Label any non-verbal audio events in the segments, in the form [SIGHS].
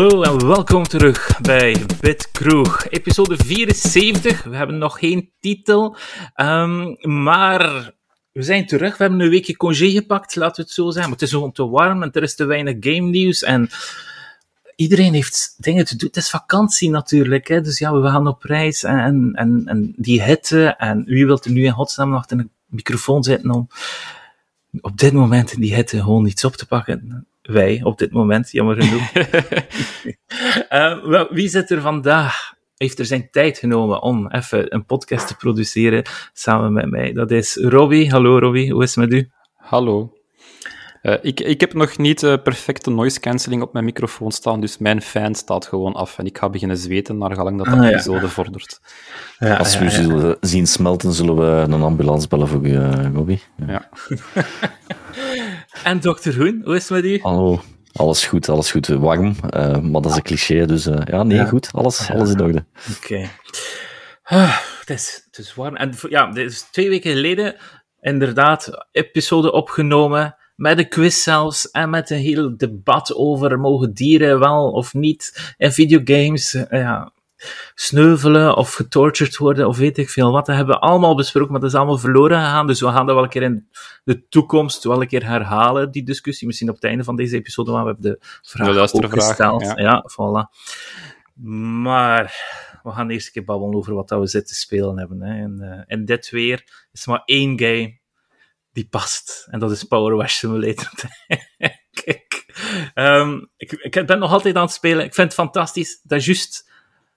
Hallo en welkom terug bij Bitkroeg, episode 74. We hebben nog geen titel, um, maar we zijn terug. We hebben een weekje congé gepakt, laten we het zo zeggen. Maar het is gewoon te warm en er is te weinig game nieuws en iedereen heeft dingen te doen. Het is vakantie natuurlijk, hè? dus ja, we gaan op reis en, en, en die hitte. En wie wilt er nu in godsnaam achter een microfoon zitten om op dit moment in die hitte gewoon iets op te pakken? Wij, op dit moment, jammer genoeg. [LAUGHS] uh, wie zit er vandaag? Heeft er zijn tijd genomen om even een podcast te produceren samen met mij? Dat is Robbie. Hallo Robbie, hoe is het met u? Hallo. Uh, ik, ik heb nog niet uh, perfecte noise cancelling op mijn microfoon staan, dus mijn fan staat gewoon af en ik ga beginnen zweten naar gelang dat de ah, episode vordert. Ja, Als we u zullen zien smelten, zullen we een ambulance bellen voor u, uh, Ja. [LAUGHS] [LAUGHS] en dokter Hoen, hoe is het met u? Hallo. Alles goed, alles goed. Warm, maar dat is een cliché, dus ja, nee, goed. Alles, alles in orde. Oké. Ah, het, is, het is warm. En ja, dit is twee weken geleden inderdaad episode opgenomen met een quiz zelfs en met een heel debat over mogen dieren wel of niet in videogames eh, ja, sneuvelen of getortured worden of weet ik veel wat. Dat hebben we allemaal besproken, maar dat is allemaal verloren gegaan. Dus we gaan dat wel een keer in de toekomst wel een keer herhalen, die discussie. Misschien op het einde van deze episode, waar we hebben de vraag ook gesteld. Ja. ja, voilà. Maar we gaan eerst een keer babbelen over wat dat we zitten spelen hebben. Hè. En, uh, en dit weer is maar één game die past. En dat is Power Wash Simulator. [LAUGHS] Kijk, um, ik, ik ben nog altijd aan het spelen. Ik vind het fantastisch. Dat is juist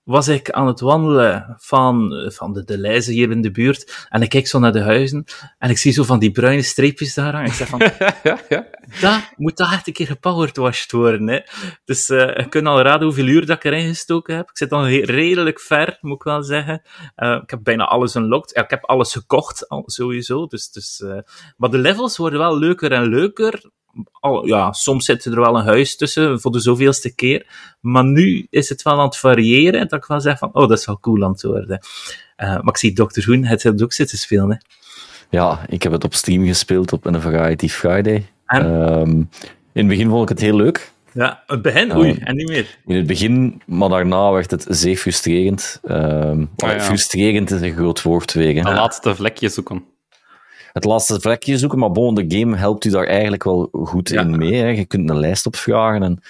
was ik aan het wandelen van, van de, de lijzen hier in de buurt. En ik kijk zo naar de huizen. En ik zie zo van die bruine streepjes daar hangen. Ik zeg van, ja, [LAUGHS] ja. dat moet toch echt een keer gepoweredwashed worden. Hè? Dus uh, je kunt al raden hoeveel uur dat ik erin gestoken heb. Ik zit al redelijk ver, moet ik wel zeggen. Uh, ik heb bijna alles unlocked. Ja, ik heb alles gekocht, al, sowieso. Dus, dus, uh, maar de levels worden wel leuker en leuker al, ja, soms zit er wel een huis tussen voor de zoveelste keer. Maar nu is het wel aan het variëren. Dat ik wel zeg van, oh, dat is wel cool aan het worden. Uh, maar ik zie Dr. Hoen het ook zitten spelen. Hè. Ja, ik heb het op Steam gespeeld op een Variety Friday. Um, in het begin vond ik het heel leuk. Ja, het begin, oei, en niet meer. In het begin, maar daarna werd het zeer frustrerend. Um, oh, ja. Frustrerend is een groot woord weer. Een laatste vlekje zoeken het laatste vlekje zoeken, maar bon, de game helpt u daar eigenlijk wel goed in mee. Hè. Je kunt een lijst opvragen. En...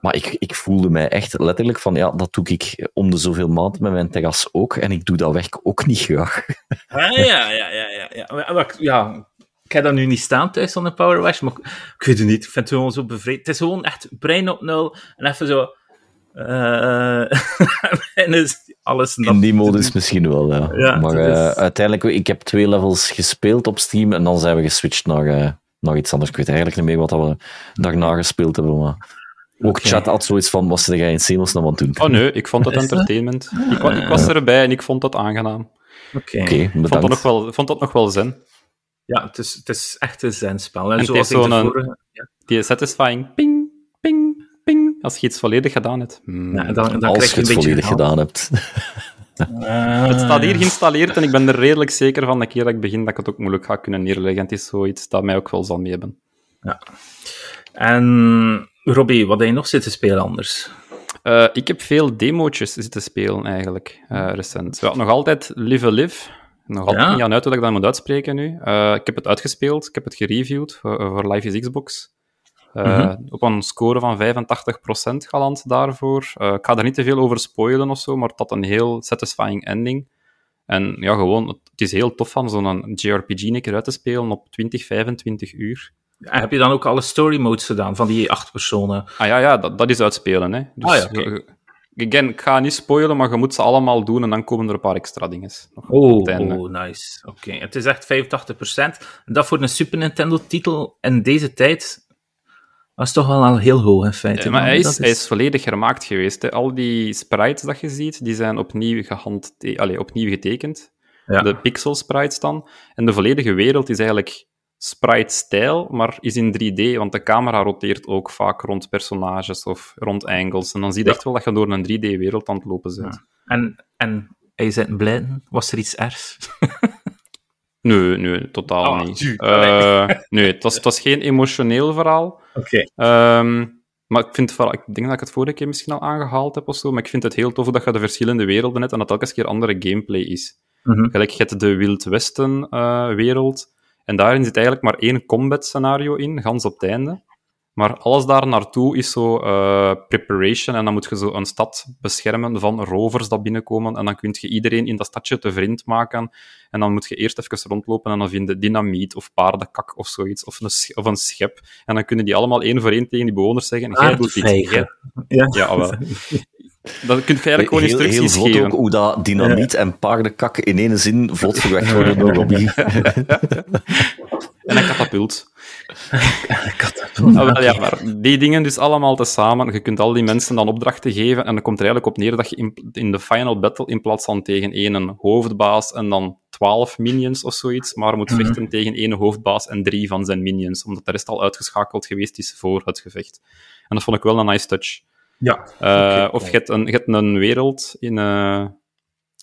Maar ik, ik voelde mij echt letterlijk van, ja, dat doe ik om de zoveel maand met mijn terras ook. En ik doe dat werk ook niet graag. Ah, ja, ja, ja, ja. ja. ja ik heb dat nu niet staan thuis van de Power Wash, maar ik weet het niet. Ik vind het gewoon zo bevreemd. Het is gewoon echt brein op nul en even zo uh, [LAUGHS] en is alles In die modus misschien wel, ja. maar uh, uiteindelijk, ik heb twee levels gespeeld op Steam en dan zijn we geswitcht naar, uh, naar iets anders. Ik weet eigenlijk niet meer wat we daarna gespeeld hebben, maar... Ook okay. chat had zoiets van, was er jij in Senos nog aan doen? Oh nee, ik vond het entertainment. Ik, ik, was erbij en ik vond dat aangenaam. Oké, okay. okay, vond, dat nog wel, vond dat nog wel zen. Ja, het is, het is echt een zenspel. En, en zoals ik de vorige... Ja. Die satisfying ping, ping, als je iets volledig gedaan hebt. Hmm. Ja, dan, dan Als je het volledig gedaan hebt. Uh... [LAUGHS] Het staat hier geïnstalleerd en ik ben er redelijk zeker van de keer dat ik begin dat ik het ook moeilijk ga kunnen neerleggen. Het is zoiets dat mij ook wel zal mee hebben. Ja. En Robbie, wat heb je nog zitten spelen anders? Uh, ik heb veel demo's zitten spelen eigenlijk, uh, recent. Ja, nog altijd Live a Live. Nog altijd niet aan uit hoe ik dat moet uitspreken nu. Uh, ik heb het uitgespeeld, ik heb het gereviewd voor, voor Life is Xbox. Uh, Op een score van 85% galant daarvoor. Uh, ik ga er niet te veel over spoilen of zo, maar het had een heel satisfying ending. En ja, gewoon, het is heel tof van zo'n JRPG een keer uit te spelen op 20, 25 uur. En heb je dan ook alle story modes gedaan van die acht personen? Ah ja, ja dat, dat is uitspelen. Hè. Dus, ah, ja, okay. Again, ik ga niet spoilen, maar je moet ze allemaal doen en dan komen er een paar extra dingen. Oh, oh, nice. Oké, het is echt 85%. En dat voor een Super Nintendo-titel in deze tijd dat is toch wel al heel hoog in feite. Ja, maar hij is, hij is volledig gemaakt geweest. Hè. Al die sprites dat je ziet, die zijn opnieuw, gehand, allez, opnieuw getekend. Ja. De pixel sprites dan. En de volledige wereld is eigenlijk sprite-stijl, maar is in 3D, want de camera roteert ook vaak rond personages of rond angles. En dan zie je echt wel dat je door een 3D-wereld aan het lopen bent. En, en hij zit blijven? Was er iets ergs? Nee, nee, totaal oh, niet. Uh, nee, het was, het was geen emotioneel verhaal. Oké. Okay. Um, ehm, Maar ik, vind, ik denk dat ik het vorige keer misschien al aangehaald heb of zo, maar ik vind het heel tof dat je de verschillende werelden hebt en dat elke keer andere gameplay is. Mm Gelijk, je hebt de Wild Westen uh, wereld, en daarin zit eigenlijk maar één combat scenario in, gans op het einde. Maar alles daar naartoe is zo uh, preparation. En dan moet je zo een stad beschermen van rovers dat binnenkomen. En dan kun je iedereen in dat stadje te vriend maken. En dan moet je eerst even rondlopen en dan vind je dynamiet of paardenkak of zoiets. Of een, of een schep. En dan kunnen die allemaal één voor één tegen die bewoners zeggen: Jij doet iets. Ja, [LAUGHS] ja wel. Dan kun je eigenlijk gewoon heel, instructies heel vlot geven. ook hoe dat dynamiet en paardenkak in één zin vlot verwerkt worden door Robbie. [LAUGHS] en een katapult. [LAUGHS] Ah, ja, maar die dingen dus allemaal tezamen. Je kunt al die mensen dan opdrachten geven en dan komt er eigenlijk op neer dat je in, in de final battle in plaats van tegen één hoofdbaas en dan twaalf minions of zoiets, maar moet Mhm. vechten tegen één hoofdbaas en drie van zijn minions, omdat de rest al uitgeschakeld geweest is voor het gevecht. En dat vond ik wel een nice touch. Ja. Uh, of je hebt, een, je hebt een wereld in uh,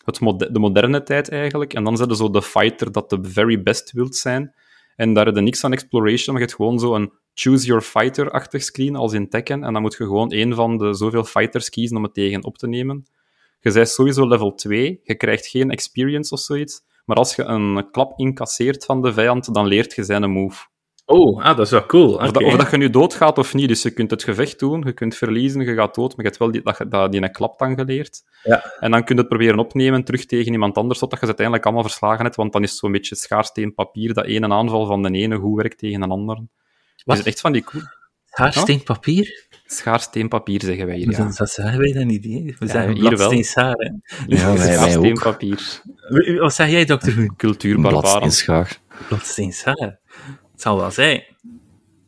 het mode de moderne tijd eigenlijk, en dan zijn zo de fighter dat de very best wilt zijn. En daar heb je niks aan exploration, maar je hebt gewoon zo een choose your fighter-achtig screen als in Tekken, en dan moet je gewoon een van de zoveel fighters kiezen om het tegen op te nemen. Je bent sowieso level 2, je krijgt geen experience of zoiets, maar als je een klap incasseert van de vijand, dan leert je zijn move. Oh, ah, dat is wel cool. Of, dat, of, dat, je nu doodgaat of niet. Dus je kunt het gevecht doen, je kunt verliezen, je gaat dood, maar je hebt wel die, dat, dat, die een klap dan geleerd. Ja. En dan kun je het proberen opnemen, terug tegen iemand anders, totdat je ze uiteindelijk allemaal verslagen hebt, want dan is het zo'n beetje schaarsteen papier, dat ene aanval van de ene goed werkt tegen een ander. Wat? Is het echt van die cool... Schaarsteen papier? Schaarsteen papier, zeggen wij hier, ja. Dat, dat zeggen wij dan niet, hè? We Ja, zeggen hier wel. schaar, hè? Ja, wij, wij Schaarsteen ook. papier. Wat zeg jij, dokter Hoen? Cultuurbarbaren. Bladsteen schaar. Het zal wel zijn. Gaan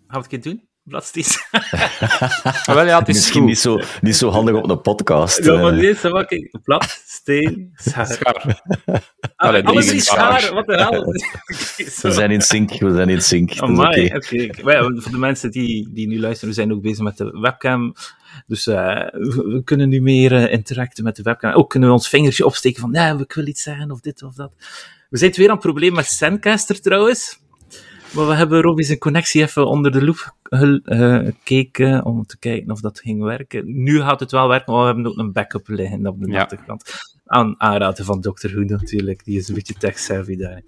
we het een keer doen? Bladsteen [LAUGHS] Maar wel, ja, het is Misschien goed. niet zo, niet zo handig op een podcast. Ja, maar eh. is wat ik... Bladsteen schaar. Schaar. Ah, Allee, drie schaar. schaar, wat de hel? [LAUGHS] [LAUGHS] We zijn in sync, we zijn in sync. Amai, oké. Voor de mensen die, die nu luisteren, we zijn ook bezig met de webcam. Dus eh, we, we kunnen nu meer eh, interacten met de webcam. Ook kunnen we ons vingertje opsteken van, nee, ik wil iets zeggen, of dit of dat. We zijn weer aan het probleem met Zencaster trouwens. Maar we hebben Robbie zijn connectie even onder de loep eh, gekeken om te kijken of dat ging werken. Nu gaat het wel werken, maar we hebben ook een backup liggen op de Ja. achterkant. Aan aanraden van Dr. Who natuurlijk, die is een beetje tech-savvy daar.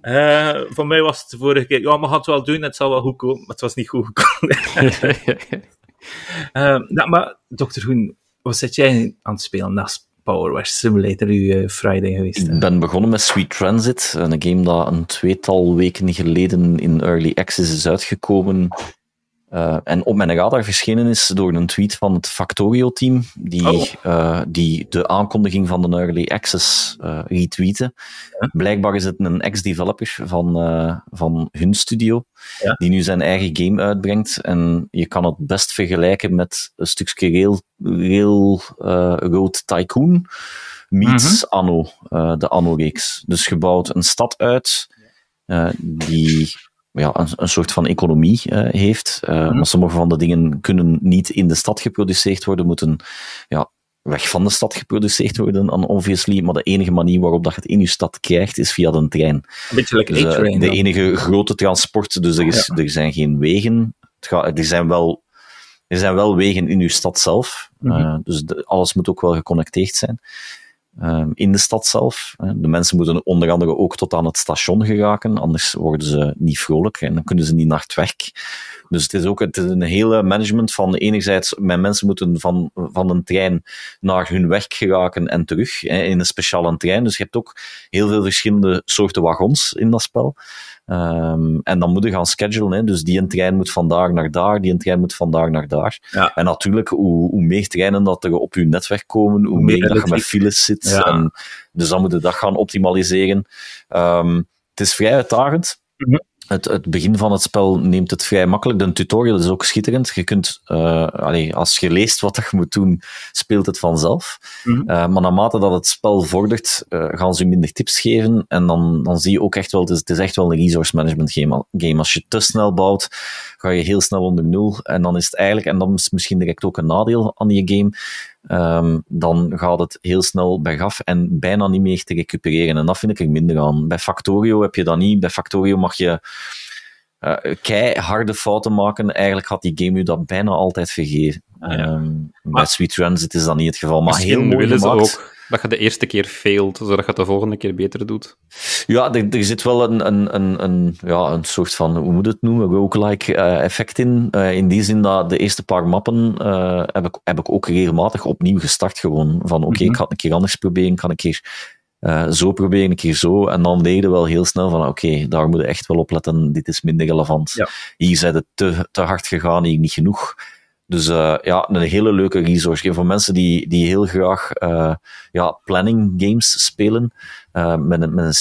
Eh, voor mij was het de vorige keer, ja, maar gaat het wel doen, het zal wel goed komen, maar het was niet goed gekomen. [LAUGHS] Nou, maar Dr. Hoen, wat zit jij aan het spelen naast Power Simulator, uw eh, Friday geweest? hè? Ik ben begonnen met Sweet Transit, een game dat een tweetal weken geleden in Early Access is uitgekomen. Eh, en op mijn radar verschenen is door een tweet van het Factorio-team, die, Oh. eh, die de aankondiging van de Early Access eh retweeten. Blijkbaar is het een ex-developer van, van hun studio, Ja. die nu zijn eigen game uitbrengt. En je kan het best vergelijken met een stukje Rail, rail Road Tycoon meets Anno, eh, de Anno-reeks. Dus je bouwt een stad uit die ja, een, een soort van economie eh, heeft. Eh, Maar sommige van de dingen kunnen niet in de stad geproduceerd worden, moeten ja, weg van de stad geproduceerd worden, dan obviously. Maar de enige manier waarop dat je het in je stad krijgt, is via de trein. Een beetje like Dus, eh, de dan. enige grote transport, dus er, is, er zijn geen wegen. Het gaat, er, zijn wel, er zijn wel wegen in uw stad zelf. Mhm. Dus de- alles moet ook wel geconnecteerd zijn. Ehm, in de stad zelf. De mensen moeten onder andere ook tot aan het station geraken, anders worden ze niet vrolijk en dan kunnen ze niet naar het werk. Dus het is ook het een hele management van enerzijds, mijn mensen moeten van, van een trein naar hun werk geraken en terug hè, in een speciale trein. Dus je hebt ook heel veel verschillende soorten wagons in dat spel. Ehm, en dan moet je gaan schedulen. Hè. Dus die een trein moet van daar naar daar, die een trein moet van daar naar daar. Ja. En natuurlijk, hoe, hoe meer treinen dat er op je netwerk komen, hoe, Hoe meer dat je met files zit. Ja. En, dus dan moet je dat gaan optimaliseren. Ehm, het is vrij uitdagend. Mhm. Het, het begin van het spel neemt het vrij makkelijk. De tutorial is ook schitterend. Je kunt, eh, als je leest wat dat je moet doen, speelt het vanzelf. Mhm. Eh, maar naarmate dat het spel vordert, eh, gaan ze je minder tips geven. En dan, dan zie je ook echt wel, het is, het is echt wel een resource management game. Als je te snel bouwt, ga je heel snel onder nul. En dan is het eigenlijk, en dan is misschien direct ook een nadeel aan die game, ehm, dan gaat het heel snel bergaf en bijna niet meer te recupereren. En dat vind ik er minder aan. Bij Factorio heb je dat niet. Bij Factorio mag je uh, keiharde fouten maken, eigenlijk had die game u dat bijna altijd vergeven. Ja. Um, bij Sweet Transit is dat niet het geval, maar heel mooi gemaakt. ook dat je de eerste keer failt, zodat je het de volgende keer beter doet. Ja, er, er zit wel een, een, een, een, ja, een soort van, hoe moet het noemen, roguelike uh, effect in. Uh, in die zin dat de eerste paar mappen uh, heb, ik, heb ik ook regelmatig opnieuw gestart gewoon. Van oké, okay, mm -hmm. ik ga het een keer anders proberen, ik ga een keer zo proberen, een keer zo. En dan deed je wel heel snel van oké, okay, daar moet je echt wel op letten, dit is minder relevant. Ja. Hier zijn het te, te hard gegaan, hier niet genoeg. Dus uh, ja, een hele leuke resource. Voor mensen die, die heel graag uh, ja, planning games spelen, uh, met, een, met een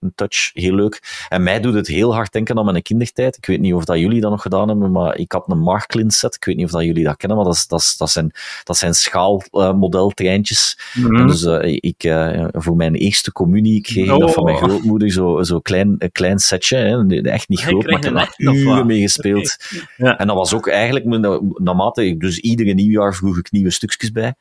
citybuilder touch, heel leuk. En mij doet het heel hard denken aan mijn kindertijd. Ik weet niet of dat jullie dat nog gedaan hebben, maar ik had een Marklin set. Ik weet niet of dat jullie dat kennen, maar dat, is, dat, is, dat zijn, dat zijn schaalmodeltreintjes. Mm -hmm. Dus ik, voor mijn eerste communie kreeg oh. dat van mijn grootmoeder, zo, zo klein, een klein setje. Hè. Echt niet groot, maar ik heb er uren mee gespeeld. Okay. Ja. En dat was ook eigenlijk, naarmate, dus iedere nieuwjaar vroeg ik nieuwe stukjes bij.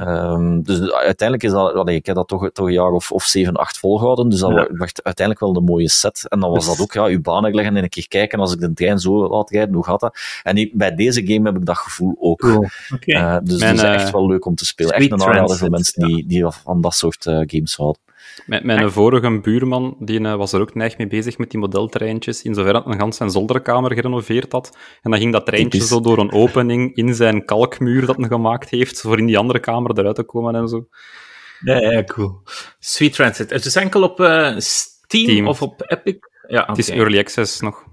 Um, dus uiteindelijk is dat, ik heb dat toch, toch een jaar of, of 7, 8 volgehouden. Dus dat ja. Uiteindelijk wel een mooie set. En dan was dat ook, ja, je banen leggen en een keer kijken als ik de trein zo laat rijden, hoe gaat dat? En bij deze game heb ik dat gevoel ook. Cool. Okay. Uh, dus het is echt wel leuk om te spelen. Echt een aanrader voor mensen die, die van dat soort uh, games houden. Mijn, mijn vorige buurman die, uh, was er ook neig mee bezig met die modeltreintjes, in zover dat een gans zijn zolderkamer gerenoveerd had. En dan ging dat treintje zo door een opening in zijn kalkmuur dat hij gemaakt heeft, voor in die andere kamer eruit te komen en zo. Ja, ja, cool. Sweet Transit. Het is enkel op uh, Steam Team. of op Epic? Ja, okay. Het is Early Access nog.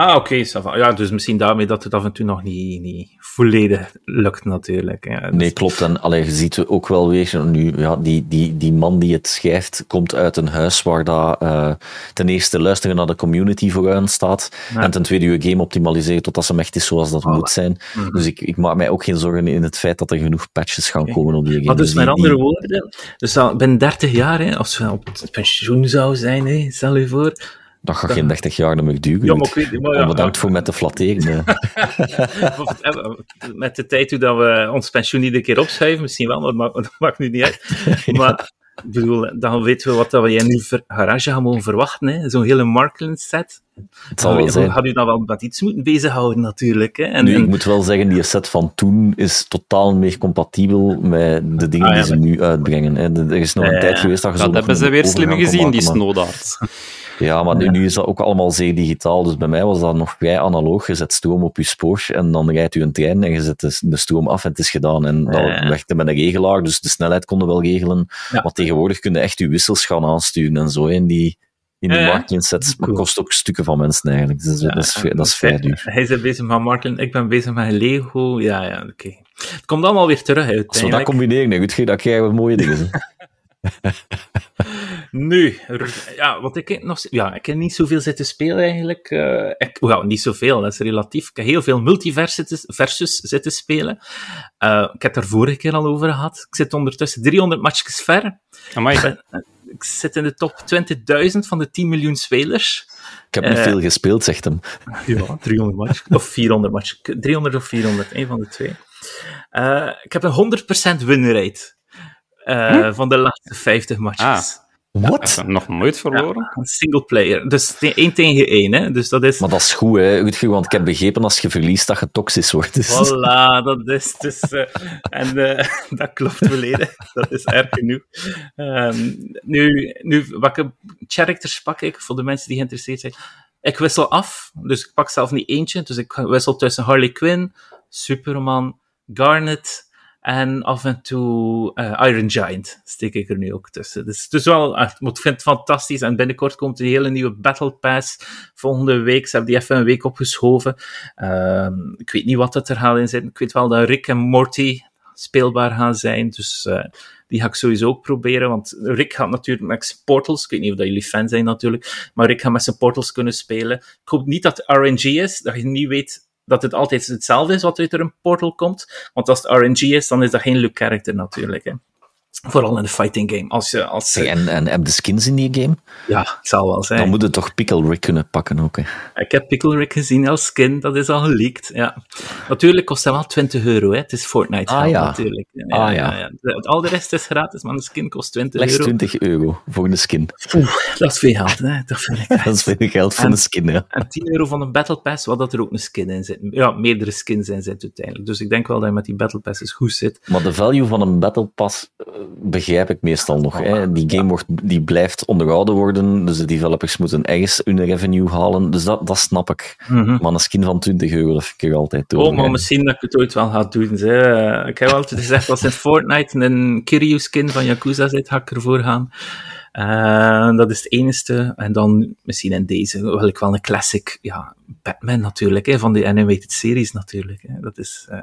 Ah, oké. Okay, ja, dus misschien daarmee dat het af en toe nog niet, niet volledig lukt, natuurlijk. Ja, dus... Nee, klopt. En allee, je ziet ook wel weer, nu, ja, die, die, die man die het schrijft, komt uit een huis waar dat, uh, ten eerste luisteren naar de community vooraan staat, ja. en ten tweede je game optimaliseren totdat ze echt is zoals dat voilà. moet zijn. Mm -hmm. Dus ik, ik maak mij ook geen zorgen in het feit dat er genoeg patches gaan okay. komen op die game. Maar dus, dus met andere die... woorden, dus binnen 30 jaar, hè, als we op pensioen zouden zijn, hè, stel je voor dat gaat geen 30 jaar meer duren. Ja, maar ik weet, maar ja, bedankt voor met te flatteren. [LAUGHS] met de tijd hoe dat we ons pensioen iedere keer opschuiven, misschien wel, maar dat maakt, [LAUGHS] dat maakt nu niet uit. [LAUGHS] Maar ik bedoel, dan weten we wat dat we jij nu ver, garage gaan mogen verwachten. Zo'n hele Marklin set. Het zal wel zijn. Had u dan wel met iets moeten bezighouden, natuurlijk. Hè? En, nu, ik moet wel zeggen, die set van toen is totaal meer compatibel met de dingen ah, ja, die ze nu uitbrengen. Hè. Er is nog een ja, tijd geweest dat je Dat hebben ze weer slim gezien, die snowdarts. Ja, maar nu, nu, is dat ook allemaal zeer digitaal. Dus bij mij was dat nog vrij analoog. Je zet stroom op je spoor en dan rijdt u een trein en je zet de, de stroom af en het is gedaan. En dat ja. werkte met een regelaar, dus de snelheid konden wel regelen. Ja. Maar tegenwoordig kun je echt je wissels gaan aansturen en zo. In die, in die ja, sets, maar kost ook stukken van mensen eigenlijk. Dus dat, is, dat is vrij duur. Hij is bezig met Martin, ik ben bezig met Lego. Ja, ja, oké. Okay. Het komt allemaal weer terug uit. Als we dat combineren, goed, dat krijgen we mooie dingen. [LAUGHS] nu, ja, wat ik nog... Ja, ik heb niet zoveel zitten spelen eigenlijk. Uh, ik, well, niet zoveel, dat is relatief. Ik heb heel veel multiversus versus zitten spelen. Uh, ik heb het er vorige keer al over gehad. Ik zit ondertussen 300 matchjes ver. Ik, ben, ik zit in de top 20.000 van de 10 miljoen spelers. Ik heb niet uh, veel gespeeld, zegt hem. Ja, 300 matches. Of 400 matches. 300 of 400, een van de twee. ik heb een 100% winrate. Uh, hm? Van de laatste 50 matches. Ah. Wat? Ja, nog nooit verloren? Ja, een single player. Dus 1 tegen 1, hè. Dus dat is... Maar dat is goed, hè, Rutger, want ik heb begrepen als je verliest dat je toxisch wordt. Dus. Voilà, dat is... Dus, uh, en uh, [LAUGHS] dat klopt volledig. dat is erg genoeg. Um, nu, nu, welke characters pak ik, voor de mensen die geïnteresseerd zijn? Ik wissel af, dus ik pak zelf niet eentje. Dus ik wissel tussen Harley Quinn, Superman, Garnet... En af en toe uh, Iron Giant steek ik er nu ook tussen. Dus het is wel, ik vind het fantastisch. En binnenkort komt een hele nieuwe Battle Pass. Volgende week, ze hebben die even een week opgeschoven. Uh, ik weet niet wat het er gaat in zitten. Ik weet wel dat Rick en Morty speelbaar gaan zijn. Dus uh, die ga ik sowieso ook proberen. Want Rick gaat natuurlijk met zijn portals. Ik weet niet of dat jullie fan zijn natuurlijk. Maar Rick gaat met zijn portals kunnen spelen. Ik hoop niet dat RNG is. Dat je niet weet dat het altijd hetzelfde is wat uit er een portal komt. Want als het RNG is, dan is dat geen look character natuurlijk. Hè. Vooral in de fighting game. Als je, als, en, en heb de skins in die game? Ja, het zal wel zijn. Dan moet je toch Pickle Rick kunnen pakken ook. Hè? Ik heb Pickle Rick gezien als skin, dat is al geleakt. Ja. Natuurlijk kost dat wel 20 euro, hè. het is Fortnite ah, ja. natuurlijk. Ja, ah, ja. ja. Al de rest is gratis, maar de skin kost 20 Lex euro. 20 euro voor de skin. Oeh, dat is veel geld, hè. Dat, vind ik [LAUGHS] dat is veel geld voor de skin, ja. En 10 euro van een Battle Pass, wat dat er ook een skin in zit. Ja, meerdere skins in zit uiteindelijk. Dus ik denk wel dat je met die Battle Passes goed zit. Maar de value van een Battle Pass begrijp ik meestal nog. Hè. Die game wordt, die blijft onderhouden worden, dus de developers moeten ergens hun revenue halen. Dus dat, dat snap ik. Mm -hmm. Maar een skin van 20 euro, dat vind ik er altijd door. Oh, maar misschien dat ik het ooit wel ga doen. Hè. Ik heb altijd gezegd, als in Fortnite een Kiryu-skin van Yakuza zit, ga ik ervoor gaan. Uh, dat is het enige. En dan misschien in deze wil ik wel een classic, ja, Batman natuurlijk, hè, van de animated series natuurlijk. Hè. Dat, is, uh,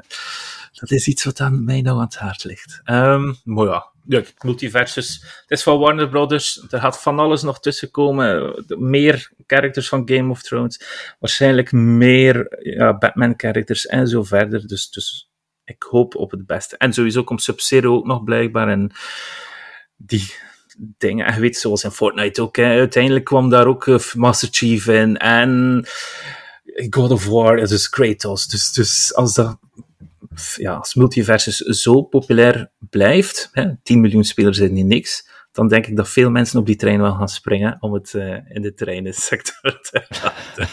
dat is iets wat aan mij nou aan het hart ligt. Um, maar ja, ja, multiversus. Het is van Warner Brothers. Er gaat van alles nog tussen komen. Meer characters van Game of Thrones. Waarschijnlijk meer ja, Batman-characters en zo verder. Dus, dus ik hoop op het beste. En sowieso komt Sub-Zero ook nog blijkbaar. En die dingen. En je weet, zoals in Fortnite ook. Uiteindelijk kwam daar ook uh, Master Chief in. En God of War, dus Kratos. Dus, dus als dat ja, als multiversus zo populair blijft, hè, 10 miljoen spelers zijn niet niks, dan denk ik dat veel mensen op die trein wel gaan springen om het uh, in de treinsector [LAUGHS] te laten.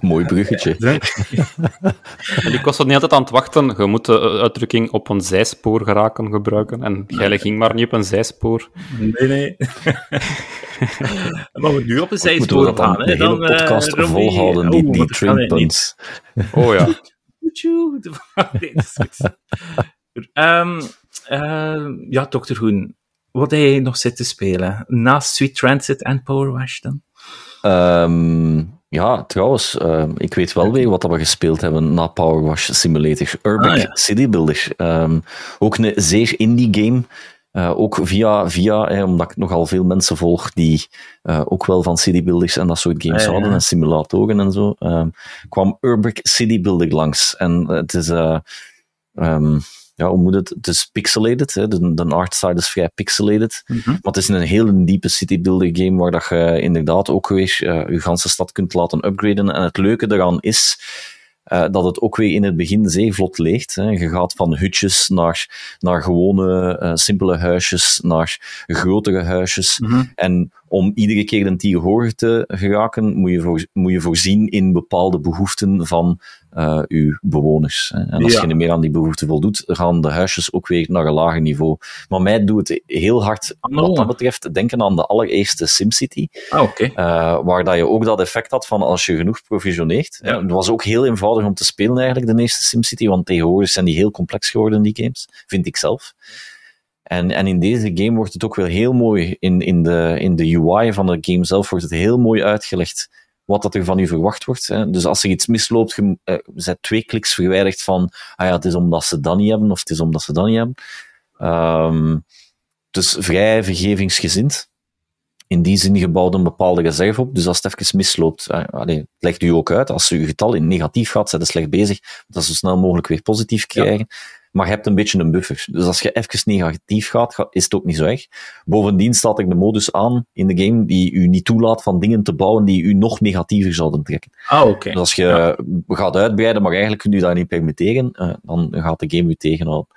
Mooi bruggetje. [LAUGHS] ik was er niet altijd aan het wachten. Je moet de uitdrukking op een zijspoor geraken gebruiken. En jij ging maar niet op een zijspoor. Nee, nee. [LAUGHS] maar we nu op een zijspoor gaan. De hele dan, podcast uh, volhouden, die, die trainpunts. Oh ja. [LAUGHS] nee, um, uh, ja, Dr. Hoen, wat heb je nog zitten spelen? Naast Sweet Transit en Power Wash dan? Um, ja, trouwens, uh, ik weet wel weer wat we gespeeld hebben na Power Wash Simulator. Urban Ah, ja. City Builder. Um, ook een zeer indie game. Uh, ook via, via hè, omdat ik nogal veel mensen volg die uh, ook wel van citybuilders en dat soort games ja, houden, ja. en simulatoren en zo, um, kwam Urbex City Builder langs. En het is, uh, um, ja, hoe moet het? Het is pixelated, hè? De, de artstyle is vrij pixelated, Mhm. maar het is een hele diepe citybuilder game waar dat je inderdaad ook weer je ganse stad kunt laten upgraden. En het leuke daaraan is, uh, dat het ook weer in het begin zeer vlot leegt. Hè. Je gaat van hutjes naar, naar gewone, uh, simpele huisjes, naar grotere huisjes. Mhm. En om iedere keer een tier hoger te geraken, moet je, voor, moet je voorzien in bepaalde behoeften van uh, uw bewoners. Hè. En als Ja. je niet meer aan die behoeften voldoet, gaan de huisjes ook weer naar een lager niveau. Maar mij doet het heel hard, wat Oh. dat betreft, denken aan de allereerste SimCity. Ah. Uh, waar dat je ook dat effect had van als je genoeg provisioneert. Ja. Uh, het was ook heel eenvoudig om te spelen eigenlijk, de eerste SimCity, want tegenwoordig zijn die heel complex geworden, die games, vind ik zelf. En, en in deze game wordt het ook wel heel mooi, in, in, de, in de UI van de game zelf wordt het heel mooi uitgelegd wat dat er van u verwacht wordt. Hè. Dus als er iets misloopt, je uh, zet twee kliks verwijderd van ah ja, het is omdat ze dat niet hebben, of het is omdat ze dat niet hebben. Um, dus vrij vergevingsgezind in die zin gebouwd een bepaalde reserve op. Dus als het even misloopt, eh, allee, het legt u ook uit. Als je getal in negatief gaat, zijn slecht bezig. Dat zo snel mogelijk weer positief krijgen. Ja. Maar je hebt een beetje een buffer. Dus als je even negatief gaat, is het ook niet zo erg. Bovendien staat er de modus aan in de game die u niet toelaat van dingen te bouwen die u nog negatiever zouden trekken. Ah, oké. Okay. Dus als je ja. gaat uitbreiden, maar eigenlijk kun je dat niet permitteren, uh, dan gaat de game u tegenhouden.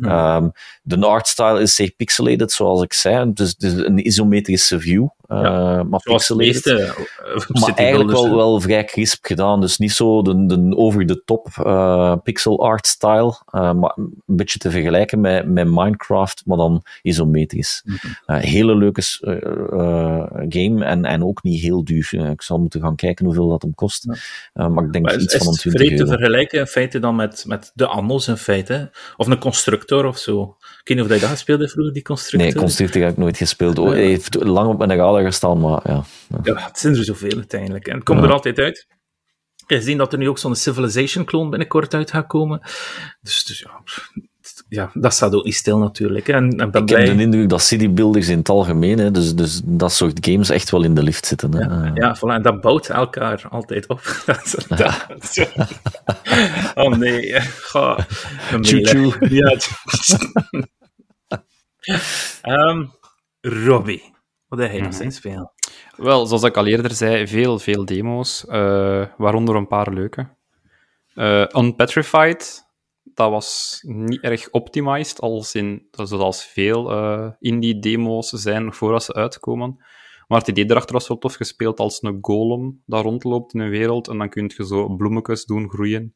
Ja. Um, de artstyle is zeer pixelated, zoals ik zei. Dus, dus een isometrische view. Uh, ja, maar de meeste, uh, maar eigenlijk wel, wel vrij crisp gedaan. Dus niet zo de, de over-the-top uh, pixel art style. Maar een beetje te vergelijken met, met Minecraft, maar dan isometrisch. Mm -hmm. hele leuke game en, en ook niet heel duur. ik zal moeten gaan kijken hoeveel dat hem kost. Ja. maar ik denk maar iets is, van een 20 euro. te vergelijken in feite dan met, met de Annos in feite? Of een constructor of zo? Ik weet niet of je dat speelde vroeger, die constructor? Nee, constructor heb ik nooit gespeeld. Oh, hij heeft lang op mijn radar gestaan, maar ja. Ja, het zijn er zoveel uiteindelijk. En het komt ja. er altijd uit. Je ziet dat er nu ook zo'n Civilization-kloon binnenkort uit gaat komen. Dus, dus ja, ja, dat staat ook niet stil natuurlijk. En, en ben ik blij... heb de indruk dat citybuilders in het algemeen, hè, dus, dus dat soort games echt wel in de lift zitten. Hè. Ja, ja voilà, en dat bouwt elkaar altijd op. [LAUGHS] dat, [LAUGHS] dat, oh nee, ga. Choo-choo. Ja, um, [LAUGHS] Robbie, wat heb jij nog eens spelen? Wel, zoals ik al eerder zei, veel, veel demo's, eh, waaronder een paar leuke. Eh, Unpetrified, dat was niet erg optimized, als in, zoals veel eh, indie-demo's zijn nog voordat ze uitkomen. Maar het idee erachter was wel tof gespeeld als een golem dat rondloopt in een wereld en dan kun je zo bloemetjes doen groeien.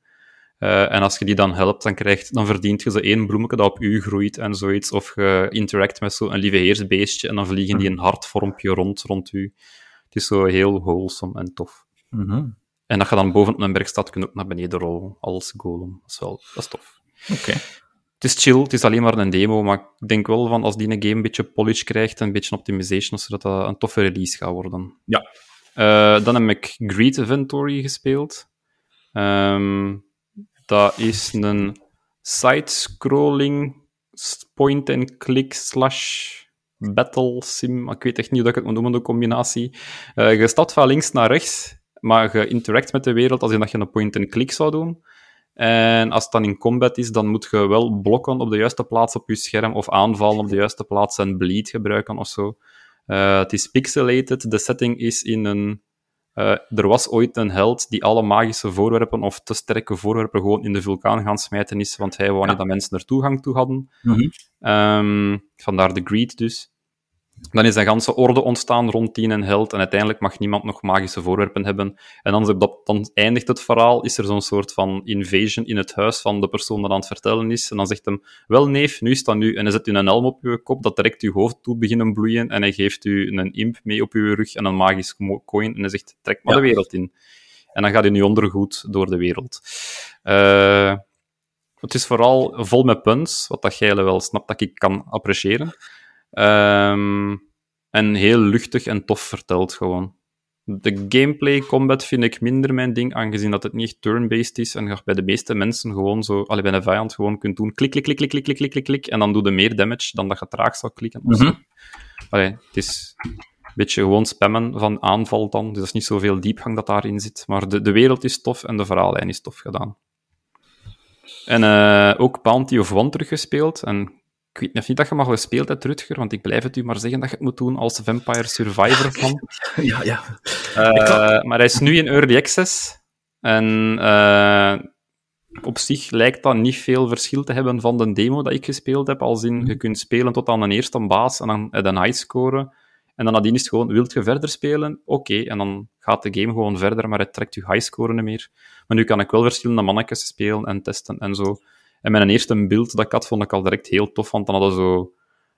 Eh, en als je die dan helpt, dan, krijgt, dan verdient je zo één bloemetje dat op u groeit en zoiets. Of je interact met zo'n lieve heersbeestje en dan vliegen die in hartvormpje rond, rond u. Het is zo heel wholesome en tof. Mhm. En dat je dan boven op een berg staat, kun je ook naar beneden rollen als golem. Dat is wel dat is tof. Oké. Het is chill, het is alleen maar een demo, maar ik denk wel van als die een game een beetje polish krijgt en een beetje optimization, zodat dat een toffe release gaat worden. Ja. Eh, dan heb ik Greed Inventory gespeeld. Ehm, dat is een side-scrolling point-and-click slash battle sim. Ik weet echt niet hoe ik het moet noemen, de combinatie. Eh, je stapt van links naar rechts, maar je interact met de wereld als in dat je een point-and-click zou doen. En als het dan in combat is, dan moet je wel blokken op de juiste plaats op je scherm of aanvallen op de juiste plaats en bleed gebruiken of zo. Eh, het is pixelated. De setting is in een. Eh, er was ooit een held die alle magische voorwerpen of te sterke voorwerpen gewoon in de vulkaan gaan smijten is, want hij wou niet dat mensen er toegang toe hadden. Mhm. Ehm, vandaar de greed dus. Dan is een ganse orde ontstaan rond die een held en uiteindelijk mag niemand nog magische voorwerpen hebben. En dan, dan eindigt het verhaal, is er zo'n soort van invasion in het huis van de persoon dat aan het vertellen is. En dan zegt hem, wel neef, nu is dat nu. En hij zet u een helm op uw kop, dat direct uw hoofd toe beginnen bloeien. En hij geeft u een imp mee op uw rug en een magisch coin. En hij zegt, trek maar Ja. de wereld in. En dan gaat hij nu ondergoed door de wereld. Eh, het is vooral vol met puns, wat dat jij wel snapt dat ik kan appreciëren. Ehm, en heel luchtig en tof verteld gewoon. De gameplay combat vind ik minder mijn ding, aangezien dat het niet echt turn-based is en je bij de meeste mensen gewoon zo, allee, bij een vijand gewoon kunt doen klik, klik, klik, klik, klik, klik, klik, klik, klik, en dan doe je meer damage dan dat je traag zou klikken. Mhm. Allee, het is een beetje gewoon spammen van aanval dan, dus dat is niet zoveel diepgang dat daarin zit. Maar de, de wereld is tof en de verhaallijn is tof gedaan. En eh, ook Bounty of One teruggespeeld. En ik weet nog niet dat je mag gespeeld hebt, Rutger, want ik blijf het u maar zeggen dat je het moet doen als Vampire Survivor van. [LAUGHS] Ja, ja. Eh, maar hij is nu in Early Access. En eh, op zich lijkt dat niet veel verschil te hebben van de demo dat ik gespeeld heb. Als in, je kunt spelen tot aan een eerste baas en dan een high score. En dan nadien is het gewoon, wilt je verder spelen? Oké, en dan gaat de game gewoon verder, maar het trekt je high score niet meer. Maar nu kan ik wel verschillende mannetjes spelen en testen en zo. En mijn eerste beeld dat ik had, vond ik al direct heel tof, want dan hadden zo,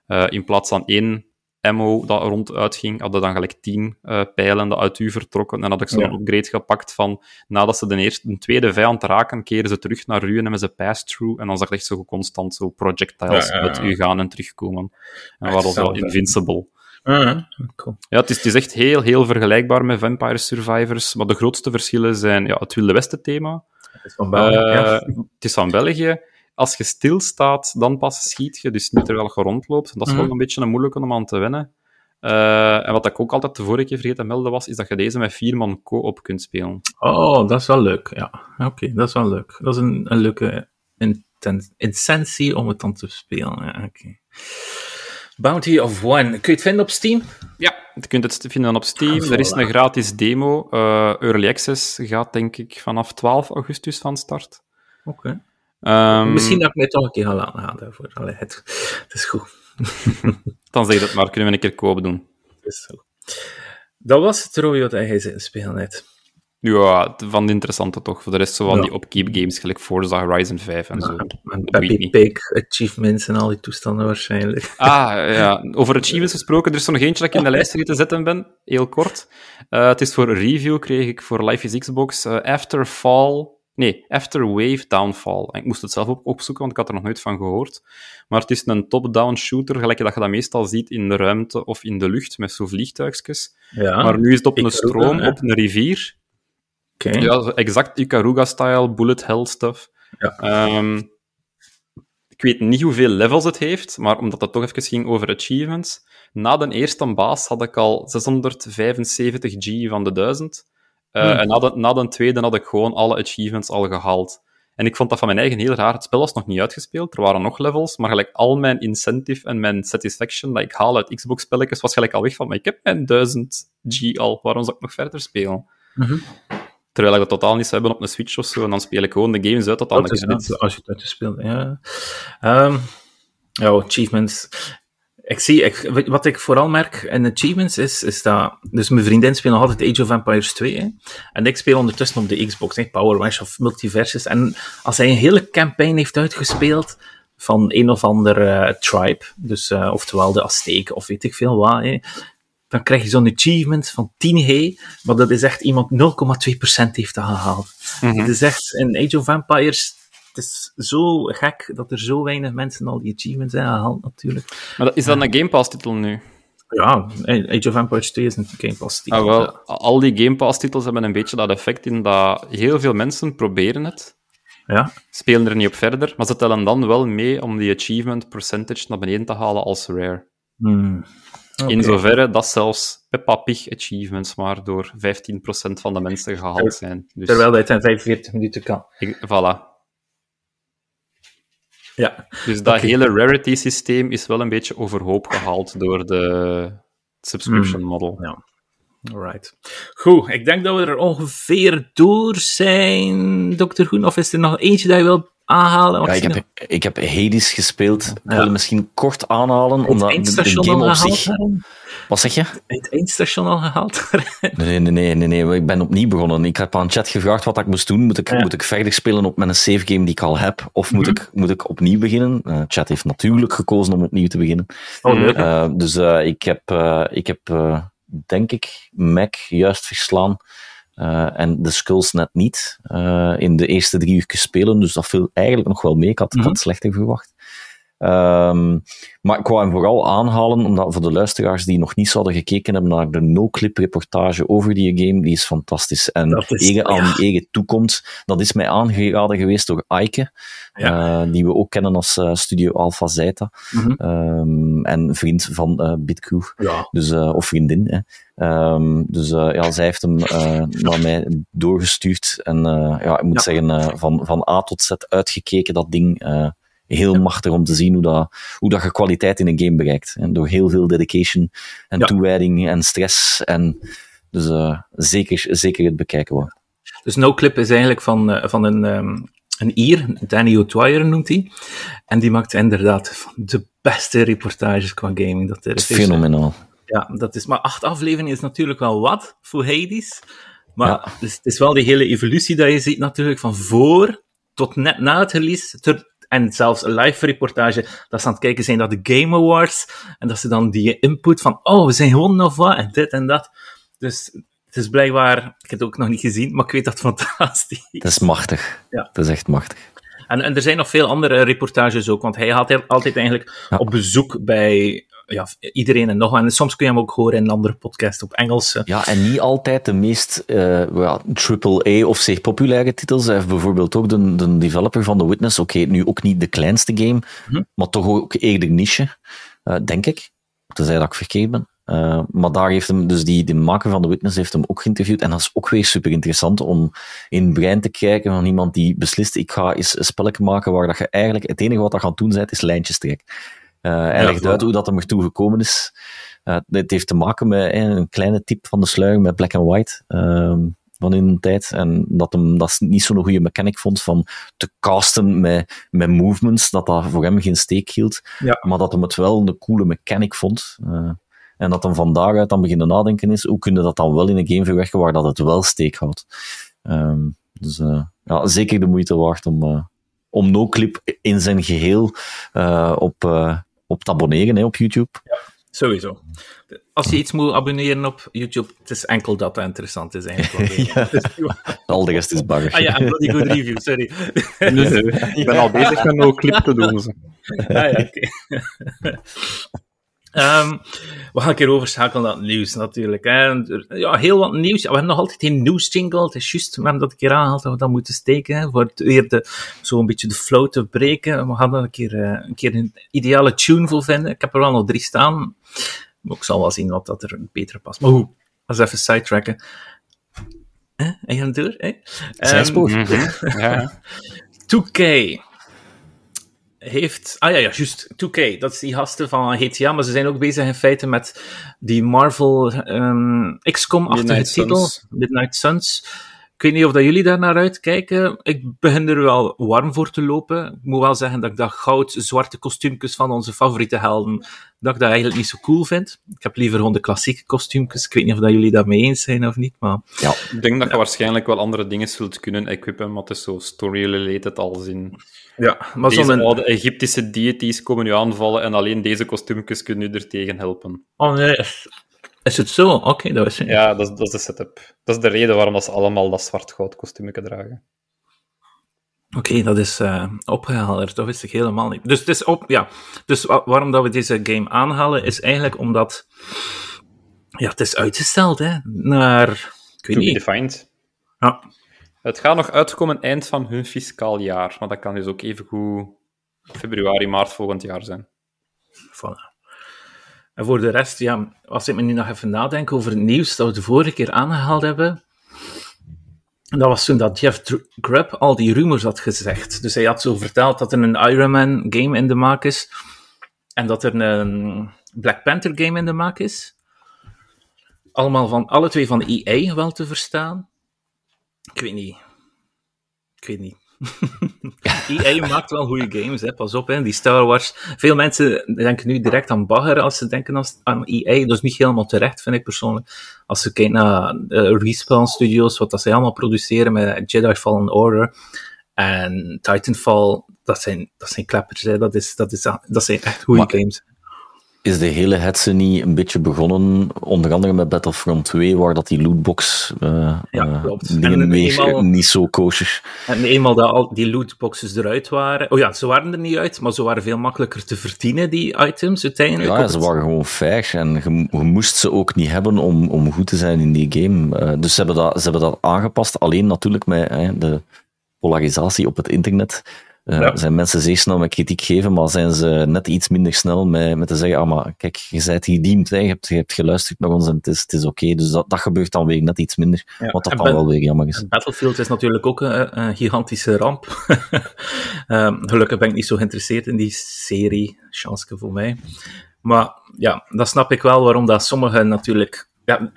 eh, in plaats van één ammo dat ronduit ging, hadden dan gelijk tien eh, pijlen dat uit u vertrokken. En had ik zo'n Ja. upgrade gepakt van, nadat ze de, eerste, de tweede vijand raken, keren ze terug naar u en hebben ze pass-through. En dan zag ik echt zo constant zo projectiles Ja, ja, ja. uit u gaan en terugkomen. En zo zelf, hè. invincible. Ah, cool. Ja, het is, het is echt heel, heel vergelijkbaar met Vampire Survivors, maar de grootste verschillen zijn ja, het Wilde Westen thema. Het is van België, Eh, ja. Het is van België. Als je stilstaat, dan pas schiet je, dus niet terwijl je rondloopt. Dat is wel een beetje een moeilijke om aan te wennen. Eh, en wat ik ook altijd de vorige keer vergeten te melden was, is dat je deze met vier man co-op kunt spelen. Oh, dat is wel leuk, ja. Oké, dat is wel leuk. Dat is een, een leuke inten- intentie om het dan te spelen. Ja. Bounty of One. Kun je het vinden op Steam? Ja, je kunt het vinden op Steam. Ah, er is een gratis demo. Eh, Early Access gaat, denk ik, vanaf 12 augustus van start. Oké. Ehm, Misschien dat ik mij toch een keer ga laten gaan daarvoor. Allee, het, het is goed. [LAUGHS] Dan zeg je het maar, kunnen we een keer koop doen. Goed. Dat was het Roy wat hij zitten spelen net. Ja, van de interessante toch. Voor de rest zo van Ja. die upkeep games, gelijk Forza Horizon 5 en zo. En Dat Peppy. Pig, achievements en al die toestanden waarschijnlijk. Ah, ja. [LAUGHS] Over achievements gesproken, er is er nog eentje dat ik in de lijst te zetten ben. Heel kort. Eh, het is voor review, kreeg ik voor Life is Xbox. eh, After Fall... Nee, After Wave Downfall. En ik moest het zelf op opzoeken, want ik had er nog nooit van gehoord. Maar het is een top-down shooter, gelijk dat je dat meestal ziet in de ruimte of in de lucht, met zo'n vliegtuigjes. Ja, Maar nu is het op een stroom, hè? op een rivier. oké. Ja, exact Ikaruga-style, bullet hell stuff. Ja. Ehm, ik weet niet hoeveel levels het heeft, maar omdat het toch even ging over achievements. Na de eerste baas had ik al 675 G van de 1000. Eh, Hmm. En na de, na de tweede had ik gewoon alle achievements al gehaald. En ik vond dat van mijn eigen heel raar. Het spel was nog niet uitgespeeld, er waren nog levels, maar gelijk al mijn incentive en mijn satisfaction dat ik haal uit Xbox-spelletjes was gelijk al weg van, maar ik heb mijn 1000 G al, waarom zou ik nog verder spelen? Mhm. Terwijl ik dat totaal niet zou hebben op een Switch of zo, en dan speel ik gewoon de games uit tot aan de als je het uitgespeeld ja. Ehm, ja, achievements. Ik zie, ik, wat ik vooral merk in achievements is, is dat... Dus mijn vriendin speelt nog altijd Age of Empires 2, hè, en ik speel ondertussen op de Xbox, hè, Power Wash of Multiversus. En als hij een hele campaign heeft uitgespeeld van een of ander eh, tribe, dus uh, oftewel de Azteken of weet ik veel wat, hè, dan krijg je zo'n achievement van 10 G, maar dat is echt iemand 0,2% heeft dat gehaald. Mhm. Het is echt, in Age of Empires, het is zo gek dat er zo weinig mensen al die achievements hebben gehaald, natuurlijk. Maar is dat een Game Pass-titel nu? Ja, Age of Empires 2 is een Game Pass titel. Ah, wel, al die Game Pass-titels hebben een beetje dat effect in dat heel veel mensen proberen het, Ja, spelen er niet op verder, maar ze tellen dan wel mee om die achievement percentage naar beneden te halen als rare. Hmm. In zoverre dat zelfs Peppa Pig achievements maar door 15% van de mensen gehaald zijn. Dus, Terwijl dat in 45 minuten kan. ik- voilà. Ja, Dus dat hele rarity-systeem is wel een beetje overhoop gehaald door de subscription Hmm. model. Ja. alright. Goed, ik denk dat we er ongeveer door zijn, Dr. Groen. Of is er nog eentje dat je wil aanhalen? Of Ja, ik, heb, ik heb Hades gespeeld. Ik Ja. wil misschien kort aanhalen, het omdat de, de game op zich... Wat zeg je? Het eindstation al gehaald? [LAUGHS] Nee, nee, nee, nee, nee. Ik ben opnieuw begonnen. Ik heb aan chat gevraagd wat ik moest doen. Moet ik, Ja. moet ik verder spelen op met een save game die ik al heb? Of moet, Mhm. ik, moet ik opnieuw beginnen? Eh, chat heeft natuurlijk gekozen om opnieuw te beginnen. oh, leuk. Eh, dus eh, ik heb, ik heb denk ik, Mac juist verslaan. En de skulls net niet. in de eerste drie uur spelen. Dus dat viel eigenlijk nog wel mee. Ik had, ik had slechter verwacht. Ehm, maar ik wou hem vooral aanhalen, omdat voor de luisteraars die nog niet zouden gekeken hebben naar de no-clip reportage over die game, die is fantastisch. En is- Ege aan ja. die Ege toekomst, dat is mij aangeraden geweest door Aike, Ja. eh, die we ook kennen als eh, Studio Alpha Zeta, Mhm. ehm, en vriend van eh Bitcrew. Ja. Dus, of vriendin. Hè. Ehm, dus ja, zij heeft hem naar mij doorgestuurd. En ja, ik moet zeggen, van, van A tot Z uitgekeken, dat ding. Heel machtig om te zien hoe, dat, hoe dat je kwaliteit in een game bereikt. En door heel veel dedication en Ja. toewijding en stress. En, dus eh, zeker, zeker het bekijken waard. Dus No Clip is eigenlijk van, eh, van een, ehm, een Ier, Danny O'Dwyer noemt hij. En die maakt inderdaad de beste reportages qua gaming dat er fenomenaal. Ja, dat is, maar acht afleveringen is natuurlijk wel wat voor Hades. Maar Ja. dus het is wel die hele evolutie dat je ziet natuurlijk van voor tot net na het release. ter- en zelfs een live reportage, dat ze aan het kijken zijn naar de Game Awards. En dat ze dan die input van, oh, we zijn gewonnen of wat, en dit en dat. Dus het is blijkbaar, ik heb het ook nog niet gezien, maar ik weet dat fantastisch Het is machtig. Ja. Het is echt machtig. en, en er zijn nog veel andere reportages ook, want hij gaat heel- altijd eigenlijk Ja. op bezoek bij ja, iedereen en nog wat. En soms kun je hem ook horen in een andere podcast op Engels. eh. Ja, en niet altijd de meest eh ja, triple-A of zeer populaire titels. Hij heeft bijvoorbeeld ook de, de developer van The Witness. Oké, nu ook niet de kleinste game, Mhm. maar toch ook eerder niche, eh, denk ik. Tenzij dat ik verkeerd ben. Maar daar heeft hem, dus die, de maker van The Witness heeft hem ook geïnterviewd. En dat is ook weer super interessant om in het brein te kijken van iemand die beslist: ik ga eens een spelletje maken waar dat je eigenlijk het enige wat je gaat doen bent, is lijntjes trekken. Eh, hij Ja, legt uit hoe dat er toe gekomen is. Het heeft te maken met eh, een kleine tip van de sluier met black and white ehm, van in de tijd. En dat hem dat niet zo'n goede mechanic vond van te casten met, met movements, dat dat voor hem geen steek hield. Ja. Maar dat hem het wel een coole mechanic vond. Eh, en dat hem van daaruit dan beginnen nadenken is, hoe kun je dat dan wel in een game verwerken waar dat het wel steek houdt. Ehm, dus eh, ja, zeker de moeite waard om, eh, om NoClip in zijn geheel eh, op, eh, op te abonneren hè, op YouTube. Sowieso. Als je iets moet abonneren op YouTube, het is enkel dat dat interessant is eigenlijk. [LAUGHS] Ja. Al de rest is bagger. ah ja, en Bloody Good Review, sorry. ik ben al bezig met [LAUGHS] een clip te doen. zo. ah ja, oké. Ehm, we gaan een keer overschakelen naar het nieuws natuurlijk. Hè. Ja, heel wat nieuws. We hebben nog altijd geen nieuwsjingle. Het is juist, we hebben dat een keer aangehaald dat we dat moeten steken. Hè, voor het weer de, zo een beetje de flow te breken. We gaan er een keer, eh, een keer een ideale tune voor vinden. Ik heb er wel nog drie staan. Maar ik zal wel zien wat dat er beter past. Maar hoe? Als even sidetracken. Hè? En je gaat door, hè? Ehm, Zijspoor. Mhm. Ja, [LAUGHS] ja. 2K heeft... Ah ja, ja, juist. 2K, dat is die gasten van GTA, maar ze zijn ook bezig in feite met die Marvel um, XCOM-achtige titel, Midnight Suns. Ik weet niet of dat jullie daar naar uitkijken. Ik begin er wel warm voor te lopen. Ik moet wel zeggen dat ik dat goud-zwarte kostuumjes van onze favoriete helden, dat ik dat eigenlijk niet zo cool vind. Ik heb liever gewoon de klassieke kostuumjes. Ik weet niet of dat jullie daarmee eens zijn of niet, maar... Ja, ik denk dat je waarschijnlijk wel andere dingen zult kunnen equippen, maar het is zo story-related als in... Ja, maar deze zo'n... oude Egyptische deities komen nu aanvallen en alleen deze kostuumjes kunnen u er tegen helpen. Oh nee, is het zo? Oké, dat is het. Ja, dat is, dat is de setup. Dat is de reden waarom ze allemaal dat zwart-goud kostuumje dragen. Oké, dat is uh, opgehaald. Dat wist ik helemaal niet. Dus, het is op, ja. dus waarom dat we deze game aanhalen, is eigenlijk omdat... Ja, het is uitgesteld, hè. Naar... Ik weet niet. defined. Ja. Het gaat nog uitkomen eind van hun fiscaal jaar. Maar dat kan dus ook even goed februari, maart volgend jaar zijn. Voilà. En voor de rest, ja, als ik me nu nog even nadenk over het nieuws dat we de vorige keer aangehaald hebben, dat was toen dat Jeff Grubb al die rumors had gezegd. Dus hij had zo verteld dat er een Iron Man game in de maak is, en dat er een Black Panther game in de maak is. Allemaal van, alle twee van EA wel te verstaan. Ik weet niet. Ik weet niet. [LAUGHS] EA maakt wel goede games, hè. pas op, hè. die Star Wars. Veel mensen denken nu direct aan bagger als ze denken aan EA. Dat is niet helemaal terecht, vind ik persoonlijk. Als ze kijken naar uh, Respawn Studios, wat dat ze allemaal produceren met Jedi Fallen Order en Titanfall, dat zijn, dat zijn kleppers, hè. Dat, is, dat, is, dat zijn echt goede games is de hele hetze niet een beetje begonnen, onder andere met Battlefront 2, waar dat die lootbox uh, ja, klopt. meer niet zo kosher. En eenmaal dat al die lootboxes eruit waren, oh ja, ze waren er niet uit, maar ze waren veel makkelijker te verdienen, die items uiteindelijk. Ja, ze waren gewoon fair en je, je, moest ze ook niet hebben om, om goed te zijn in die game. Uh, dus ze hebben, dat, ze hebben dat aangepast, alleen natuurlijk met de polarisatie op het internet. Uh, Zijn mensen zeer snel met kritiek geven, maar zijn ze net iets minder snel met, met te zeggen, ah, maar kijk, je bent gediend, hè, je, hebt, je hebt geluisterd naar ons en het is, het is oké. Dus dat, dat gebeurt dan weer net iets minder, wat dat dan wel weer jammer is. Battlefield is natuurlijk ook een, een gigantische ramp. um, [LAUGHS] gelukkig ben ik niet zo geïnteresseerd in die serie, chance voor mij. Maar ja, dat snap ik wel waarom dat sommigen natuurlijk ja,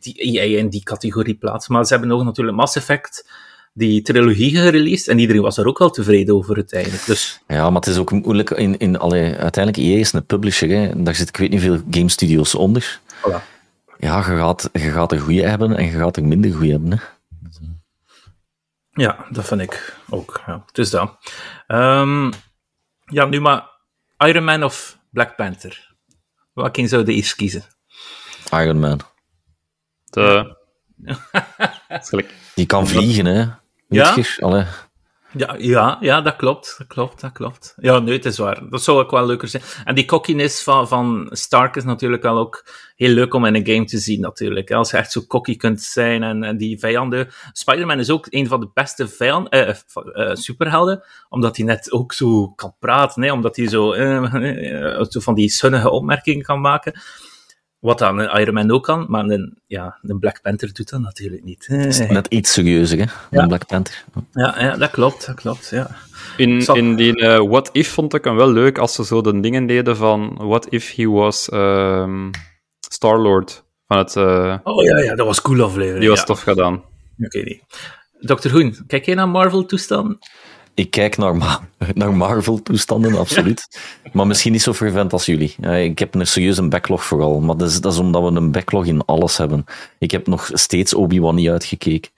die EA in die categorie plaatsen. Maar ze hebben ook natuurlijk Mass Effect die trilogie gereleased en iedereen was er ook wel tevreden over uiteindelijk. Dus... Ja, maar het is ook moeilijk. In, in, allee, uiteindelijk, EA is een publisher. Hè. Daar zit ik weet niet veel game studios onder. Voilà. Ja, je gaat, je gaat er goede hebben en je gaat er minder goede hebben. Hè. Ja, dat vind ik ook. Ja. Het is dat. Um, ja, nu maar Iron Man of Black Panther? Welke zou je eerst kiezen? Iron Man. De... [LAUGHS] Die kan vliegen, hè? Ja? Ja, ja, ja, dat klopt, dat klopt, dat klopt. Ja, nee, het is waar. Dat zou ook wel leuker zijn. En die cockiness van, van Stark is natuurlijk wel ook heel leuk om in een game te zien, natuurlijk. Als je echt zo cocky kunt zijn en, en die vijanden... Spider-Man is ook een van de beste vijanden, uh, uh, superhelden, omdat hij net ook zo kan praten, hè, omdat hij zo, uh, [LAUGHS] zo van die sunnige opmerkingen kan maken. Wat dan een Iron Man ook kan, maar een, ja, een Black Panther doet dat natuurlijk niet. net iets serieuzer, hè? Een Black Panther. Ja, ja, dat klopt, dat klopt, ja. In, in die uh, What If vond ik hem wel leuk als ze zo de dingen deden van What If he was um, Star-Lord. Van het, uh, oh ja, ja, dat was cool aflevering. Die was tof gedaan. Oké, okay, Dr. Hoen, kijk jij naar Marvel-toestanden? Ik kijk naar, [LAUGHS] naar Marvel-toestanden, absoluut. maar misschien niet zo fervent als jullie. Ik heb een serieuze backlog vooral, maar dat is, dat is omdat we een backlog in alles hebben. Ik heb nog steeds Obi-Wan niet uitgekeken.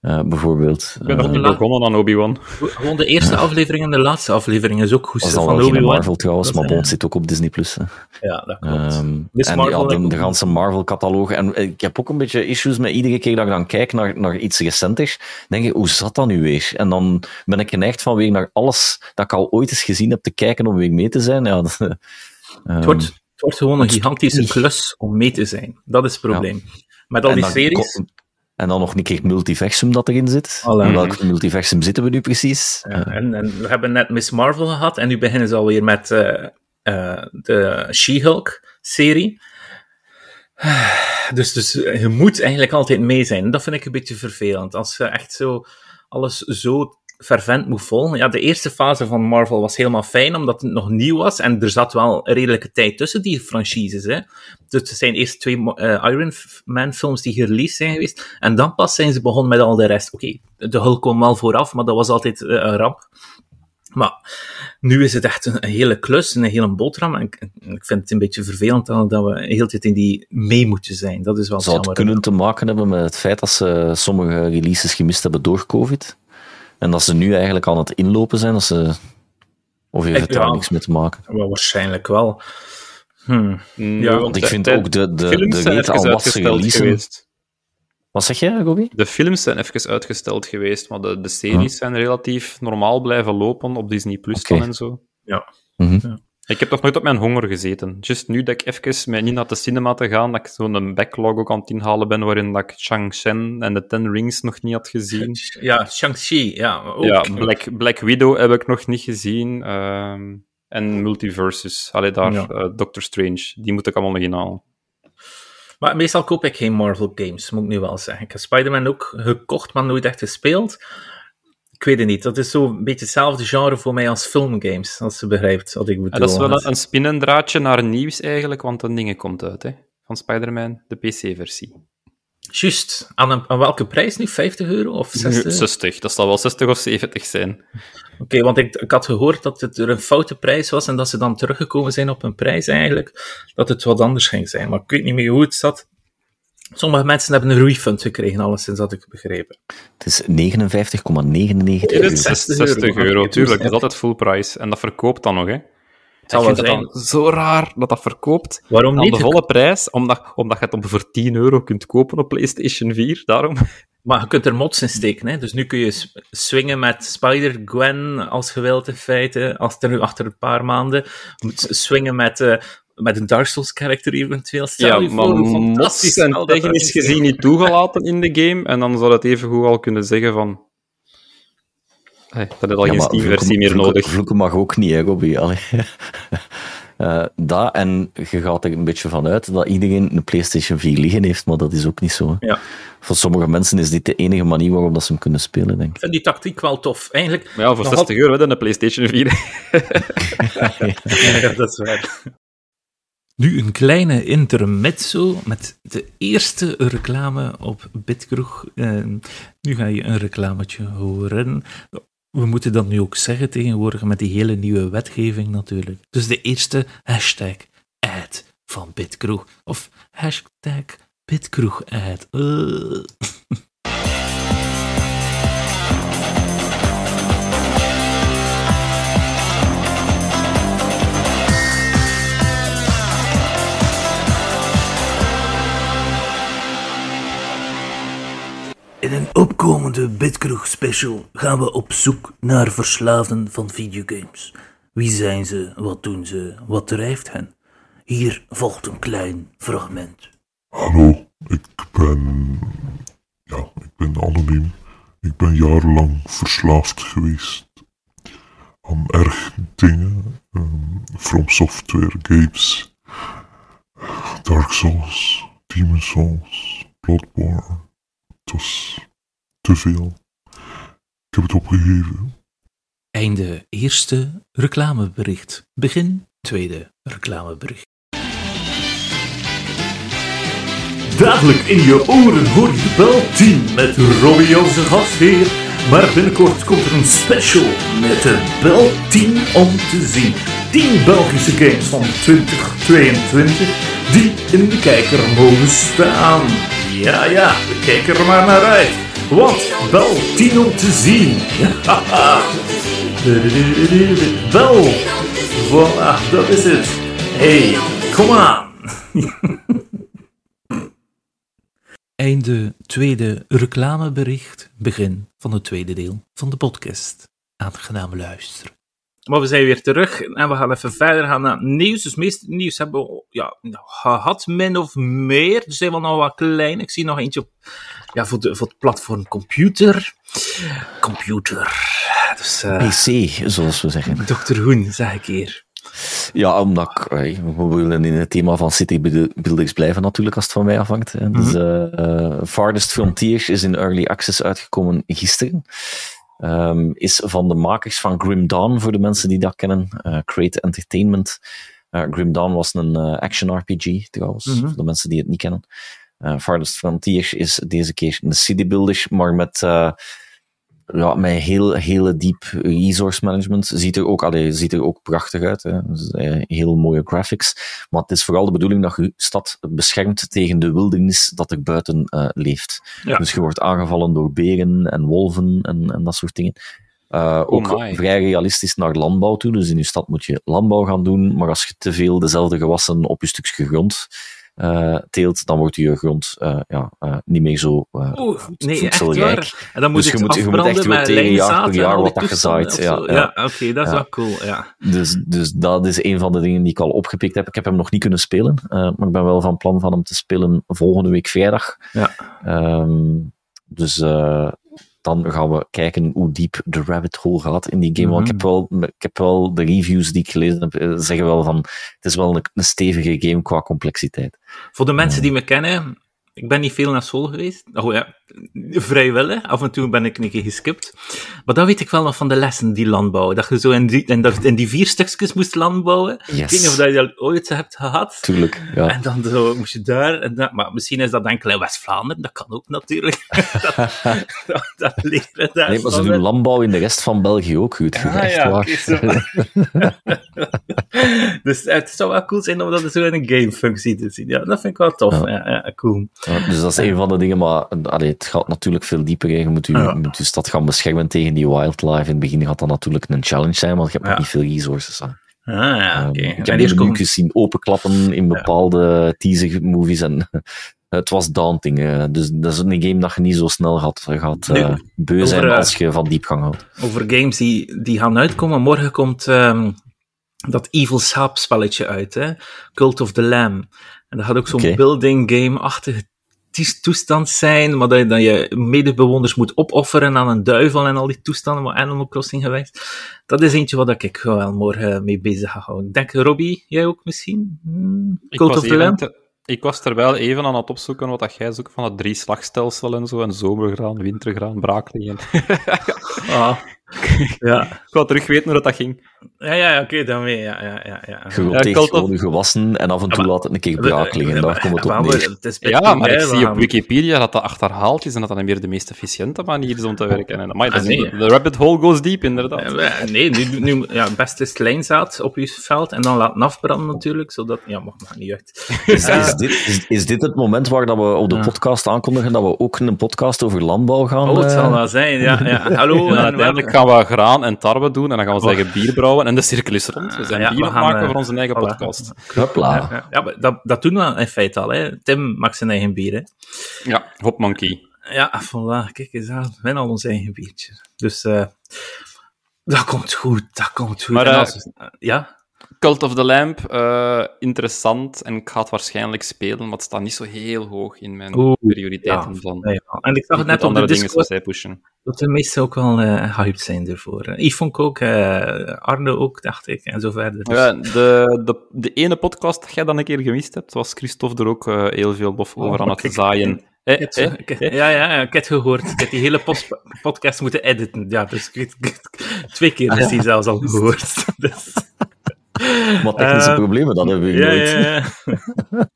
Uh, bijvoorbeeld. Ik ben nog niet begonnen aan Obi-Wan. Gewoon de eerste aflevering en de laatste aflevering is ook goed. Dat is al wel Marvel trouwens, maar Bond zit ook op Disney+. Plus. Ja, dat klopt. Um, en ja, de, de ganse Marvel-cataloog. En ik heb ook een beetje issues met iedere keer dat ik dan kijk naar, naar iets recenter, denk ik, hoe zat dat nu weer? En dan ben ik geneigd van weer naar alles dat ik al ooit eens gezien heb te kijken om weer mee te zijn. Ja, [LAUGHS] dat, um, het, wordt, het wordt gewoon een gigantische klus om mee te zijn. Dat is het probleem. Ja. Met al die series... En dan nog een keer multiversum dat erin zit. In welk multiversum zitten we nu precies? Ja, en, en, we hebben net Miss Marvel gehad en nu beginnen ze alweer met uh, uh, de She-Hulk-serie. [SIGHS] Dus, dus je moet eigenlijk altijd mee zijn. Dat vind ik een beetje vervelend. Als je echt zo alles zo fervent moet volgen. Ja, de eerste fase van Marvel was helemaal fijn, omdat het nog nieuw was. En er zat wel een redelijke tijd tussen die franchises. Hè. Dus het zijn eerst twee uh, Iron Man films die gereleased zijn geweest. En dan pas zijn ze begonnen met al de rest. Oké, de Hulk kwam wel vooraf, maar dat was altijd uh, een ramp. Maar nu is het echt een, hele klus, een hele boterham. En ik, ik, vind het een beetje vervelend dat we de hele tijd in die mee moeten zijn. Dat is wel Zou het kunnen te maken hebben met het feit dat ze sommige releases gemist hebben door COVID? En dat ze nu eigenlijk aan het inlopen zijn? Dat ze... Of heeft het daar niks mee te maken? Wel, waarschijnlijk wel. Hmm. Ja, want ik vind ook de, de, de, de rate al wat ze releasen... Wat zeg je, Robbie? De films zijn even uitgesteld geweest, maar de, de series zijn relatief normaal blijven lopen op Disney Plus okay. en zo. Ja. Mm -hmm. ja. Ik heb nog nooit op mijn honger gezeten. Just nu dat ik even met niet naar de cinema te gaan, dat ik zo'n backlog ook aan het inhalen ben, waarin dat ik Shang-Chen en de Ten Rings nog niet had gezien. [LAUGHS] Ja, Shang-Chi, ja. Ook. Ja, Black, Black Widow heb ik nog niet gezien. Um, en Multiverses, allee, daar, ja. uh, Doctor Strange, die moet ik allemaal nog inhalen. Maar meestal koop ik geen Marvel games, moet ik nu wel zeggen. Ik heb Spider-Man ook gekocht, maar nooit echt gespeeld. Ik weet het niet. Dat is zo'n beetje hetzelfde genre voor mij als filmgames, als ze begrijpt wat ik bedoel. Dat is wel een, een spinnendraadje naar nieuws eigenlijk, want een ding komt uit, hè? Van Spider-Man, de PC-versie. Juist. Aan, een, aan welke prijs nu? 50 euro of 60? 60. Dat zal wel 60 of 70 zijn. Oké, okay, want ik, ik had gehoord dat het er een foute prijs was en dat ze dan teruggekomen zijn op een prijs eigenlijk, dat het wat anders ging zijn. Maar ik weet niet meer hoe het zat. Sommige mensen hebben een refund gekregen, alleszins had ik begrepen. Het is 59,99 euro. 60 euro, tuurlijk. Dat is altijd full price. En dat verkoopt dan nog, hè. Ik vind het dan zo raar dat dat verkoopt Waarom niet? aan de volle prijs, omdat, omdat je het op voor 10 euro kunt kopen op PlayStation 4, daarom. Maar je kunt er mods in steken, hè? dus nu kun je swingen met Spider-Gwen als je wilt in feite, als er nu achter een paar maanden, swingen met... Uh, met een Dark Souls character eventueel. Stel ja, maar mods zijn technisch gezien niet toegelaten in de game, en dan zou het even goed al kunnen zeggen van Hey, dat is al ja, geen Steam-versie meer nodig. Vloeken mag ook niet, hè, Robbie. Uh, [LAUGHS] dat, en je gaat er een beetje vanuit dat iedereen een PlayStation 4 liggen heeft, maar dat is ook niet zo. Ja. Voor sommige mensen is dit de enige manier waarop dat ze hem kunnen spelen, denk ik. Ik vind die tactiek wel tof. Eigenlijk, maar ja, voor 60 had... euro dan een PlayStation 4. [LAUGHS] [LAUGHS] ja, dat is waar. Nu een kleine intermezzo met de eerste reclame op Bitkroeg. Uh, nu ga je een reclametje horen we moeten dat nu ook zeggen tegenwoordig met die hele nieuwe wetgeving natuurlijk. Dus de eerste hashtag ad van Bitkroeg. Of hashtag Bitkroeg ad. Uh. [LAUGHS] In een opkomende Bitkroeg special gaan we op zoek naar verslaafden van videogames. Wie zijn ze, wat doen ze, wat drijft hen? Hier volgt een klein fragment. Hallo, ik ben. Ja, ik ben anoniem. Ik ben jarenlang verslaafd geweest aan erg dingen. Um, From Software Games, Dark Souls, Demon Souls, Bloodborne. Het was te veel. Ik heb het opgegeven. Einde eerste reclamebericht. Begin tweede reclamebericht. Dadelijk in je oren hoor je bel 10 met Robbie als een gastheer. Maar binnenkort komt er een special met de bel 10 om te zien. 10 Belgische games van 2022 die in de kijker mogen staan. Ja, ja, kijk er maar naar uit. Want bel 10 om te zien. [LAUGHS] Bel. Voilà, dat is het. Hey, kom aan. [LAUGHS] Einde tweede reclamebericht. Begin van het tweede deel van de podcast. Aangenaam luisteren. Maar we zijn weer terug en we gaan even verder gaan naar nieuws. Dus meest nieuws hebben we ja, gehad, min of meer. Er zijn wel nog wat klein. Ik zie nog eentje op, ja, voor, de, voor het platform computer. Computer. Dus, uh, PC, zoals we zeggen. Dr. Hoen, zeg ik hier. Ja, omdat ik, we willen in het thema van City Buildings blijven natuurlijk, als het van mij afhangt. Dus, uh, Farthest Frontier is in Early Access uitgekomen gisteren. Um, is van de makers van Grim Dawn, voor de mensen die dat kennen. Uh, Create Entertainment. Uh, Grim Dawn was een uh, action RPG, trouwens, mm -hmm. voor de mensen die het niet kennen. Farthest Frontier is deze keer een city builder, maar met ja, met heel, hele diep resource management. Ziet er ook, allee, ziet er ook prachtig uit. Hè. Dus, eh, heel mooie graphics. Maar het is vooral de bedoeling dat je stad beschermt tegen de wildernis dat er buiten uh, leeft. Ja. Dus je wordt aangevallen door beren en wolven en, en dat soort dingen. Uh, ook oh vrij realistisch naar landbouw toe. Dus in je stad moet je landbouw gaan doen. Maar als je te veel dezelfde gewassen op je stukje grond teelt, dan wordt je grond uh, ja, uh, niet meer zo Oeh, nee, voedselrijk. En dan moet dus je, moet, je moet echt weer tegen jaar per jaar wat dat gezaaid. Ja, ja. ja oké, okay, dat is wel cool. Ja. Dus, dus dat is een van de dingen die ik al opgepikt heb. Ik heb hem nog niet kunnen spelen, maar ik ben wel van plan van hem te spelen volgende week vrijdag. Ja. Um, dus dan gaan we kijken hoe diep de rabbit hole gaat in die game. Want ik heb, wel, ik heb wel de reviews die ik gelezen heb, zeggen wel van het is wel een, een stevige game qua complexiteit. Voor de mensen die me kennen, ik ben niet veel naar school geweest. Oh ja, vrijwillig. Af en toe ben ik een keer geskipt. Maar dat weet ik wel nog van de lessen, die landbouw. Dat je zo in die, in dat, in die vier stukjes moest landbouwen. Yes. Ik weet niet of dat je dat ooit hebt gehad. Tuurlijk, ja. En dan zo moest je daar... En dat, maar misschien is dat enkel in West-Vlaanderen. Dat kan ook natuurlijk. [LAUGHS] dat, dat, dat leren daar. Nee, maar ze doen landbouw in de rest van België ook goed. Ah, echt ja, waar. [LAUGHS] dus het zou wel cool zijn om dat zo in een gamefunctie te zien. Ja, dat vind ik wel tof. Ja. Ja, ja cool. Dus dat is een van de dingen, maar allee, het gaat natuurlijk veel dieper. Je moet, je, moet je stad gaan beschermen tegen die wildlife. In het begin gaat dat natuurlijk een challenge zijn, want je hebt nog niet veel resources. Ah, ja. Okay. Um, ik heb hier komt... zien openklappen in bepaalde teaser-movies en [LAUGHS] het was daunting. Uh, dus dat is een game dat je niet zo snel gaat, gaat uh, beu zijn over, als je van diepgang houdt. Over games die, die gaan uitkomen. Morgen komt um, dat Evil Saap spelletje uit, hè? Cult of the Lamb. En dat gaat ook zo'n okay. building game-achtige toestand zijn, maar dat je, dat je medebewoners moet opofferen aan een duivel en al die toestanden, wat Animal Crossing geweest. Dat is eentje wat ik wel morgen mee bezig ga houden. Ik denk, Robbie, jij ook misschien? Hmm, Cult of the Lamb? Ik was er wel even aan het opzoeken wat dat jij zoekt van het drie slagstelsel en zo, en zomergraan, wintergraan, braakling. [LAUGHS] ah, ja. ik wou terug weten hoe dat ging. Ja, ja, oké, okay, dan weer. Ja, ja, ja, ja. Je ja, gewoon je gewassen en af en toe ja, laat het een keer braak liggen. Daar komt het op neer. Ja, maar ik zie op Wikipedia dat dat achterhaald is en dat dat meer de meest efficiënte manier is om te werken. En, ah, nee. De rabbit hole goes deep, inderdaad. nee, nu, nu ja, best is lijnzaad op je veld en dan laten afbranden natuurlijk, zodat... Ja, mag maar niet uit. [LAUGHS] Is, is, dit, is, is, dit het moment waar dat we op de podcast aankondigen dat we ook een podcast over landbouw gaan... Oh, het zal wel zijn, ja. ja. Hallo. [LAUGHS] En gaan we graan en tarwe doen en dan gaan we zeggen bier brouwen en de cirkel is rond. We zijn ja, bier maken voor onze eigen podcast. Hopla. Ja, ja, dat, dat doen we in feite al. Hè. Tim maakt zijn eigen bier. Hè. Ja, Hop Monkey. Ja, voilà. Kijk eens aan. We hebben al ons eigen biertje. Dus uh, dat komt goed. Dat komt goed. Maar, uh, als, uh, ja? Cult of the Lamp, uh, interessant. En ik ga het waarschijnlijk spelen, maar het staat niet zo heel hoog in mijn Oeh, prioriteiten. Ja, van, ja. En ik zag het net op de Discord pushen. dat de meesten ook wel uh, hyped zijn ervoor. Vond ik ook, uh, Arne ook, dacht ik, en zo verder. Dus. Ja, de, de, de ene podcast dat jij dan een keer gemist hebt, was Christophe er ook heel veel lof over oh, aan het zaaien. Eh, eh, ik, ja, ja, ja, ik heb het gehoord. Ik heb die hele podcast moeten editen. Ja, dus ik, twee keer is die zelfs al gehoord. [LAUGHS] Dus. [LAUGHS] Maar technische uh, problemen, dan hebben we ja, nooit. Ja,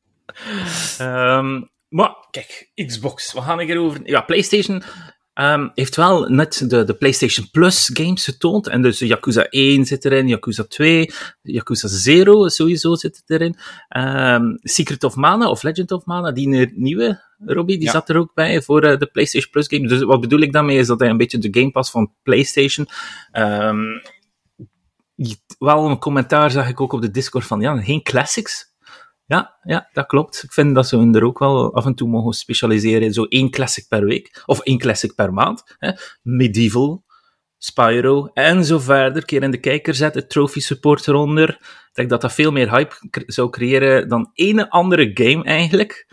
ja. um, [LAUGHS] [LAUGHS] maar, kijk, Xbox, we gaan hierover... Ja, PlayStation um, heeft wel net de, de PlayStation Plus games getoond. En dus Yakuza 1 zit erin, Yakuza 2, Yakuza 0 sowieso zit erin. Um, Secret of Mana, of Legend of Mana, die nieuwe, Robbie, die ja. zat er ook bij voor uh, de PlayStation Plus games. Dus wat bedoel ik daarmee, is dat hij een beetje de Game Pass van PlayStation... Um, wel een commentaar zag ik ook op de Discord van, ja, geen classics. Ja, ja, dat klopt. Ik vind dat ze er ook wel af en toe mogen specialiseren. Zo één classic per week, of één classic per maand. Hè. Medieval, Spyro, en zo verder. Keer in de kijker zetten, trophy support eronder. Ik denk dat dat veel meer hype zou creëren dan ene andere game eigenlijk.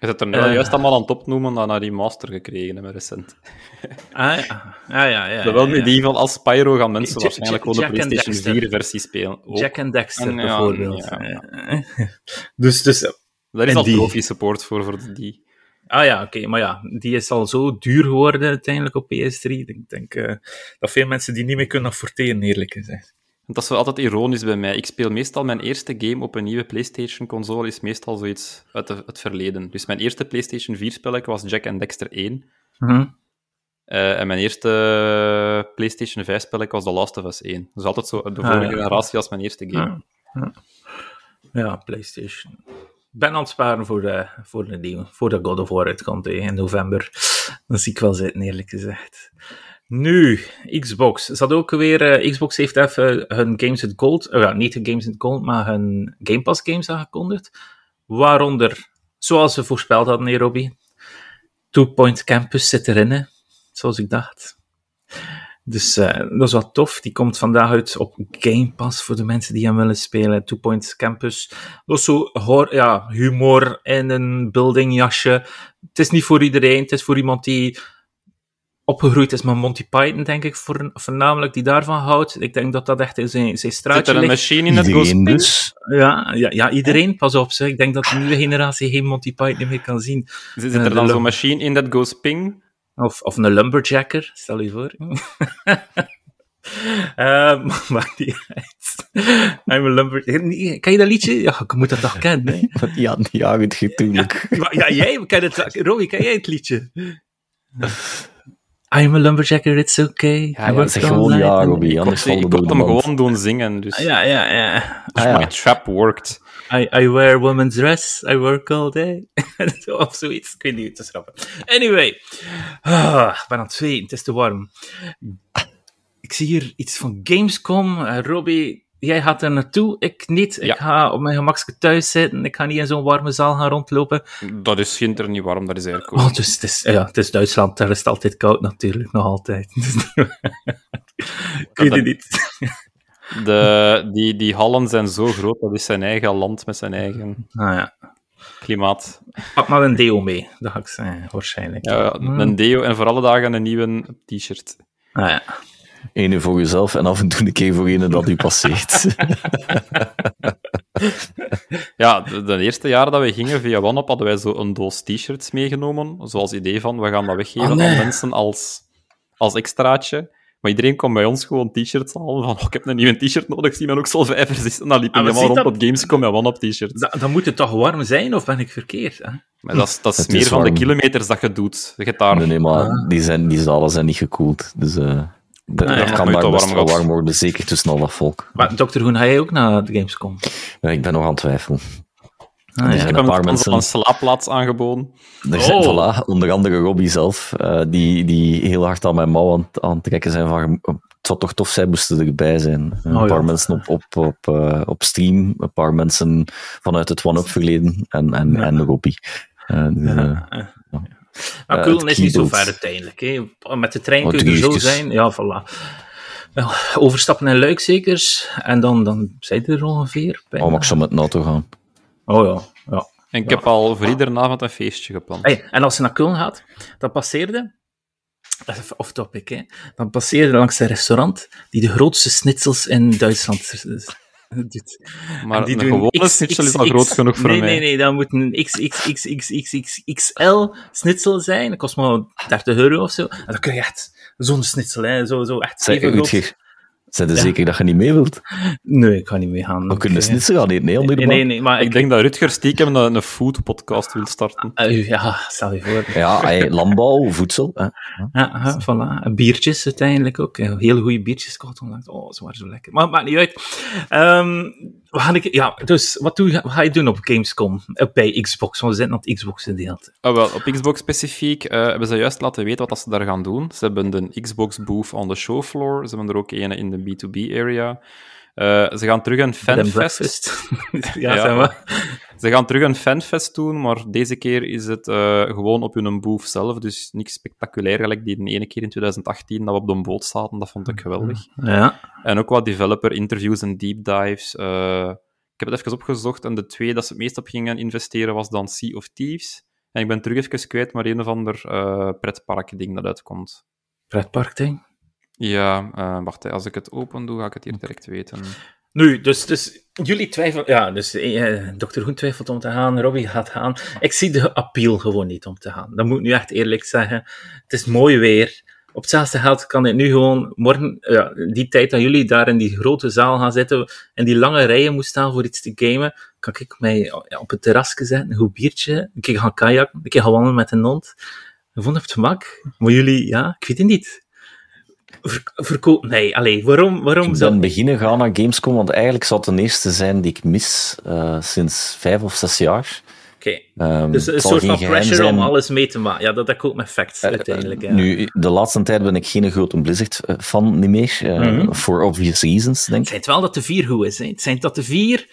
Je zit er nu uh, juist allemaal aan het opnoemen dat naar die master gekregen hebben recent. Ah ja, ja, ja. ja Zowel ja, ja. Medieval als Spyro gaan mensen waarschijnlijk gewoon de PlayStation 4 versie spelen. Ook. Jack and Dexter en, bijvoorbeeld. dus, dus, Daar is al trophy support voor, voor die. Ah ja, oké, maar ja, die is al zo duur geworden uiteindelijk op PS3. Ik denk uh, dat veel mensen die niet meer kunnen afforderen, eerlijk gezegd. Dat is wel altijd ironisch bij mij. Ik speel meestal mijn eerste game op een nieuwe PlayStation-console, is meestal zoiets uit het verleden. Dus mijn eerste PlayStation 4-spelletje was Jack and Dexter 1. Mm uh, en mijn eerste PlayStation 5-spelletje was The Last of Us 1. Dus altijd zo de vorige ah, ja. generatie als mijn eerste game. Ja, ja. PlayStation. Ik ben aan het sparen voor de, voor de nieuwe, voor de God of War uitkomt in november. Dat zie ik wel zitten, eerlijk gezegd. Nu, Xbox. Ze had ook weer, uh, Xbox heeft even hun Games with Gold, uh, ja, niet de Games with Gold, maar hun Game Pass games aangekondigd. Waaronder, zoals we voorspeld hadden, Nairobi, Two Point Campus zit erin, zoals ik dacht. Dus uh, dat is wel tof. Die komt vandaag uit op Game Pass voor de mensen die hem willen spelen. Two Point Campus. Dat is zo ja, humor in een building jasje. Het is niet voor iedereen. Het is voor iemand die opgegroeid is met Monty Python, denk ik, voor, voornamelijk, die daarvan houdt. Ik denk dat dat echt in zijn, zijn straatje Zit er een machine in het Iedereen dus? Ja, ja, ja, iedereen, pas op. Zeg. Ik denk dat de nieuwe generatie geen Monty Python meer kan zien. Zit er dan zo'n machine in dat goes ping? Of, of een lumberjacker, stel je voor. uh, [LAUGHS] [LAUGHS] maakt niet uit. I'm a lumberjacker. Ken je dat liedje? Ja, ik moet dat toch kennen. Hè? [LAUGHS] Ja, ja, het natuurlijk. Ja, ja, jij kent het. Robbie, ken jij het liedje? I'm a lumberjacker, it's okay. Ja, ja zeg gewoon ja, Robbie, anders Ik kon hem gewoon doen zingen, dus... Ja, ja, ja. Dus ah, ja. my trap worked. I, I wear woman's dress, I work all day. [LAUGHS] of zoiets, ik weet niet hoe te schrappen. Anyway, ah, ik ben aan het zweten, het is te warm. Ik zie hier iets van Gamescom. Uh, Robbie, jij gaat er naartoe, ik niet. Ik ga op mijn gemakje thuis zitten. Ik ga niet in zo'n warme zaal gaan rondlopen. Dat is ginter niet warm, dat is eigenlijk Oh, dus het is, ja, het is Duitsland, daar is het altijd koud natuurlijk, nog altijd. [LAUGHS] ik weet het niet. De, die, die hallen zijn zo groot, dat is zijn eigen land met zijn eigen ah, ja. klimaat. Pak maar een deo mee, dat ga ik zeggen, waarschijnlijk. Ja, hmm. een deo en voor alle dagen een nieuwe t-shirt. Ah ja. Eén voor jezelf en af en toe een keer voor een dat u passeert. [LAUGHS] ja, de, de, eerste jaren dat we gingen via OneUp hadden wij zo een doos t-shirts meegenomen. Zoals idee van, we gaan dat weggeven oh, aan mensen als, als extraatje. Maar iedereen kwam bij ons gewoon t-shirts halen van, oh, ik heb een nieuwe t-shirt nodig, zie men ook Solvijvers. En dan liepen we ah, helemaal rond op Gamescom met one-up t-shirts. Dan moet het toch warm zijn, of ben ik verkeerd? Hè? Maar dat is, dat is meer van de kilometers dat je doet. Je daar... Nee, nee, maar ah. die, zijn, die zalen zijn niet gekoeld. Dus uh, dat, kan daar best warm, warm worden, zeker tussen al dat volk. Maar dokter Groen, ga jij ook naar de Gamescom? Ja, ik ben nog aan het twijfelen. Ah, er zijn een paar mensen... een slaapplaats aangeboden. Er zijn, oh. voilà, onder andere Robbie zelf, uh, die, die heel hard aan mijn mouw aan, aan het trekken zijn van het zou toch tof zijn, moesten erbij zijn. Een oh, paar mensen op, op, op, uh, op stream, een paar mensen vanuit het One-Up verleden en, en, ja. en Robbie. Uh, dus, ja. Maar Kullen is niet zo ver uiteindelijk. Hè. Met de trein oh, kun je er zo zijn. Ja, voilà. Overstappen naar Luik zekers. En dan, dan zijn er ongeveer. Bijna. Oh, maar ik zou met NATO gaan. Oh ja, ja. En ik heb al voor iedere avond een feestje gepland. Hey, en als je naar Köln gaat, dan passeerde, of topic, hè, dan passeerde langs een restaurant die de grootste schnitzels in Duitsland [LAUGHS] doet. Maar die een gewone schnitzel is al groot genoeg voor nee, mij. Nee, nee, dat moet een XXXXXXL schnitzel zijn. Dat kost maar 30 euro of zo. En dan krijg je echt zo'n schnitzel, hè. Zo, zo echt even groot. Zijn er ja. zeker dat je niet mee wilt? Nee, ik ga niet mee gaan. We kunnen dus niet zo gaan eten, nee, nee, nee, nee, maar ik, ik denk dat Rutger stiekem een, een food podcast wil starten. Uh, ja, stel je voor. Ja, [LAUGHS] hey, landbouw, voedsel. Hè. Ja, voilà. En biertjes uiteindelijk ook. Heel goede biertjes. Oh, ze waren zo lekker. Maar het maakt niet uit. Um, we gaan ik, ja, dus wat, doe, wat ga je doen op Gamescom? Bij Xbox, want we zitten op Xbox gedeeld. Oh, wel, op Xbox specifiek uh, hebben ze juist laten weten wat ze daar gaan doen. Ze hebben de Xbox booth on the show floor. Ze hebben er ook een in de B2B area. Uh, ze gaan terug een fanfest. [LAUGHS] ja, ja, maar. Ze gaan terug een fanfest doen, maar deze keer is het uh, gewoon op hun booth zelf. Dus niks spectaculair, gelijk die de ene keer in 2018 dat we op de boot zaten. Dat vond ik geweldig. Ja. En ook wat developer interviews en deep dives. Uh, ik heb het even opgezocht en de twee dat ze het meest op gingen investeren was dan Sea of Thieves. En ik ben terug even kwijt, maar een of ander uh, pretpark-ding dat uitkomt. Pretpark-ding? Ja, wacht, als ik het open doe, ga ik het hier direct weten. Nu, dus, dus jullie twijfelen... Ja, dus eh, Dr. Groen twijfelt om te gaan, Robbie gaat gaan. Ik zie de appeal gewoon niet om te gaan. Dat moet ik nu echt eerlijk zeggen. Het is mooi weer. Op hetzelfde geld kan ik nu gewoon morgen, ja, die tijd dat jullie daar in die grote zaal gaan zitten en die lange rijen moet staan voor iets te gamen, kan ik mij op het terrasje zetten, een goed biertje, een keer gaan kajakken, een keer gaan wandelen met een hond. Gewoon op het gemak. Maar jullie, ja, ik weet het niet. Ver, verkoop... Nee, allee, waarom, waarom Ik zou... ben beginnen gaan naar Gamescom, want eigenlijk zou het de eerste zijn die ik mis uh, sinds vijf of zes jaar. Oké, okay. um, dus een soort van pressure zijn. om alles mee te maken. Ja, dat ook met facts uh, uiteindelijk. Ja. Nu, de laatste tijd ben ik geen grote Blizzard-fan niet meer, uh, mm -hmm. for obvious reasons, denk ik. Het schijnt wel dat de vier goed is. Hè. Het schijnt dat de vier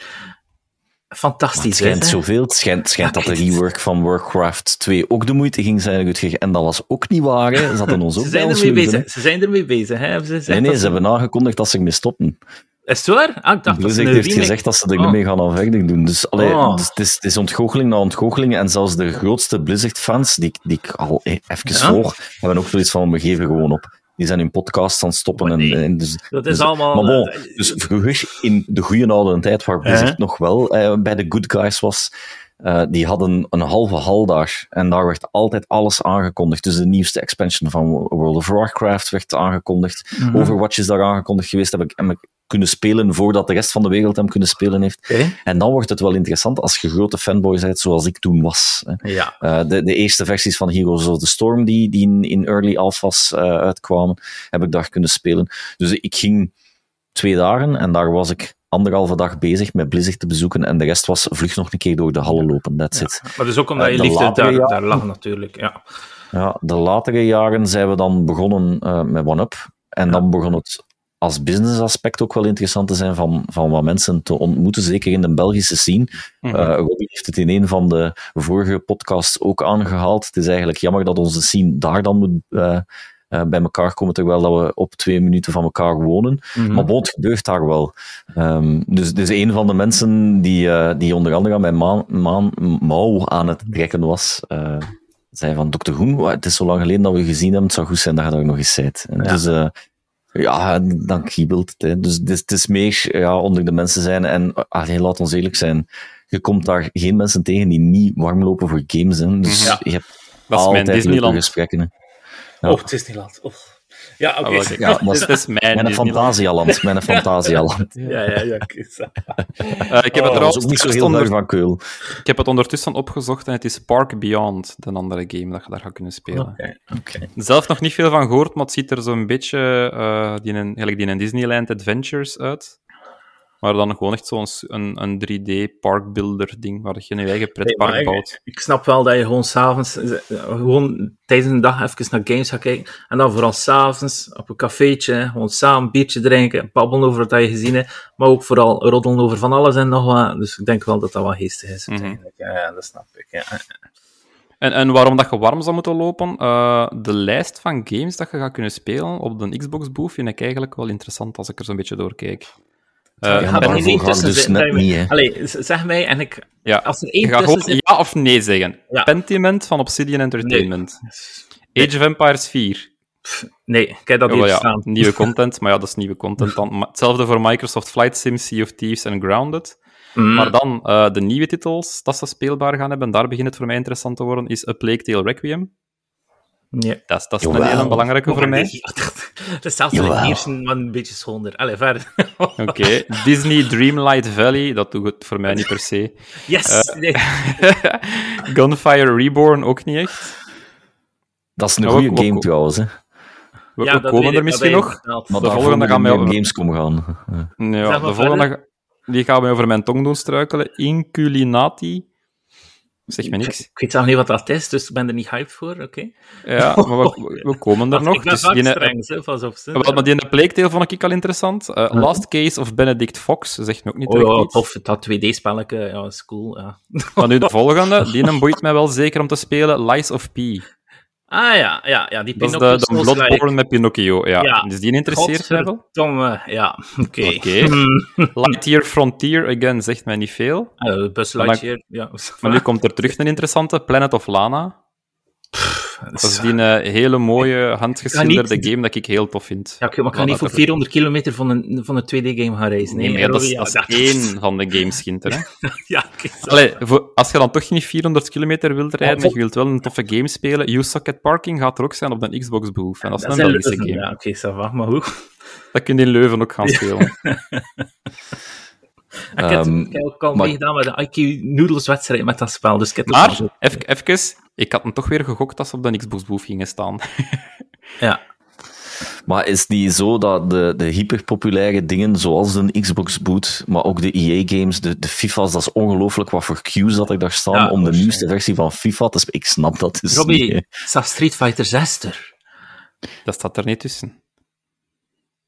fantastisch het schijnt zoveel. Het schijnt, schijnt dat de rework van Warcraft 2 ook de moeite ging zijn. En dat was ook niet waar. Hè. Ze hadden ons ook ze, zijn ermee bezig. ze zijn ermee bezig. Hè. Ze nee, nee, ze hebben aangekondigd dat ze ermee stoppen. Is het waar? Ah, ik dacht Blizzard heeft remake... gezegd dat ze er oh. niet mee gaan aan verder doen. Dus, allee, oh. dus het, is, het is ontgoocheling na ontgoocheling. En zelfs de grootste Blizzard-fans, die, die ik al even ja? volg, hebben ook zoiets van, we geven gewoon op. Die zijn hun podcast aan het stoppen. Oh, nee. en, en dus, dat is dus, allemaal... Maar bon, dus vroeger, in de goede oude tijd, waar Blizzard uh-huh. nog wel uh, bij de good guys was, uh, die hadden een halve hal daar. En daar werd altijd alles aangekondigd. Dus de nieuwste expansion van World of Warcraft werd aangekondigd. Mm-hmm. Overwatch is daar aangekondigd geweest. Heb ik, heb ik kunnen spelen voordat de rest van de wereld hem kunnen spelen heeft. Okay. En dan wordt het wel interessant als je grote fanboy bent, zoals ik toen was. Hè. Ja. Uh, de, de eerste versies van Heroes of the Storm, die, die in, in early alphas uh, uitkwamen, heb ik daar kunnen spelen. Dus ik ging twee dagen en daar was ik anderhalve dag bezig met Blizzard te bezoeken en de rest was vlug nog een keer door de hallen lopen. That's ja. it. Maar dus ook omdat je uh, liefde daar, jaren, daar lag natuurlijk. Ja. ja, de latere jaren zijn we dan begonnen uh, met OneUp. En ja. dan begon het als business aspect ook wel interessant te zijn van, van wat mensen te ontmoeten, zeker in de Belgische scene. Uh, Robbie heeft het in een van de vorige podcasts ook aangehaald. Het is eigenlijk jammer dat onze scene daar dan moet uh, uh, bij elkaar komen, terwijl dat we op twee minuten van elkaar wonen. Mhm. Maar bon, het gebeurt daar wel. Um, dus, dus een van de mensen die, die onder andere aan mijn maan, maan, mouw aan het trekken was, zei van, dokter Groen, het is zo lang geleden dat we gezien hebben, het zou goed zijn dat je daar nog eens. Ja. Dus ja, dan kriebelt het. Hè. Dus, het is meer ja, onder de mensen zijn. En alleen, laat ons eerlijk zijn, je komt daar geen mensen tegen die niet warm lopen voor games. Hè. Dus ja. je hebt dat is altijd mijn Disneyland. gesprekken. Hè. Ja. Oh, Disneyland. Oh. Ja, oké. Okay. Ja, maar dit is mijn, mijn Fantasialand. Mijn [LAUGHS] Fantasialand. ja, ja, ja. uh, [LAUGHS] ik heb oh, het trouwens ook niet zo heel onder... van Keul. Ik heb het ondertussen opgezocht en het is Park Beyond, de andere game dat je daar gaat kunnen spelen. Okay, okay. Zelf nog niet veel van gehoord, maar het ziet er zo'n beetje uh, die een, gelijk die in Disneyland Adventures uit. Maar dan gewoon echt zo'n een, een 3D-parkbuilder ding, waar je je eigen pretpark nee, bouwt. Ik, ik, snap wel dat je gewoon s'avonds, gewoon tijdens de dag even naar games gaat kijken. En dan vooral s'avonds op een cafeetje, gewoon samen een biertje drinken, babbelen over wat je gezien hebt. Maar ook vooral roddelen over van alles en nog wat. Dus ik denk wel dat dat wel geestig is uiteindelijk. Mm -hmm. Ja, dat snap ik. Ja. En, en waarom dat je warm zou moeten lopen? Uh, de lijst van games dat je gaat kunnen spelen op de Xbox-booth vind ik eigenlijk wel interessant als ik er zo'n beetje doorkijk. Uh, ja, maar ik dus net niet, hè. Allee, zeg mij, en ik... Ja. Als er één tussen zit... ja of nee zeggen. Ja. Pentiment van Obsidian Entertainment. Nee. Age of Empires 4. Nee, kijk dat Oh, hier ja, staan. nieuwe [LAUGHS] content, maar ja, dat is nieuwe content dan. Hetzelfde voor Microsoft Flight Sim, Sea of Thieves en Grounded. Mm. Maar dan uh, de nieuwe titels dat ze speelbaar gaan hebben, daar begint het voor mij interessant te worden, is A Plague Tale Requiem. Nee. Dat is, dat is een hele belangrijke voor mij. [LAUGHS] Dat is zelfs de eerste maar een beetje schonder. Allee, verder. [LAUGHS] Oké, Disney Dreamlight Valley, dat doet het voor mij niet per se. [LAUGHS] Yes! Eh, nee. Gunfire Reborn ook niet echt. Dat is een goede we- we- game trouwens. Hè. We, Ja, we dat komen er misschien nog. Maar De volgende gaan je op Gamescom gaan. Ja. De volgende die gaan we over mijn tong doen struikelen. Inculinati. Zeg me niks. Ik weet zelf niet wat dat is, dus ik ben er niet hyped voor, oké? Ja, [LAUGHS] maar we, we komen er Want nog. Ik ben Dus die, streng, hè, pas op. hè. Wel, maar die in de Plague vond ik al interessant. Uh, Last Case of Benedict Fox, zegt me ook niet Oh, ja, tof, dat 2D-spelletje, ja, is cool, ja. Maar nu de [LAUGHS] volgende, die boeit mij wel zeker om te spelen, Lies of P. Ah ja, ja, ja die Dat is de, Pinocchio de Bloodborne met Pinocchio, ja. Ja. Dus die interesseert wel. Ja, oké. Oké. Hmm. [LAUGHS] Lightyear Frontier, again, zegt mij niet veel. Uh, Buzz Lightyear, ja. Maar nu komt er terug een interessante, Planet of Lana. Dat is die uh, hele mooie, handgeschilderde game dat ik heel tof vind. Ja, maar ik ga niet voor 400 kilometer van een, van een 2D-game gaan reizen. Nee, nee dat, is, dat is één van de games, Ginter. [LAUGHS] Ja, Allee, voor, als je dan toch niet 400 kilometer wilt rijden en je wilt wel een toffe game spelen, U-Socket Parking gaat er ook zijn op de Xbox Behoef. En dat is een Belgische game. Ja, oké, okay, ça va, maar hoe? Dat kun je in Leuven ook gaan spelen. [LAUGHS] ik heb, um, ook al maar... meegedaan met de IQ Noodles wedstrijd met dat spel. Dus ik heb maar, even, even, ik had hem toch weer gegokt als ze op de Xbox Booth gingen staan. [LAUGHS] ja. Maar is het niet zo dat de, de hyperpopulaire dingen, zoals de Xbox Boot, maar ook de EA-games, de, de FIFA's, dat is ongelooflijk wat voor queues dat ik daar staan om de nieuwste versie van FIFA te spelen. Ik snap dat dus Robbie, niet. staat Street Fighter 6 er? Dat staat er niet tussen.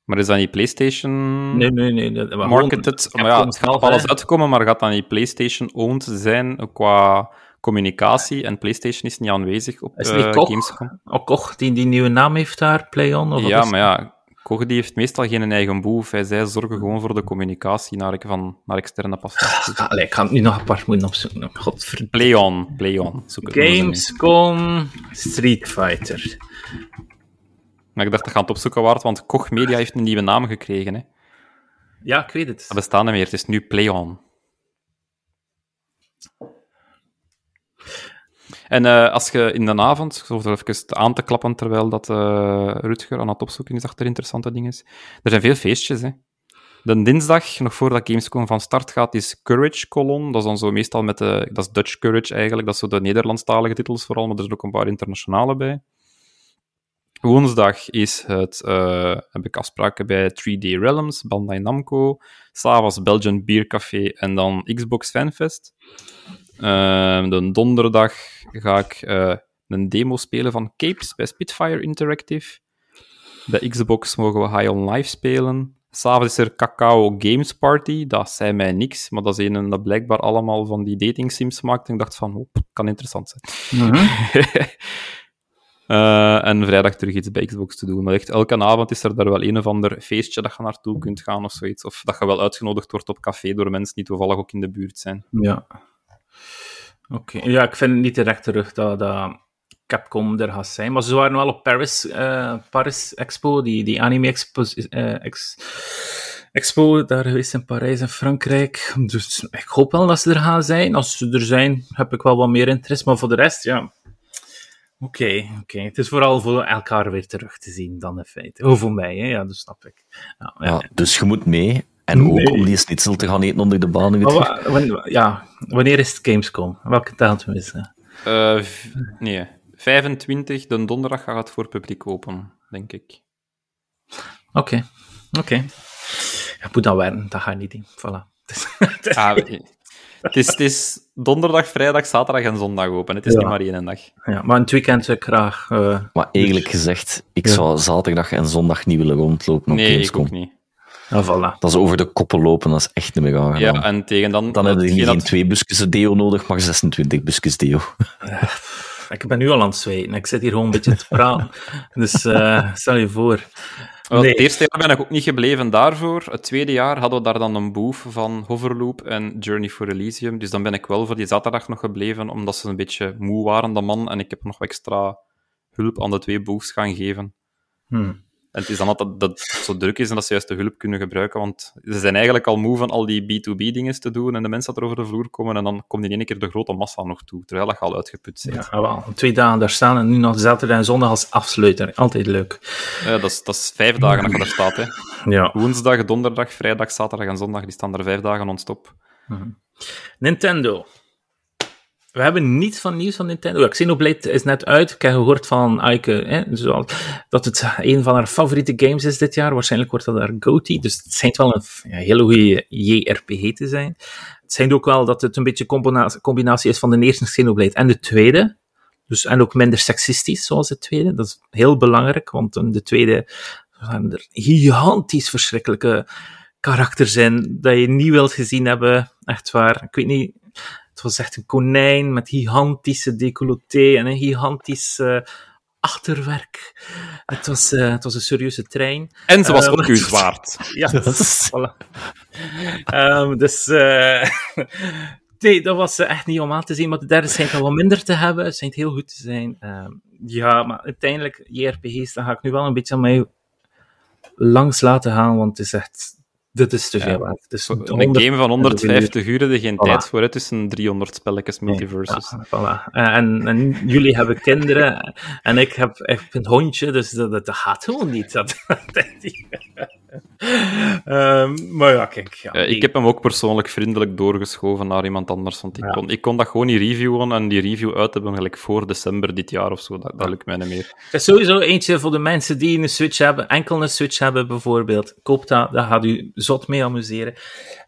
Maar is dat niet PlayStation nee, nee, nee, dat, marketed? Maar ja, het gaat alles uitkomen, maar gaat dat niet PlayStation-owned zijn qua communicatie? En PlayStation is niet aanwezig op is uh, Koch, Gamescom. Oh, Koch, die die nieuwe naam heeft daar, PlayOn? Of ja, maar ja, Koch die heeft meestal geen eigen boef. Hij zij zorgen gewoon voor de communicatie naar, van, naar externe passagiers. Ah, allee, ik ga het nu nog apart moeten opzoeken. Godverdomme. PlayOn, PlayOn. Gamescom Street Fighter. Maar ik dacht dat gaan het opzoeken waard, want Koch Media heeft een nieuwe naam gekregen. Hè. Ja, ik weet het. Dat bestaat niet meer, het is nu PlayOn. En uh, als je in de avond, ik er even aan te klappen terwijl dat, uh, Rutger aan het opzoeken is achter interessante dingen. Er zijn veel feestjes. Hè. De dinsdag, nog voordat Gamescom van start gaat, is Courage Colon. Dat is dan zo meestal met de... Dat is Dutch Courage eigenlijk. Dat is zo de Nederlandstalige titels vooral, maar er zijn ook een paar internationale bij. Woensdag is het, uh, heb ik afspraken bij 3D Realms, Bandai Namco. S'avonds Belgian Beer Café en dan Xbox Fanfest. Uh, de donderdag ga ik uh, een demo spelen van Capes bij Spitfire Interactive. Bij Xbox mogen we High on Life spelen. S'avonds is er Cacao Games Party. Dat zei mij niks, maar dat is een dat blijkbaar allemaal van die dating sims maakt. En ik dacht van, oh, kan interessant zijn. Mm -hmm. [LAUGHS] Uh, en vrijdag terug iets bij Xbox te doen. Maar echt elke avond is er daar wel een of ander feestje dat je naartoe kunt gaan of zoiets. Of dat je wel uitgenodigd wordt op café door mensen die toevallig ook in de buurt zijn. Ja. Oké. Ja, ik vind het niet direct terug dat, dat Capcom er gaat zijn. Maar ze waren wel op Paris, uh, Paris Expo, die, die anime expo, ex, expo daar geweest in Parijs en Frankrijk. Dus ik hoop wel dat ze er gaan zijn. Als ze er zijn, heb ik wel wat meer interesse. Maar voor de rest, ja Oké, oké. Het is vooral voor elkaar weer terug te zien dan in feite. Of voor mij, hè? ja, dat snap ik. Ja, ja, dus je moet mee. En ook om die snitsel te gaan eten onder de banen. ja, wanneer is het Gamescom? Welke datum is het? Uh, nee, 25, de donderdag gaat het voor publiek open, denk ik. Oké, oké. Okay. Ja, moet dan werken, dat ga je niet in. Voilà. [LAUGHS] ah, [LAUGHS] het, is, het is donderdag, vrijdag, zaterdag en zondag open. Het is niet maar één dag. Ja, maar een weekend zou ik graag... Uh, maar eigenlijk dus- gezegd, ik zou zaterdag en zondag niet willen rondlopen op nee, Gamescom. ik ook niet. Ja, voilà. Dat is over de koppen lopen, dat is echt niet meer aangenaam. Ja, en tegen dan... Dan heb je niet dat... twee busjes deo nodig, maar 26 busjes deo. ik ben nu al aan het zweten. Ik zit hier gewoon een beetje te praten. dus uh, stel je voor. Wel, Het eerste jaar ben ik ook niet gebleven daarvoor. Het tweede jaar hadden we daar dan een boef van Hoverloop en Journey for Elysium. Dus dan ben ik wel voor die zaterdag nog gebleven, omdat ze een beetje moe waren, de man. En ik heb nog extra hulp aan de twee boefs gaan geven. Hmm. En het is dan altijd dat het zo druk is en dat ze juist de hulp kunnen gebruiken, want ze zijn eigenlijk al moe van al die B2B-dingen te doen en de mensen dat er over de vloer komen en dan komt in één keer de grote massa nog toe, terwijl dat al uitgeput zit. Ja, wel. Twee dagen daar staan en nu nog zaterdag en zondag als afsluiter. Altijd leuk. Ja, dat is, dat is vijf dagen dat je daar staat. Hè. [LAUGHS] Ja. Woensdag, donderdag, vrijdag, zaterdag en zondag, die staan er vijf dagen non-stop. Mhm. Nintendo. We hebben niets van nieuws van Nintendo. Xenoblade is net uit. Ik heb gehoord van Aike hè, dat het een van haar favoriete games is dit jaar. Waarschijnlijk wordt dat haar GOTY. Dus het schijnt wel een ja, hele goede JRPG te zijn. Het schijnt ook wel dat het een beetje combinatie, combinatie is van de eerste Xenoblade en de tweede. Dus, en ook minder seksistisch zoals de tweede. Dat is heel belangrijk, want de tweede zijn er gigantisch verschrikkelijke karakters in dat je niet wilt gezien hebben. Echt waar. Ik weet niet het was echt een konijn met gigantische decolleté en een gigantisch uh, achterwerk. Het was, uh, het was een serieuze trein. En ze was um, ook uw zwaard. [LAUGHS] Ja, [LAUGHS] voilà. um, dus uh, [LAUGHS] Nee, dat was echt niet om aan te zien, maar de derde schijnt al wat minder te hebben. Het schijnt heel goed te zijn. Ehm, ja, maar uiteindelijk, JRPG's, dan ga ik nu wel een beetje aan mij langs laten gaan, want het is echt... Dit is te veel. Ja, dus een game van 150 uur er geen tijd voor. Het is een 300 spelletjes multiverses. Ja, voilà. en, en, jullie hebben kinderen en ik heb echt een hondje, dus dat, dat gaat gewoon niet. Dat, um, maar ja, kijk. Ja, ik heb hem ook persoonlijk vriendelijk doorgeschoven naar iemand anders, want ik, kon, ik kon dat gewoon niet reviewen en die review uit hebben gelijk voor december dit jaar of zo. Dat, dat lukt mij niet meer. Het is sowieso eentje voor de mensen die een Switch hebben, enkel een Switch hebben bijvoorbeeld. Koop dat, daar gaat u zot mee amuseren.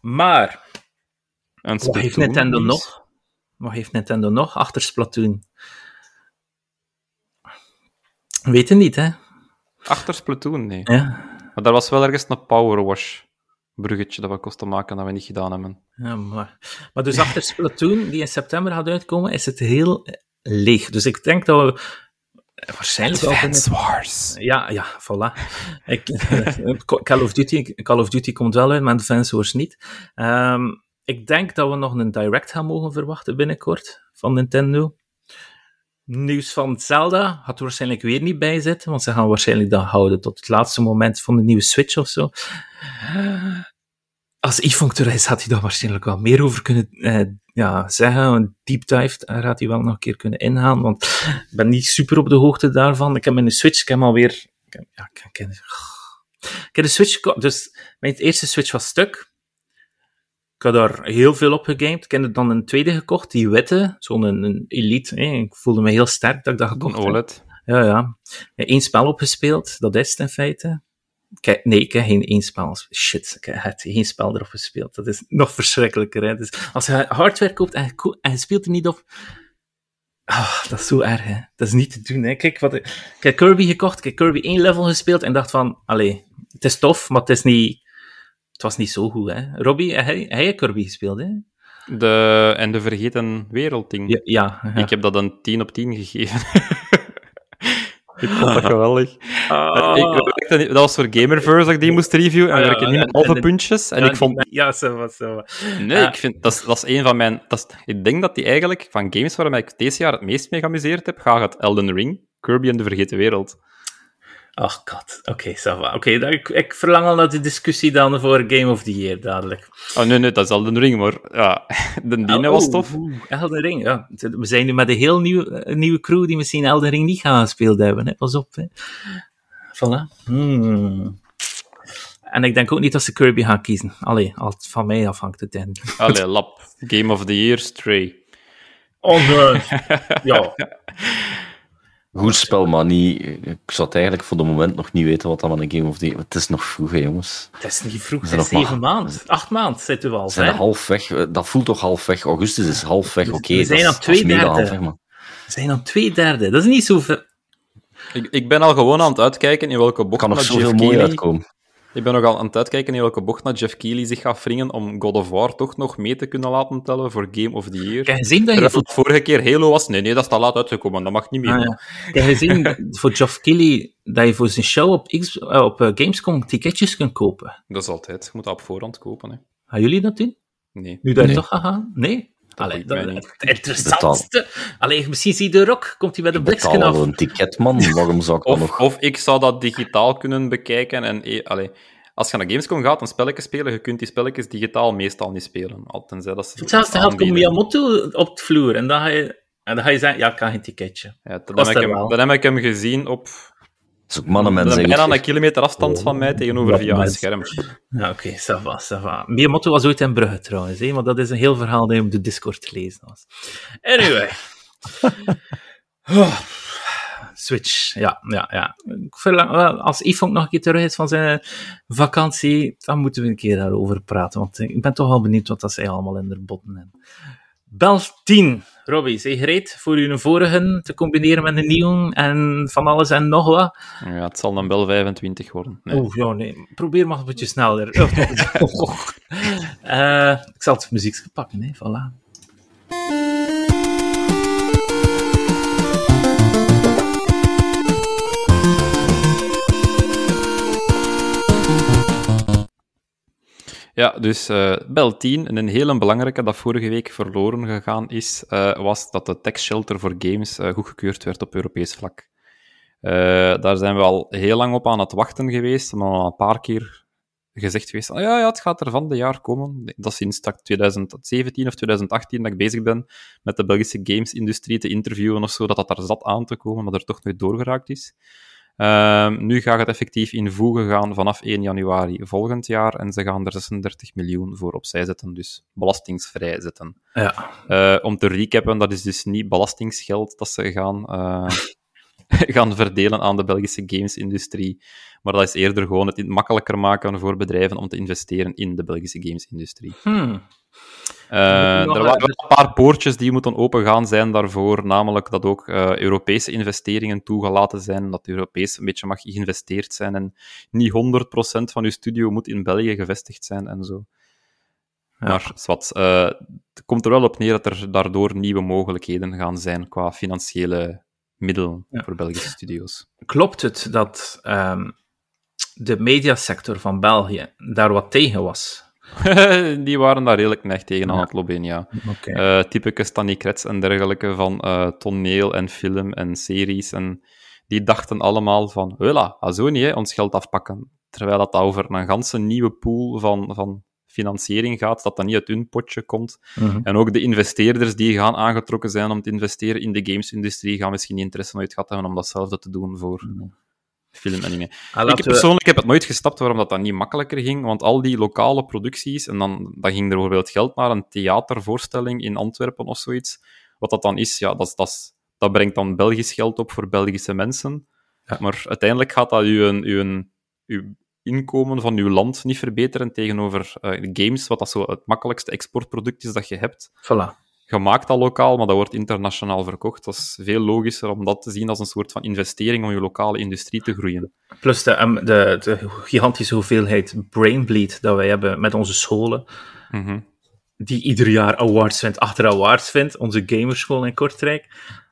Maar, wat heeft Nintendo nog? Wat heeft Nintendo nog achter Splatoon? Weten niet, hè? Achter Splatoon, nee. Ja. Maar daar was wel ergens een powerwash bruggetje dat we kosten maken dat we niet gedaan hebben. Ja, maar, maar dus achter Splatoon, die in september gaat uitkomen, is het heel leeg. Dus ik denk dat we waarschijnlijk Advance Wars. Ja, ja, voilà. Ik, [LAUGHS] Call, of Duty, Call of Duty komt wel uit, maar Advance Wars niet. Um, ik denk dat we nog een direct gaan mogen verwachten binnenkort van Nintendo. Nieuws van Zelda gaat er waarschijnlijk weer niet bij zitten, want ze gaan waarschijnlijk dat houden tot het laatste moment van de nieuwe Switch of zo. Als is, had hij daar waarschijnlijk wel meer over kunnen eh, ja, zeggen. Een deep dive, daar gaat hij wel nog een keer kunnen ingaan, want ik ben niet super op de hoogte daarvan. Ik heb mijn Switch, ik heb alweer... Ik heb, ja, ik, ik, ik heb de Switch... Dus mijn eerste Switch was stuk. Ik had daar heel veel op gegamed. Ik heb dan een tweede gekocht, die witte, zo'n een, elite. Ik voelde me heel sterk dat ik dat gekocht Een OLED. Ja, ja. Eén spel opgespeeld, dat is het in feite. Kijk, nee, ik heb geen één spel. Shit, ik heb geen spel erop gespeeld. Dat is nog verschrikkelijker. Hè? Dus als je hardware koopt en je, en je speelt er niet op. Oh, dat is zo erg, hè. Dat is niet te doen, hè. Kijk, wat, ik heb Kirby gekocht, ik heb Kirby één level gespeeld en dacht van, allee, het is tof, maar het is niet het was niet zo goed, hè. Robbie, hij, hij heeft Kirby gespeeld, hè? De, en de Vergeten Wereld-ding. Ja, ja, Ik heb dat een 10 op 10 gegeven. [LAUGHS] [LAUGHS] ik vond dat [LAUGHS] geweldig. Ah. Ik, dat was voor Gamerverse dat ik die moest reviewen. En werkte niet met halve puntjes. En ik vond... Ja, zo was zo. Nee, ik vind... Dat is, dat is een van mijn... Dat is, ik denk dat die eigenlijk, van games waar ik deze jaar het meest mee geamuseerd heb, gaat het Elden Ring, Kirby en de Vergeten Wereld. Ach god, oké, okay, Oké, ik, ik, verlang al naar de discussie dan voor Game of the Year, dadelijk. Oh nee, nee, dat is Elden Ring, maar ja, [LAUGHS] de Dine oh, was tof. Elden Ring, ja. We zijn nu met een heel nieuw, nieuwe crew die misschien Elden Ring niet gaan gespeeld hebben, hè. pas op. Hè. Voilà. Hmm. En ik denk ook niet dat ze Kirby gaan kiezen. Allee, als van mij afhangt het in. [LAUGHS] Allee, lap. Game of the Year, Stray. Oh nee. [LAUGHS] ja. Goed spel, maar niet... Ik zou het eigenlijk voor de moment nog niet weten wat dat van een Game of the Het is nog vroeg, hè, jongens. Het is niet vroeg, het is zeven maanden. Acht maanden zitten we al. We zijn halfweg. Dat voelt toch halfweg. Augustus is halfweg, oké. Okay, we zijn aan twee derde. We zijn aan twee derde. Dat is niet zoveel... Ik, ik ben al gewoon aan het uitkijken in welke bocht kan nog zoveel mooi uitkomen. Ik ben nogal aan het uitkijken in welke bocht naar Jeff Keighley zich gaat wringen om God of War toch nog mee te kunnen laten tellen voor Game of the Year. Kijk, gezien dat je... het vorige keer Halo was, nee, nee, dat is al laat uitgekomen, dat mag niet meer. Ah, ja. Kijk, gezien [LAUGHS] voor Jeff Keighley dat je voor zijn show op, X, uh, op uh, Gamescom ticketjes kunt kopen. Dat is altijd, je moet dat op voorhand kopen. Hè. Gaan jullie dat doen? Nee. Nu dat je toch gaat gaan? Nee? Allee, dat, het interessantste. Alleen misschien zie je de rock, komt hij met een bliksken af. een ticket, man. Waarom zou ik of, nog... Of ik zou dat digitaal kunnen bekijken en... Eh, allee, als je naar Gamescom gaat, een spelletje spelen, je kunt die spelletjes digitaal meestal niet spelen. Tenzij dat ze Hetzelfde geldt komt Miyamoto op de vloer en dan ga je, en dan ga je zeggen, ja, ik kan geen ticketje. Ja, dan, heb ik hem, dan heb ik hem gezien op... Dat is mannen mensen. Bijna een kilometer afstand van mij tegenover via een scherm. Ja, oké, okay, ça va, ça va. Miyamoto was ooit in Brugge trouwens, hè, maar dat is een heel verhaal dat je op de Discord te lezen was. Anyway. [LAUGHS] oh. Switch, ja, ja, ja. Als Yvonne nog een keer terug is van zijn vakantie, dan moeten we een keer daarover praten, want ik ben toch wel benieuwd wat dat zij allemaal in de botten hebben. Bel 10. Robbie, zeg gereed voor uw vorige te combineren met een nieuwe en van alles en nog wat? Ja, het zal dan bel 25 worden. Nee. Oeh, ja, nee. Probeer maar een beetje sneller. uh, [LAUGHS] [LAUGHS] ik zal het muziek pakken, hè. Voilà. Ja, dus uh, Bel 10, en een hele belangrijke dat vorige week verloren gegaan is, uh, was dat de tax shelter voor games uh, goedgekeurd werd op Europees vlak. daar zijn we al heel lang op aan het wachten geweest, maar al een paar keer gezegd geweest, ja, ja, het gaat er van de jaar komen. Dat is sinds 2017 of 2018 dat ik bezig ben met de Belgische gamesindustrie te interviewen of zo, dat dat daar zat aan te komen, maar er toch nooit doorgeraakt is. Um, nu gaat het effectief in voegen gaan vanaf 1 januari volgend jaar en ze gaan er 36 miljoen voor opzij zetten, dus belastingsvrij zetten. Ja. Uh, om te recappen, dat is dus niet belastingsgeld dat ze gaan, uh, [LAUGHS] gaan verdelen aan de Belgische gamesindustrie, maar dat is eerder gewoon het makkelijker maken voor bedrijven om te investeren in de Belgische gamesindustrie. Hmm. Uh, er waren wel een paar poortjes die moeten opengaan zijn daarvoor, namelijk dat ook uh, Europese investeringen toegelaten zijn, dat Europees een beetje mag geïnvesteerd zijn en niet 100% van uw studio moet in België gevestigd zijn en zo. Ja. Maar wat, uh, het komt er wel op neer dat er daardoor nieuwe mogelijkheden gaan zijn qua financiële middelen ja. voor Belgische studio's. Klopt het dat um, de mediasector van België daar wat tegen was? [LAUGHS] die waren daar redelijk neig tegen aan het lobbyen, ja. Okay. Uh, typische Stanny Krets en dergelijke van uh, toneel en film en series. En die dachten allemaal van, hela, zo niet, hè, ons geld afpakken. Terwijl dat over een ganse nieuwe pool van, van financiering gaat, dat dat niet uit hun potje komt. -hmm. En ook de investeerders die gaan aangetrokken zijn om te investeren in de gamesindustrie, gaan misschien niet interesse uit gehad hebben om datzelfde te doen voor... film en dingen. Ah, ik persoonlijk heb het nooit gestapt waarom dat, dat niet makkelijker ging, want al die lokale producties, en dan, dan ging er bijvoorbeeld geld naar een theatervoorstelling in Antwerpen of zoiets. Wat dat dan is, ja, dat, dat, dat brengt dan Belgisch geld op voor Belgische mensen. Ja. Maar uiteindelijk gaat dat uw, uw, uw inkomen van uw land niet verbeteren tegenover uh, games, wat dat zo het makkelijkste exportproduct is dat je hebt. Voilà gemaakt al lokaal, maar dat wordt internationaal verkocht. Dat is veel logischer om dat te zien als een soort van investering om je lokale industrie te groeien. Plus de, um, de, de gigantische hoeveelheid brainbleed dat wij hebben met onze scholen, mm -hmm. die ieder jaar awards vindt, achter awards vindt. Onze gamerschool in Kortrijk.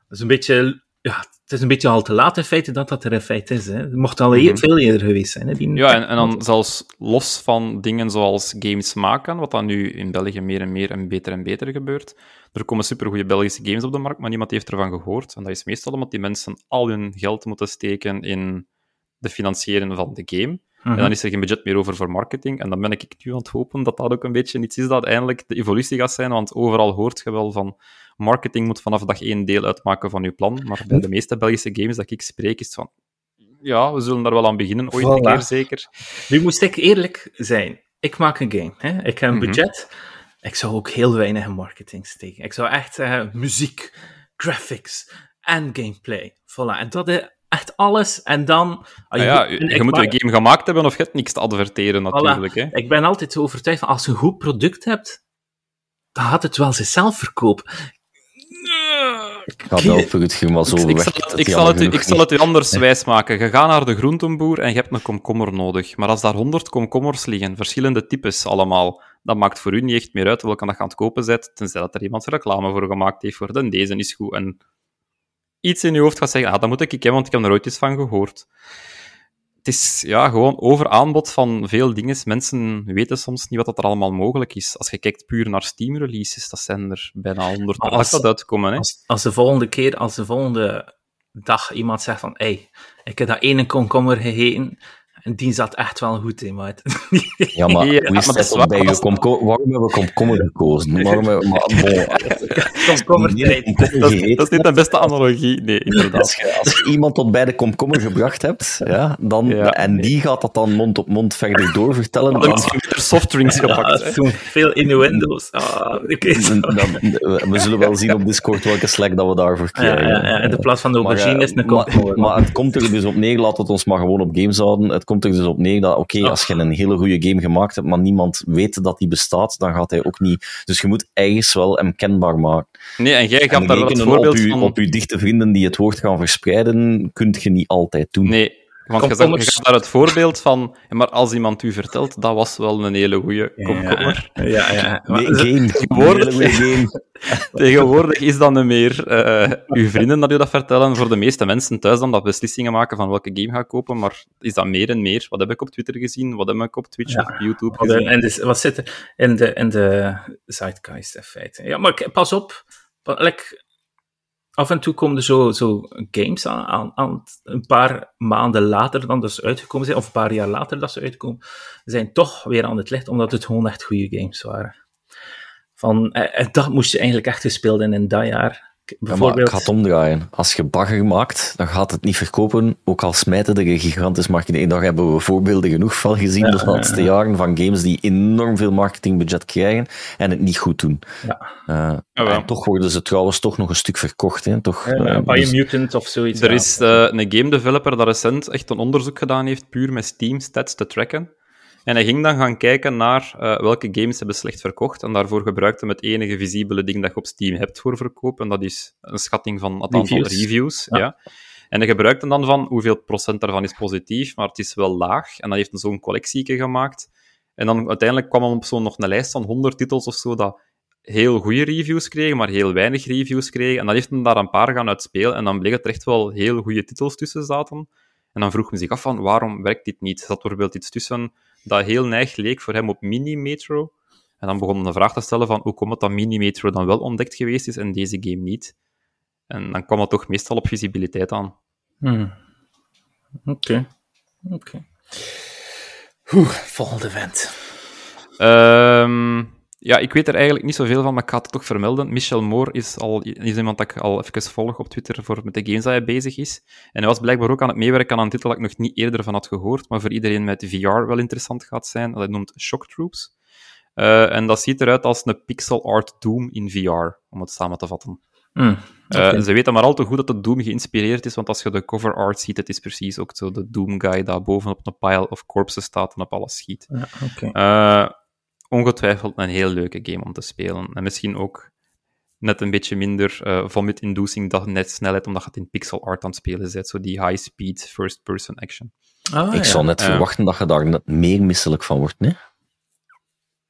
Dat is een beetje ja, het is een beetje al te laat in feite dat dat er in feite is. Hè. Het mocht al mm -hmm. veel eerder geweest zijn. Hè, die ja, en, en, dan zelfs los van dingen zoals games maken, wat dan nu in België meer en meer en beter en beter gebeurt. Er komen supergoeie Belgische games op de markt, maar niemand heeft ervan gehoord. En dat is meestal omdat die mensen al hun geld moeten steken in de financieren van de game. Mm -hmm. En dan is er geen budget meer over voor marketing. En dan ben ik nu aan het hopen dat dat ook een beetje iets is dat eindelijk de evolutie gaat zijn. Want overal hoort je wel van marketing moet vanaf dag één deel uitmaken van je plan. Maar bij de meeste Belgische games dat ik spreek, is het van... Ja, we zullen daar wel aan beginnen, ooit voilà. een keer zeker. Nu moest ik eerlijk zijn. Ik maak een game. Hè? Ik heb een budget. Mm -hmm. Ik zou ook heel weinig in marketing steken. Ik zou echt zeggen, muziek, graphics en gameplay. Voilà. En dat is echt alles. En dan... Ah, ja, je, je moet een game gemaakt hebben of je hebt niks te adverteren, natuurlijk. Voilà. Hè? Ik ben altijd overtuigd van, als je een goed product hebt, dan gaat het wel zichzelf verkopen. Ik ga wel voor het maar zo ik, zal, het, ik, zal het, ik zal het u anders wijs maken. Je gaat naar de groentenboer en je hebt een komkommer nodig. Maar als daar honderd komkommers liggen, verschillende types allemaal, dat maakt voor u niet echt meer uit welke dat je aan het kopen bent, tenzij dat er iemand reclame voor gemaakt heeft voor de deze is goed. En iets in je hoofd gaat zeggen, ah, dat moet ik hebben, want ik heb er ooit iets van gehoord het is ja, gewoon overaanbod van veel dingen. Mensen weten soms niet wat er allemaal mogelijk is. Als je kijkt puur naar Steam-releases, dat zijn er bijna honderd als uitkomen. Hè? Als, als, de volgende keer, als de volgende dag iemand zegt van, hey, ik heb dat ene komkommer gegeten en die zat echt wel goed in, maat. Ja, maar ja, hoe is maar dat, dat bij je komkommer? Waarom hebben we komkommer gekozen? Waarom hebben we... [LAUGHS] komkommer dat, dat is niet de beste analogie, nee, inderdaad. Als je, als je iemand tot bij de komkommer gebracht hebt, ja, dan, ja, en nee. die gaat dat dan mond op mond verder doorvertellen... Dan, is er softdrinks gepakt. Ja, veel innuendo's. Ah, dan, we zullen wel zien op Discord welke slack dat we daarvoor krijgen. Ja, ja, in de plaats van de aubergine is een komkommer. Maar, maar het komt er dus op neer, laat het ons maar gewoon op games houden. Het komt er dus op neer dat, oké, okay, als je een hele goede game gemaakt hebt, maar niemand weet dat die bestaat, dan gaat hij ook niet... Dus je moet ergens wel hem kenbaar maken. Nee, en jij gaat daar wel voorbeeld op van... Op je dichte vrienden die het woord gaan verspreiden, kun je niet altijd doen. Nee, Want je, zegt, je gaat daar het voorbeeld van, maar als iemand u vertelt, dat was wel een hele goede komkommer. Ja, ja. ja. Nee, game. Tegenwoordig, [LAUGHS] Een hele goede game. [LAUGHS] tegenwoordig is dat niet meer eh, uw vrienden dat u dat vertellen. Voor de meeste mensen thuis dan dat beslissingen maken van welke game ga ik kopen, maar is dat meer en meer? Wat heb ik op Twitter gezien? Wat heb ik op Twitch Ja. of YouTube Wat, gezien? en dus, wat zit er in de, in de zeitgeist in feite? Ja, maar pas op. like, af en toe komen er zo, zo games aan, aan, aan een paar maanden later dan dat ze uitgekomen zijn, of een paar jaar later dat ze uitkomen, zijn toch weer aan het licht, omdat het gewoon echt goede games waren. Van, eh, eh, dat moest je eigenlijk echt gespeeld hebben in dat jaar. Ja, maar ik ga het omdraaien. Als je bagger maakt, dan gaat het niet verkopen, ook al smijten er een gigantisch marketing. Daar hebben we voorbeelden genoeg van gezien Ja, de laatste jaren van games die enorm veel marketingbudget krijgen en het niet goed doen. Ja. Eh, en toch worden ze trouwens toch nog een stuk verkocht. Hè? Toch, eh, eh, dus- Biomutant of zoiets. Er ja. is eh, een game developer dat recent echt een onderzoek gedaan heeft, puur met Steam stats te tracken. En hij ging dan gaan kijken naar eh, welke games hebben slecht verkocht. En daarvoor gebruikte hem het enige visibele ding dat je op Steam hebt voor verkoop. En dat is een schatting van het aantal Reviews. reviews. Ja. Ja. En hij gebruikte dan van hoeveel procent daarvan is positief, maar het is wel laag. En dan heeft hij zo'n collectieke gemaakt. En dan uiteindelijk kwam hij op zo'n nog een lijst van 100 titels of zo dat heel goede reviews kregen, maar heel weinig reviews kregen. En dan heeft hij daar een paar gaan uitspelen. En dan bleek dat er echt wel heel goede titels tussen zaten. En dan vroeg hij zich af van, waarom werkt dit niet? Zat bijvoorbeeld iets tussen dat heel neig leek voor hem op Mini-Metro. En dan begon hij de vraag te stellen van, hoe komt het dat Mini-Metro dan wel ontdekt geweest is en deze game niet? En dan kwam het toch meestal op visibiliteit aan. Hmm. Oké. Oké. Oeh, volgende vent. Ehm, ja, ik weet er eigenlijk niet zoveel van, maar ik ga het toch vermelden. Michel Moore is, al, is iemand dat ik al even volg op Twitter voor met de games dat hij bezig is. En hij was blijkbaar ook aan het meewerken aan een titel dat ik nog niet eerder van had gehoord, maar voor iedereen met VR wel interessant gaat zijn. Dat hij noemt Shock Troops. Eh, en dat ziet eruit als een pixel art Doom in VR, om het samen te vatten. Hmm. Eh. Ze weten maar al te goed dat de Doom geïnspireerd is, want als je de cover art ziet, het is precies ook zo de Doom guy dat bovenop een pile of corpses staat en op alles schiet. Ja, oké. Eh, ongetwijfeld een heel leuke game om te spelen. En misschien ook net een beetje minder eh vomit-inducing dan net snelheid, omdat je het in pixel art aan het spelen bent. Zo die high-speed first-person action. Ah, ik ja. zou net Ja. verwachten dat je daar net meer misselijk van wordt. Nee?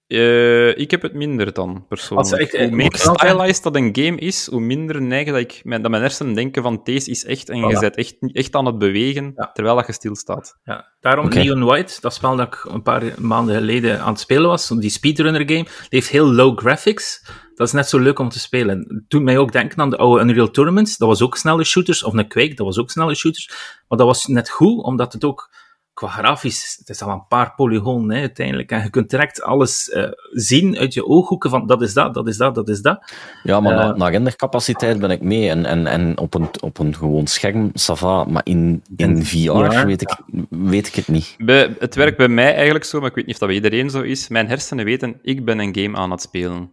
Eh, ik heb het minder dan, persoonlijk. Als ik hoe meer stylized dat een game is, hoe minder neigen dat, ik, mijn, dat mijn hersenen denken van deze is echt, en je bent echt, echt aan het bewegen, Ja. terwijl dat je stilstaat. Ja, daarom Oké. Neon White, dat spel dat ik een paar maanden geleden aan het spelen was, die speedrunner game, die heeft heel low graphics. Dat is net zo leuk om te spelen. Het doet mij ook denken aan de oude Unreal Tournaments. Dat was ook snelle shooters. Of een Quake, dat was ook snelle shooters. Maar dat was net goed, omdat het ook qua grafisch, het is al een paar polygonen hè, uiteindelijk. En je kunt direct alles eh, zien uit je ooghoeken van dat is dat, dat is dat, dat is dat. Ja, maar Eh. na, naar rendercapaciteit ben ik mee. En, en, en op, een, op een gewoon scherm, ça va. Maar in, in VR weet, ik, weet ik het niet. Bij, het werkt bij mij eigenlijk zo, maar ik weet niet of dat bij iedereen zo is. Mijn hersenen weten, ik ben een game aan het spelen.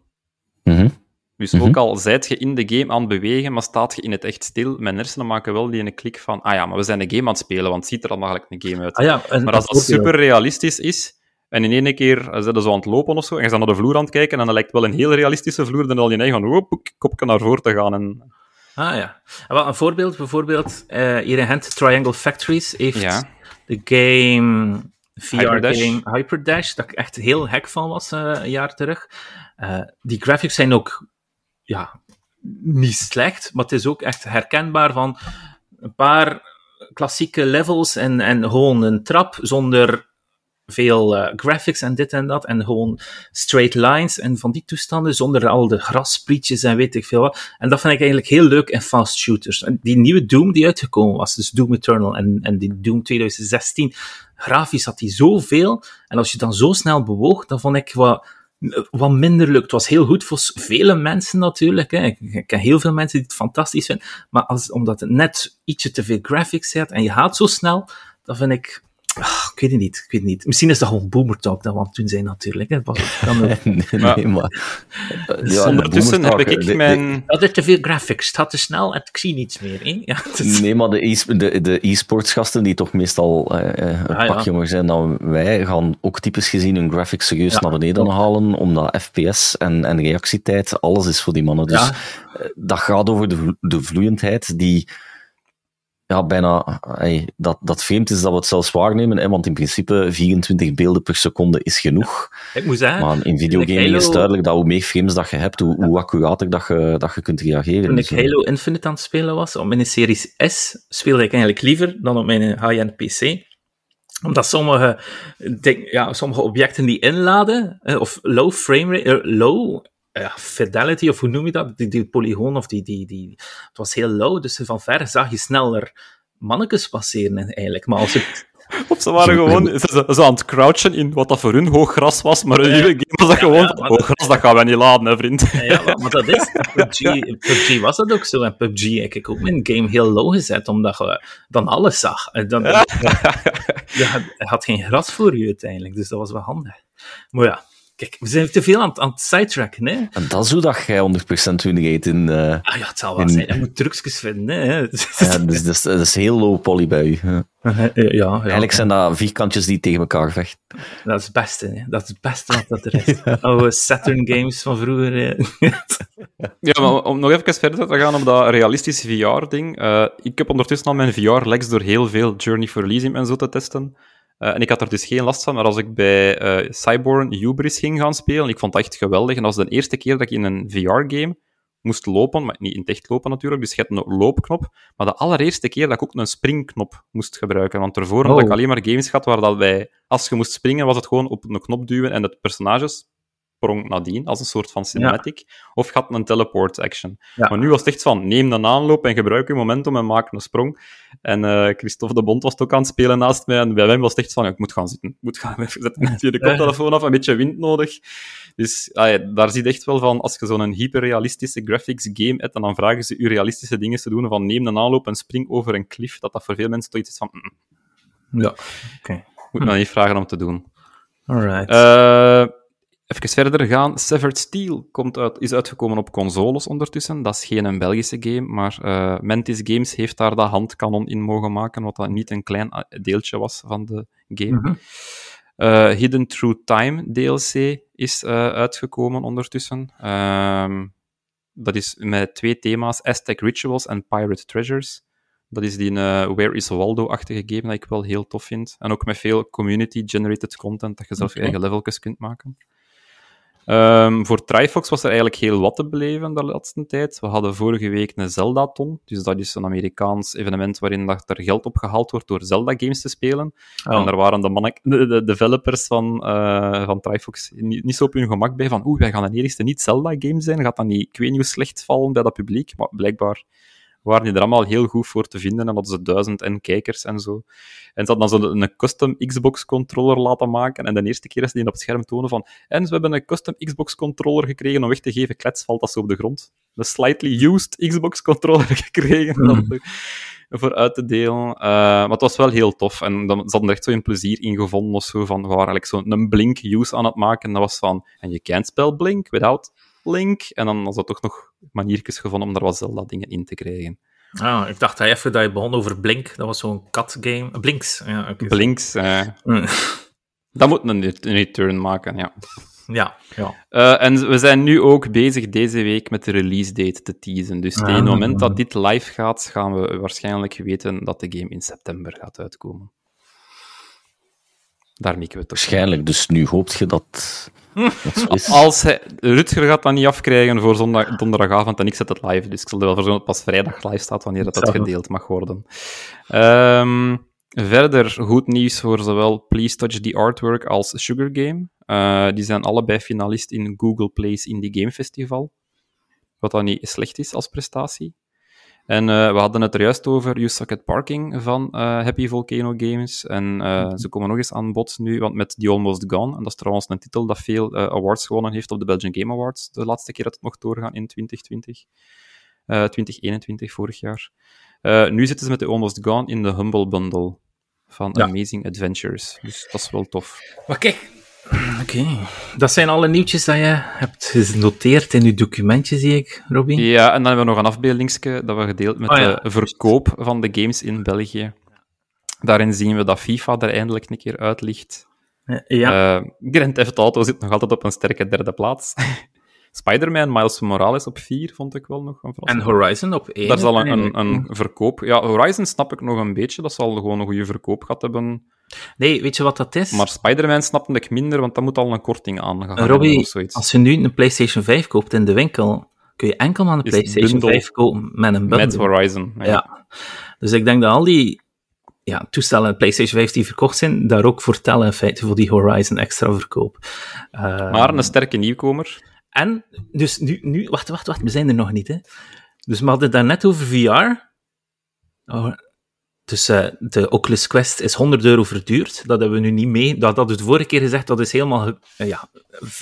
Mhm. Dus Mhm. ook al zijt je in de game aan het bewegen, maar staat je in het echt stil, mijn hersenen maken wel die ene klik van, ah ja, maar we zijn een game aan het spelen, want het ziet er dan eigenlijk een game uit. Ah ja, en, maar als dat een super realistisch is, en in één keer eh, zijn ze zo aan het lopen of zo, en je bent naar de vloer aan het kijken, en dan lijkt wel een heel realistische vloer, dan al je eigen van, oh, kopje naar voren te gaan. En, Ah ja. En een voorbeeld, bijvoorbeeld, eh, hier in Gent, Triangle Factories heeft Ja. de game. VR-game Hyperdash, dat ik echt heel hek van was eh, een jaar terug. Die graphics zijn ook, ja, niet slecht, maar het is ook echt herkenbaar van een paar klassieke levels en, en gewoon een trap zonder veel eh, graphics en dit en dat. En gewoon straight lines en van die toestanden, zonder al de grassprietjes en weet ik veel wat. En dat vind ik eigenlijk heel leuk in fast shooters. En die nieuwe Doom die uitgekomen was, dus Doom Eternal en, en die Doom 2016, grafisch had die zoveel. En als je dan zo snel bewoog, dan vond ik wat, wat minder leuk. Het was heel goed voor vele mensen natuurlijk. Ik, ken heel veel mensen die het fantastisch vinden. Maar als, omdat het net ietsje te veel graphics heeft en je gaat zo snel, dan vind ik... ah, ik weet het niet, ik weet het niet. Misschien is dat gewoon boomer talk dat we aan het doen zijn natuurlijk. Hè. Dat was ook- [LAUGHS] nee, Maar- nee, maar... Ja, Ondertussen heb ik de- de- mijn... Dat is te veel graphics, het gaat te snel en ik zie niets meer. Hè? Ja, is- Nee, maar de e- de, de e-sports gasten, die toch meestal eh, eh, een Ah, ja. pak jonger zijn dan wij, gaan ook typisch gezien hun graphics serieus Ja. naar beneden halen, omdat FPS en, en reactietijd, alles is voor die mannen. Dus Ja. eh, dat gaat over de, vlo- de vloeiendheid die ja, bijna hey, dat, dat vreemd is dat we het zelfs waarnemen, hè, want in principe 24 beelden per seconde is genoeg. Ik moet zeggen, maar in videogaming Halo... is duidelijk dat hoe meer frames dat je hebt, hoe, hoe accurater dat je, dat je kunt reageren. Toen ik dus, Halo Infinite aan het spelen was, op mijn Series S, speelde ik eigenlijk liever dan op mijn high-end PC omdat sommige, denk, ja, sommige objecten die inladen, of low frame rate, low fidelity, of hoe noem je dat? Die, die polygoon, of die, die, die, het was heel low, dus van ver zag je sneller mannetjes passeren eigenlijk. Maar als het [LAUGHS] of ze waren [LAUGHS] gewoon ze, ze, aan het crouchen in wat dat voor hun hoog gras was, maar in jullie game was dat gewoon ja, hoog gras, dat gaan wij niet laden, hè, vriend. Ja, maar, dat is... PUBG, PUBG was dat ook zo, en PUBG heb ik ook mijn game heel low gezet, omdat je dan alles zag. Dan, [LAUGHS] je had geen gras voor je uiteindelijk, dus dat was wel handig. Maar ja, Kijk, we zijn te veel aan, aan het sidetracken, hè. En dat is hoe dat jij 100% winning in... Uh, ah ja, het zal wel in... zijn. Je moet trucjes vinden, hè. ja, dus dat is, dat is heel low poly bij u. Ja. Ja, ja, Eigenlijk zijn dat vierkantjes die tegen elkaar vechten. Dat is het beste, hè. Dat is het beste wat dat er is. ja. Oude Saturn games van vroeger. ja, maar om nog even verder te gaan op dat realistische VR-ding. Uh, ik heb ondertussen al mijn VR-legs door heel veel Journey for Elysium en zo te testen. Uh, en ik had er dus geen last van, maar als ik bij uh, Cyborn Hubris ging gaan spelen, ik vond dat echt geweldig. En dat was de eerste keer dat ik in een VR-game moest lopen, maar niet in het echt lopen natuurlijk, dus je hebt een loopknop. Maar de allereerste keer dat ik ook een springknop moest gebruiken. Want ervoor had ik oh. alleen maar games gehad waar dat wij, als je moest springen, was het gewoon op een knop duwen en het personages sprong nadien, als een soort van cinematic. Of gaat een teleport action. Maar nu was het echt van, neem een aanloop en gebruik je momentum en maak een sprong. En uh, Christophe de Bond was ook aan het spelen naast mij. En bij hem was het echt van, ik moet gaan zitten. Ik moet gaan [LAUGHS] even zetten de koptelefoon af, een beetje wind nodig. Dus ah, daar zie je echt wel van, als je zo'n hyperrealistische graphics game hebt, en dan vragen ze je realistische dingen te doen, van neem een aanloop en spring over een cliff, dat dat voor veel mensen toch iets is van... Mm. Ja, oké. Moet me niet vragen om te doen. Alright. Uh, Even verder gaan. Severed Steel komt uit, is uitgekomen op consoles ondertussen. Dat is geen een Belgische game, maar uh, Mantis Games heeft daar dat handkanon in mogen maken, wat dat niet een klein eh, deeltje was van de game. Mm Hidden Through Time DLC is uh, uitgekomen ondertussen. Uh, dat is met twee thema's, Aztec Rituals en Pirate Treasures. Dat is die Where is Waldo-achtige game dat ik wel heel tof vind. En ook met veel community-generated content, dat je zelf je eigen leveltjes kunt maken. Um, voor Trifox was er eigenlijk heel wat te beleven de laatste tijd. We hadden vorige week een Zelda-ton. Dus dat is een Amerikaans evenement waarin dat er geld opgehaald wordt door Zelda-games te spelen. Oh. En daar waren de, de, de developers van, uh, van Trifox niet, niet, zo op hun gemak bij. Van, oeh, wij gaan de eerste niet Zelda-game zijn. Gaat dat niet, ik weet niet hoe slecht vallen bij dat publiek. Maar blijkbaar waren die er allemaal heel goed voor te vinden. En hadden ze duizend en kijkers en zo. En ze hadden dan zo een custom Xbox-controller laten maken. En de eerste keer ze die op het scherm tonen van... En we hebben een custom Xbox-controller gekregen om weg te geven. Klets valt dat zo op de grond. Een slightly used Xbox-controller [LAUGHS] gekregen. Mm. voor uit te delen. Uh, maar het was wel heel tof. En dan, ze hadden er echt zo een plezier in gevonden. Of zo, van, we waren eigenlijk zo'n Blink-use aan het maken. En dat was van... En je can't spell Blink without Link. En dan was dat toch nog maniertjes gevonden om daar wat Zelda-dingen in te krijgen. Ah, ik dacht even dat je begon over Blink. Dat was zo'n cat-game. Blinks. Ja, okay. Blinks. Uh, [LAUGHS] dat moet een, een return maken, ja. Ja, ja. Uh, en we zijn nu ook bezig deze week met de release date te teasen. Dus tegen het moment dat dit live gaat, gaan we waarschijnlijk weten dat de game in september gaat uitkomen. Daar mikken we toch. Waarschijnlijk, dus nu hoopt je dat [LAUGHS] Als hij, Rutger gaat dat niet afkrijgen voor zondag, donderdagavond en ik zet het live. Dus ik zal er wel voor dat het pas vrijdag live staat wanneer dat, dat gedeeld mag worden. Um, verder goed nieuws voor zowel Please Touch the Artwork als Sugar Game. Uh, die zijn allebei finalist in Google Plays Indie Game Festival. Wat dan niet slecht is als prestatie. En uh, we hadden het er juist over at Parking van uh, Happy Volcano Games. En uh, ze komen nog eens aan bod nu, want met The Almost Gone. En dat is trouwens een titel dat veel awards gewonnen heeft op de Belgian Game Awards. De laatste keer dat het mocht doorgaan in 2020. 2021, vorig jaar. nu zitten ze met The Almost Gone in de Humble Bundle van Amazing Adventures. Dus dat is wel tof. Maar kijk, [CLEARS THROAT] Oké, dat zijn alle nieuwtjes dat je hebt genoteerd in je documentje, zie ik, Robin. Ja, en dan hebben we nog een afbeeldingsje dat we gedeeld met oh, de verkoop van de games in België. Daarin zien we dat FIFA er eindelijk een keer uit ligt. Ja. Uh, Grand Theft Auto zit nog altijd op een sterke derde plaats. [LAUGHS] Spider-Man Miles Morales op 4 vond ik wel nog een En Horizon op 1. Daar zal een, een, een, verkoop... Ja, Horizon snap ik nog een beetje. Dat zal gewoon een goede verkoop gehad hebben. Nee, weet je wat dat is? Maar Spider-Man snapte ik minder, want dat moet al een korting aangaan. Robbie, als je nu een PlayStation 5 koopt in de winkel, kun je enkel maar een PlayStation 5 kopen met een bundle. Met Horizon. Ja. Dus ik denk dat al die ja, toestellen PlayStation 5 die verkocht zijn, daar ook voor tellen in feite voor die Horizon extra verkoop. Uh, maar een sterke nieuwkomer. En, dus nu, nu, wacht, wacht, wacht, we zijn er nog niet, hè. Dus we hadden het net over VR. Dus uh, de Oculus Quest is 100 euro verduurd. Dat hebben we nu niet mee. Dat hadden we de vorige keer gezegd. Dat is helemaal uh, ja,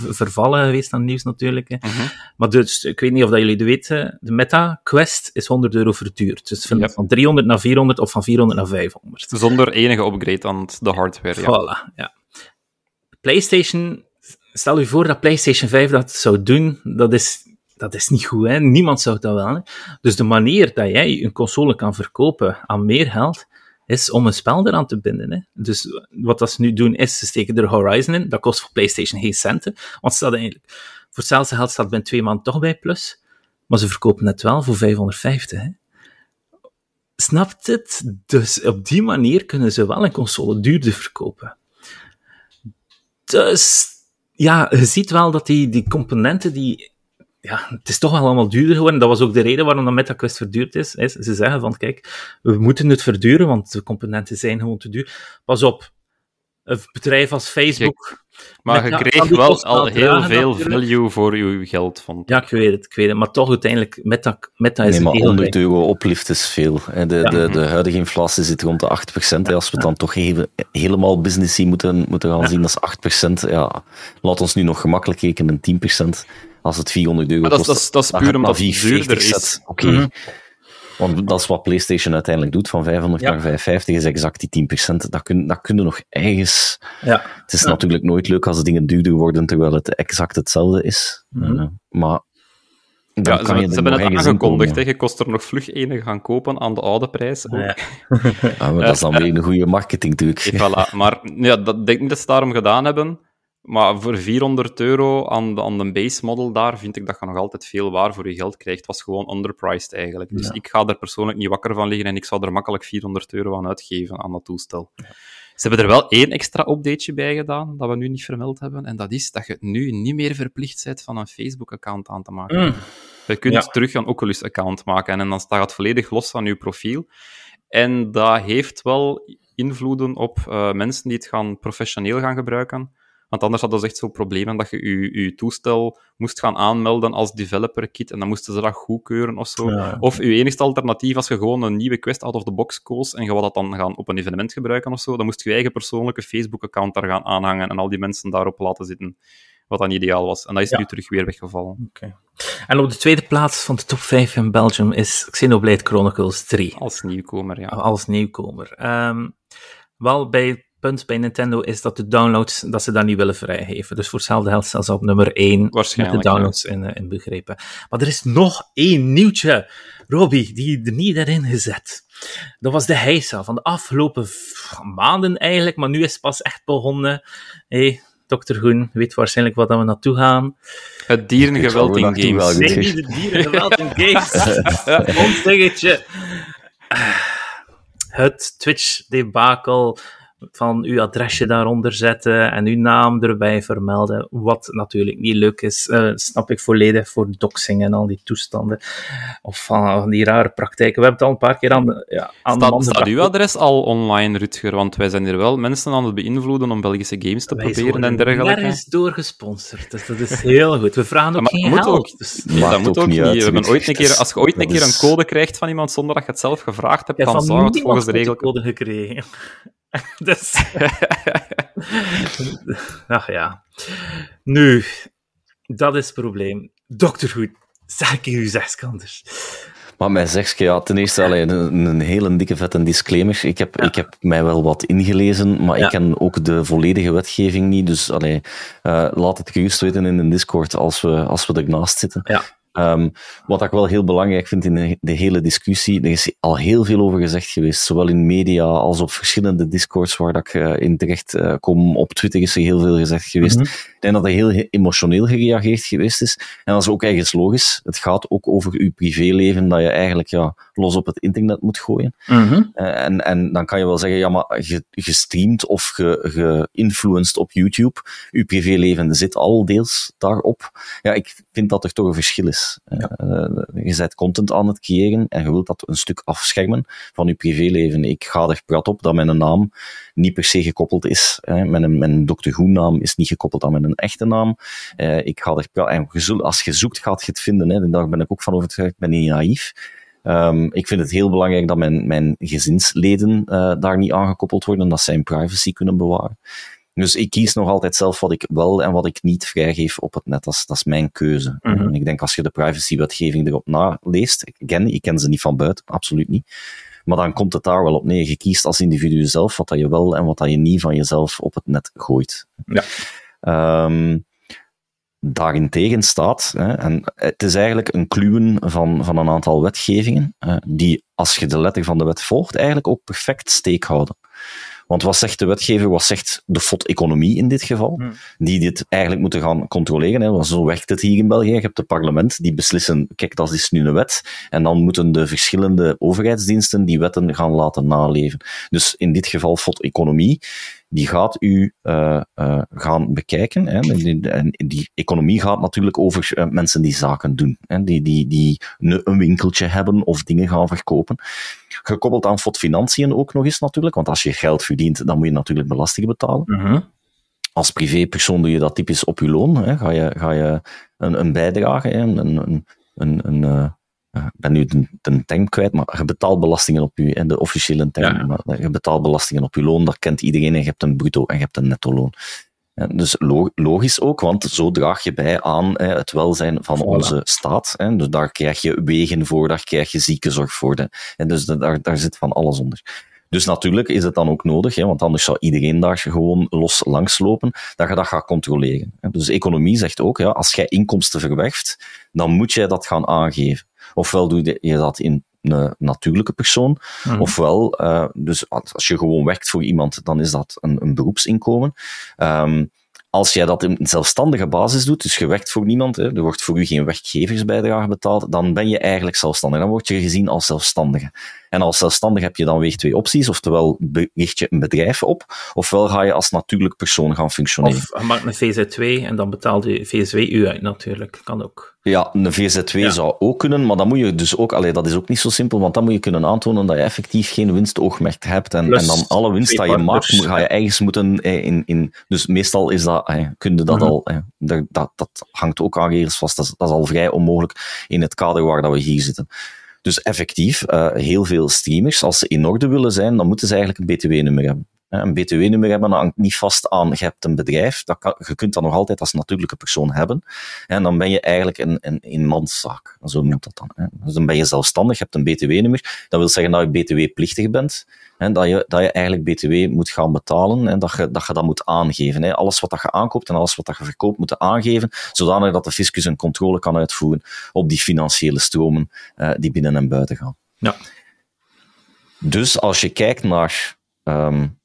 vervallen geweest aan het nieuws natuurlijk. Uh-huh. Maar dus, ik weet niet of dat jullie het weten. De Meta Quest is 100 euro verduurd. Dus van, van 300 naar 400 of van 400 naar 500. Zonder enige upgrade aan de hardware. Ja. Voilà, ja. PlayStation stel je voor dat PlayStation 5 dat zou doen, dat is, dat is niet goed. Hè? Niemand zou dat wel. Dus de manier dat jij een console kan verkopen aan meer geld, is om een spel eraan te binden. Hè? Dus wat dat ze nu doen, is ze steken er Horizon in. Dat kost voor PlayStation geen centen. Want staat eigenlijk, voor hetzelfde geld staat binnen twee maanden toch bij Plus. Maar ze verkopen het wel voor 550. Hè? Snapt het? Dus op die manier kunnen ze wel een console duurder verkopen. Dus ja, je ziet wel dat die, die componenten die ja, het is toch wel allemaal duurder geworden. Dat was ook de reden waarom dat MetaQuest verduurd is. Ze zeggen van, kijk, we moeten het verduren, want de componenten zijn gewoon te duur. Pas op, een bedrijf als Facebook... Maar je kreeg wel al heel veel value voor je geld, vond Ja, ik weet het, ik weet het. Maar toch uiteindelijk, Meta, Meta is nee, maar 100 euro oplift is veel. De, de, de, huidige inflatie zit rond de 8%. Als we dan toch even, helemaal businessy moeten, moeten gaan zien, dat is 8%. Ja, laat ons nu nog gemakkelijk rekenen, 10%. Als het 400 euro kost, dat, is, dat is puur omdat het duurder is. Oké. Okay. Mhm. Want dat is wat PlayStation uiteindelijk doet, van 500 naar 550 is exact die 10%. Dat kun, dat kun je nog ergens... Ja. Het is natuurlijk nooit leuk als dingen duurder worden, terwijl het exact hetzelfde is. Mm uh, maar... Ja, ze, ze hebben het aangekondigd, je kost er nog vlug ene gaan kopen aan de oude prijs. Ook. Ja. ja maar dat is dan weer een goede marketing, natuurlijk. Voilà. Maar ja, dat denk ik dat ze daarom gedaan hebben. Maar voor 400 euro aan de, aan de base model daar vind ik dat je nog altijd veel waar voor je geld krijgt. Het was gewoon underpriced eigenlijk. Dus ik ga er persoonlijk niet wakker van liggen en ik zou er makkelijk 400 euro aan uitgeven aan dat toestel. Ze hebben er wel één extra updateje bij gedaan, dat we nu niet vermeld hebben. En dat is dat je nu niet meer verplicht bent van een Facebook-account aan te maken. Mm. Je kunt terug een Oculus-account maken en dan staat het volledig los van je profiel. En dat heeft wel invloeden op uh, mensen die het gaan professioneel gaan gebruiken. Want anders hadden ze echt zo'n problemen dat je je, je toestel moest gaan aanmelden als developer kit en dan moesten ze dat goedkeuren of zo. Of je enigste alternatief, als je gewoon een nieuwe quest out of the box koos en je wil dat dan gaan op een evenement gebruiken of zo, dan moest je je eigen persoonlijke Facebook-account daar gaan aanhangen en al die mensen daarop laten zitten. Wat dan ideaal was. En dat is nu terug weer weggevallen. Okay. En op de tweede plaats van de top 5 in Belgium is Xenoblade Chronicles 3. Als nieuwkomer, ja. Als nieuwkomer. Um, wel, bij punt bij Nintendo is dat de downloads, dat ze dat niet willen vrijgeven. Dus voor hetzelfde geld staan ze op nummer 1 met de downloads in, uh, in, begrepen. Maar er is nog één nieuwtje, Robbie, die er niet erin gezet. Dat was de heisa van de afgelopen maanden eigenlijk, maar nu is het pas echt begonnen. Hey, Dr. Groen weet waarschijnlijk wat we naartoe gaan. Het dierengeweld in games. Nee, niet het dierengeweld in [LAUGHS] games. Ontzeggetje. Het Twitch-debakel van uw adresje daaronder zetten en uw naam erbij vermelden, wat natuurlijk niet leuk is, uh, snap ik volledig voor doxing en al die toestanden, of van, die rare praktijken. We hebben het al een paar keer aan de, ja, aan staat, de staat uw adres al online, Rutger? Want wij zijn hier wel mensen aan het beïnvloeden om Belgische games te proberen en dergelijke. Daar is door gesponsord, dus dat is heel goed. We vragen ook geen geld. Ook, dus... Nee, dat moet ook niet. Uit, we hebben ooit een keer, als je ooit een keer een code krijgt van iemand zonder dat je het zelf gevraagd hebt, dan zou het volgens de regel... code gekregen. [LAUGHS] dus... Ach ja. Nu, dat is het probleem. Dokter Goed, zeg ik u zeskanters. Maar mijn zegje, ja, ten eerste alleen een, een hele dikke vette disclaimer. Ik heb, ik heb mij wel wat ingelezen, maar ik ken ook de volledige wetgeving niet. Dus allee, uh, laat het gerust weten in de Discord als we, als we ernaast zitten. Ja. Um, wat ik wel heel belangrijk vind in de, de, hele discussie, er is al heel veel over gezegd geweest, zowel in media als op verschillende discords waar dat ik uh, in terecht uh, kom. Op Twitter is er heel veel gezegd geweest. Mm -hmm. Ik denk dat er heel emotioneel gereageerd geweest is. En dat is ook ergens logisch. Het gaat ook over uw privéleven, dat je eigenlijk ja, los op het internet moet gooien. Mm -hmm. uh, en, en dan kan je wel zeggen, ja, maar gestreamd of geïnfluenced op YouTube, uw privéleven zit al deels daarop. Ja, ik vind dat er toch een verschil is. Uh, je zet content aan het creëren en je wilt dat een stuk afschermen van je privéleven. Ik ga er prat op dat mijn naam niet per se gekoppeld is. Hè. Mijn, mijn Dr. Goen-naam is niet gekoppeld aan mijn echte naam. Uh, ik ga er prat, en als je zoekt, gaat je het vinden. Hè. Daar ben ik ook van overtuigd. Ik ben niet naïef. Um, ik vind het heel belangrijk dat mijn, mijn gezinsleden uh, daar niet aangekoppeld worden, dat zij hun privacy kunnen bewaren. Dus ik kies nog altijd zelf wat ik wel en wat ik niet vrijgeef op het net. Dat is, dat is mijn keuze. Mm -hmm. En ik denk als je de privacywetgeving erop naleest, ik ken, ik ken ze niet van buiten, absoluut niet. Maar dan komt het daar wel op neer. Je kiest als individu zelf wat dat je wel en wat dat je niet van jezelf op het net gooit. Ja. Um, daarentegen staat, hè, en het is eigenlijk een kluwen van, van een aantal wetgevingen, uh, die, als je de letter van de wet volgt, eigenlijk ook perfect steek houden. Want wat zegt de wetgever, wat zegt de FOD-economie in dit geval, hmm. die dit eigenlijk moeten gaan controleren. Hè? Want zo werkt het hier in België. Je hebt het parlement, die beslissen, kijk, dat is nu een wet. En dan moeten de verschillende overheidsdiensten die wetten gaan laten naleven. Dus in dit geval FOD-economie, die gaat u uh, uh, gaan bekijken. Hè. En die economie gaat natuurlijk over uh, mensen die zaken doen. Hè. Die, die, die een winkeltje hebben of dingen gaan verkopen. Gekoppeld aan FOD-financiën ook nog eens natuurlijk, want als je geld verdient, dan moet je natuurlijk belasting betalen. -hmm. Als privépersoon doe je dat typisch op je loon. Hè. Ga, je, ga je een, een bijdrage, hè. een, een, een, een ik ben nu de, de term kwijt, maar je betaalt belastingen op je, en de officiële term, ja. maar je betaalt belastingen op je loon, dat kent iedereen, en je hebt een bruto en je hebt een netto loon. Dus logisch ook, want zo draag je bij aan het welzijn van onze staat. Dus daar krijg je wegen voor, daar krijg je ziekenzorg voor. En dus daar, daar zit van alles onder. Dus natuurlijk is het dan ook nodig, want anders zou iedereen daar gewoon los langslopen, dat je dat gaat controleren. Dus economie zegt ook, ja, als jij inkomsten verwerft, dan moet jij dat gaan aangeven. Ofwel doe je dat in een natuurlijke persoon, mm. ofwel, uh, dus als je gewoon werkt voor iemand, dan is dat een, een beroepsinkomen. Um, als jij dat in zelfstandige basis doet, dus je werkt voor niemand, hè, er wordt voor u geen werkgeversbijdrage betaald, dan ben je eigenlijk zelfstandig. Dan word je gezien als zelfstandige. En als zelfstandig heb je dan weer twee opties. Oftewel richt je een bedrijf op, ofwel ga je als natuurlijk persoon gaan functioneren. Of je maakt een VZ2 en dan betaalt de VSW u uit natuurlijk. Kan ook. Ja, een VZ2 ja. zou ook kunnen, maar dan moet je dus ook, allee, dat is ook niet zo simpel, want dan moet je kunnen aantonen dat je effectief geen winstoogmerk hebt. En, en dan alle winst dat je maakt, ga je ergens moeten in, in. Dus meestal is dat, eh, kun je dat mm -hmm. al, eh, dat, dat, dat hangt ook aan regels vast. Dat is, dat is al vrij onmogelijk in het kader waar dat we hier zitten. Dus effectief, uh, heel veel streamers, als ze in orde willen zijn, dan moeten ze eigenlijk een BTW-nummer hebben. Een BTW-nummer hebben hangt niet vast aan, je hebt een bedrijf, dat kan, je kunt dat nog altijd als natuurlijke persoon hebben. En dan ben je eigenlijk een, een eenmanszaak, zo noemt dat dan. Hè. Dus dan ben je zelfstandig, je hebt een BTW-nummer, dat wil zeggen dat je BTW-plichtig bent, hè, dat, je, dat je eigenlijk BTW moet gaan betalen en dat je dat, je dat moet aangeven. Hè. Alles wat dat je aankoopt en alles wat dat je verkoopt moet aangeven, zodanig dat de fiscus een controle kan uitvoeren op die financiële stromen uh, die binnen en buiten gaan. Ja. Dus als je kijkt naar um,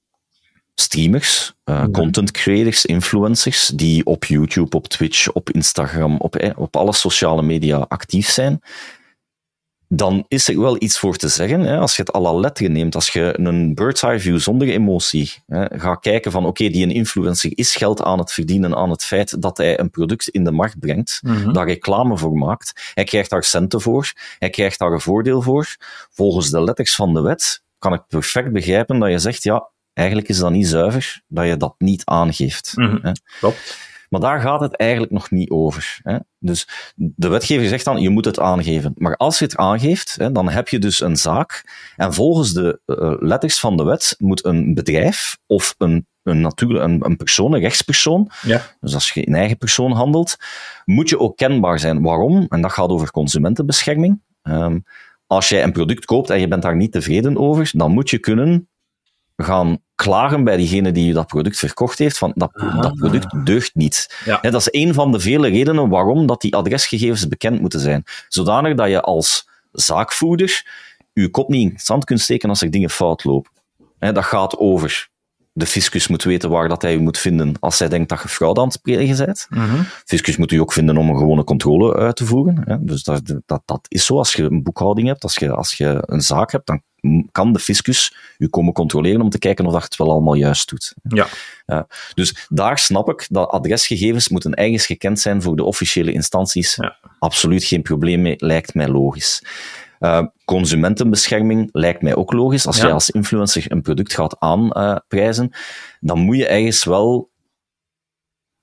streamers, uh, mm. content creators, influencers, die op YouTube, op Twitch, op Instagram, op, eh, op alle sociale media actief zijn, dan is er wel iets voor te zeggen. Hè. Als je het à la lettre neemt, als je een bird's eye view zonder emotie hè, gaat kijken van oké, okay, die een influencer is geld aan het verdienen aan het feit dat hij een product in de markt brengt, mm -hmm. daar reclame voor maakt. Hij krijgt daar centen voor, hij krijgt daar een voordeel voor. Volgens de letters van de wet kan ik perfect begrijpen dat je zegt, ja, Eigenlijk is dat niet zuiver dat je dat niet aangeeft. Mm -hmm. Klopt. Maar daar gaat het eigenlijk nog niet over. Hè. Dus de wetgever zegt dan, je moet het aangeven. Maar als je het aangeeft, hè, dan heb je dus een zaak. En volgens de uh, letters van de wet moet een bedrijf of een, een, natuurlijk, een, een persoon, een rechtspersoon, ja. dus als je in eigen persoon handelt, moet je ook kenbaar zijn. Waarom? En dat gaat over consumentenbescherming. Um, als jij een product koopt en je bent daar niet tevreden over, dan moet je kunnen gaan klagen bij diegene die je dat product verkocht heeft, van dat, Ah. dat product deugt niet. Ja. Dat is een van de vele redenen waarom dat die adresgegevens bekend moeten zijn. Zodanig dat je als zaakvoerder je kop niet in het zand kunt steken als er dingen fout lopen. Dat gaat over de fiscus moet weten waar dat hij je moet vinden als hij denkt dat je fraude aan het plegen bent. Mhm. Fiscus moet u ook vinden om een gewone controle uit te voeren. Hè. Dus dat, dat, dat is zo. Als je een boekhouding hebt, als je, als je een zaak hebt, dan kan de fiscus u komen controleren om te kijken of dat het wel allemaal juist doet. Ja. Ja, dus daar snap ik dat adresgegevens moeten eigens gekend zijn voor de officiële instanties. Ja. Absoluut geen probleem mee, lijkt mij logisch. Uh, consumentenbescherming lijkt mij ook logisch. Als Ja. jij als influencer een product gaat aanprijzen, dan moet je ergens wel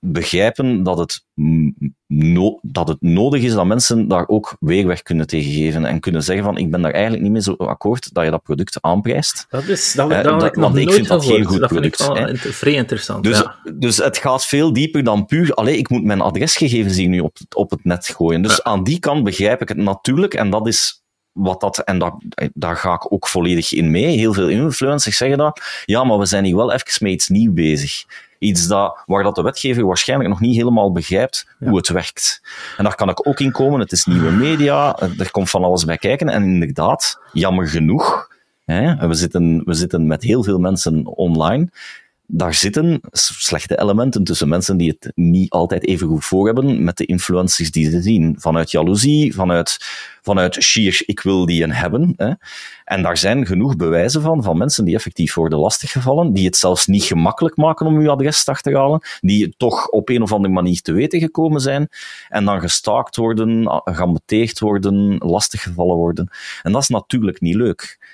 begrijpen dat het, no dat het nodig is dat mensen daar ook weerweg kunnen tegen geven en kunnen zeggen van ik ben daar eigenlijk niet mee zo akkoord dat je dat product aanprijst. Dat is, dat, Eh, dat, ik nog want ik vind dat geen goed dat vind ik product, hè. inter- vrij interessant. Dus, ja. dus het gaat veel dieper dan puur, allee, ik moet mijn adresgegevens hier nu op, op het net gooien. Dus aan die kant begrijp ik het natuurlijk, en dat is wat dat, en daar, daar ga ik ook volledig in mee. Heel veel influencers zeggen dat, ja, maar we zijn hier wel even met iets nieuws bezig. Iets dat, waar dat de wetgever waarschijnlijk nog niet helemaal begrijpt hoe het werkt. En daar kan ik ook in komen. Het is nieuwe media, er komt van alles bij kijken. En inderdaad, jammer genoeg, hè, we, zitten, we zitten met heel veel mensen online daar zitten slechte elementen tussen mensen die het niet altijd even goed voor hebben met de influencers die ze zien. Vanuit jaloezie, vanuit, vanuit sheer, ik wil die een hebben. Hè. En daar zijn genoeg bewijzen van, van mensen die effectief worden lastiggevallen, die het zelfs niet gemakkelijk maken om uw adres te achterhalen, die toch op een of andere manier te weten gekomen zijn, en dan gestaakt worden, gaan worden, lastiggevallen worden. En dat is natuurlijk niet leuk.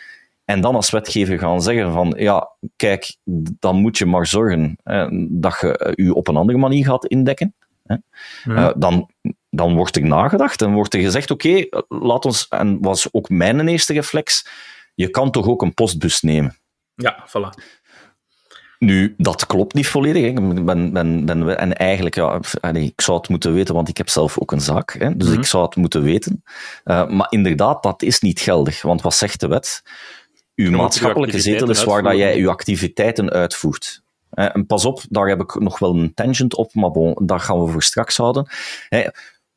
En dan als wetgever gaan zeggen van, ja, kijk, dan moet je maar zorgen hè, dat je je op een andere manier gaat indekken. Hè. Ja. Uh, dan, dan wordt er nagedacht en wordt er gezegd, oké, okay, laat ons, en was ook mijn eerste reflex, je kan toch ook een postbus nemen. Ja, voilà. Nu, dat klopt niet volledig. Hè. Ik ben, ben, ben, en eigenlijk, ja, ik zou het moeten weten, want ik heb zelf ook een zaak. Hè, dus Mhm. mm -hmm. ik zou het moeten weten. Uh, maar inderdaad, dat is niet geldig. Want wat zegt de wet? Uw maatschappelijke zetel is waar dat jij je activiteiten uitvoert. En pas op, daar heb ik nog wel een tangent op, maar bon, daar gaan we voor straks houden.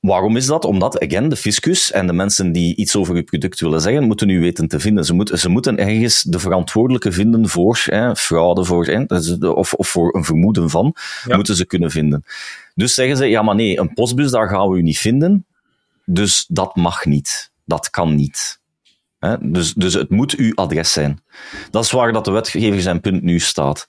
Waarom is dat? Omdat, again, de fiscus en de mensen die iets over uw product willen zeggen, moeten u weten te vinden. Ze, moeten, ze moeten ergens de verantwoordelijke vinden voor hè, fraude, voor, hè, of, of voor een vermoeden van, ja. moeten ze kunnen vinden. Dus zeggen ze, ja maar nee, een postbus, daar gaan we u niet vinden, dus dat mag niet. Dat kan niet. Dus, dus het moet uw adres zijn. Dat is waar dat de wetgever zijn punt nu staat.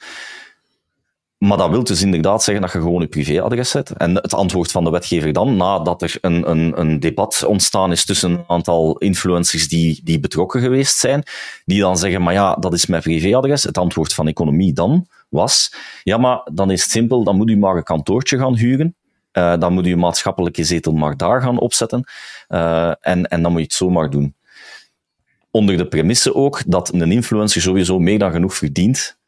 Maar dat wil dus inderdaad zeggen dat je gewoon je privéadres zet. En het antwoord van de wetgever dan, nadat er een, een, een debat ontstaan is tussen een aantal influencers die, die betrokken geweest zijn, die dan zeggen, maar ja, dat is mijn privéadres. Het antwoord van economie dan was, ja, maar dan is het simpel, dan moet u maar een kantoortje gaan huren. Uh, dan moet u een maatschappelijke zetel maar daar gaan opzetten. Uh, en, en dan moet je het zomaar doen. Onder de premisse ook dat een influencer sowieso meer dan genoeg verdient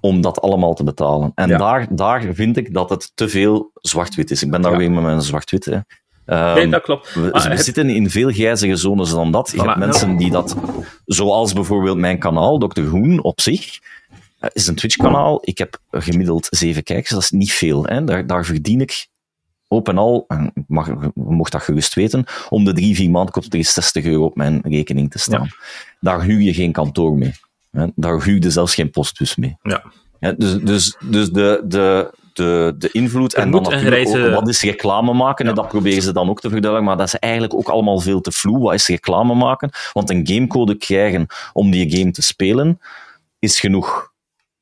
om dat allemaal te betalen. En ja. daar, daar vind ik dat het te veel zwart-wit is. Ik ben daar ja. weer met mijn zwart-wit. Um, nee, dat klopt. We, zitten in veel grijzige zones dan dat. Je voilà. hebt mensen die dat, zoals bijvoorbeeld mijn kanaal, Dr. Hoen op zich, is een Twitch-kanaal. Ik heb gemiddeld zeven kijkers, dat is niet veel. Hè. Daar, daar verdien ik op en al, en mag, mocht dat gerust weten, om de drie, vier maanden komt er 60 euro op mijn rekening te staan. Ja. Daar huur je geen kantoor mee. Hè. Daar huur je zelfs geen postbus mee. Ja. Hè, dus, dus, dus de, de, de, de invloed en dan natuurlijk ook, wat is reclame maken, ja. dat proberen ze dan ook te verduidelijken, maar dat is eigenlijk ook allemaal veel te vloe. Wat is reclame maken? Want een gamecode krijgen om die game te spelen, is genoeg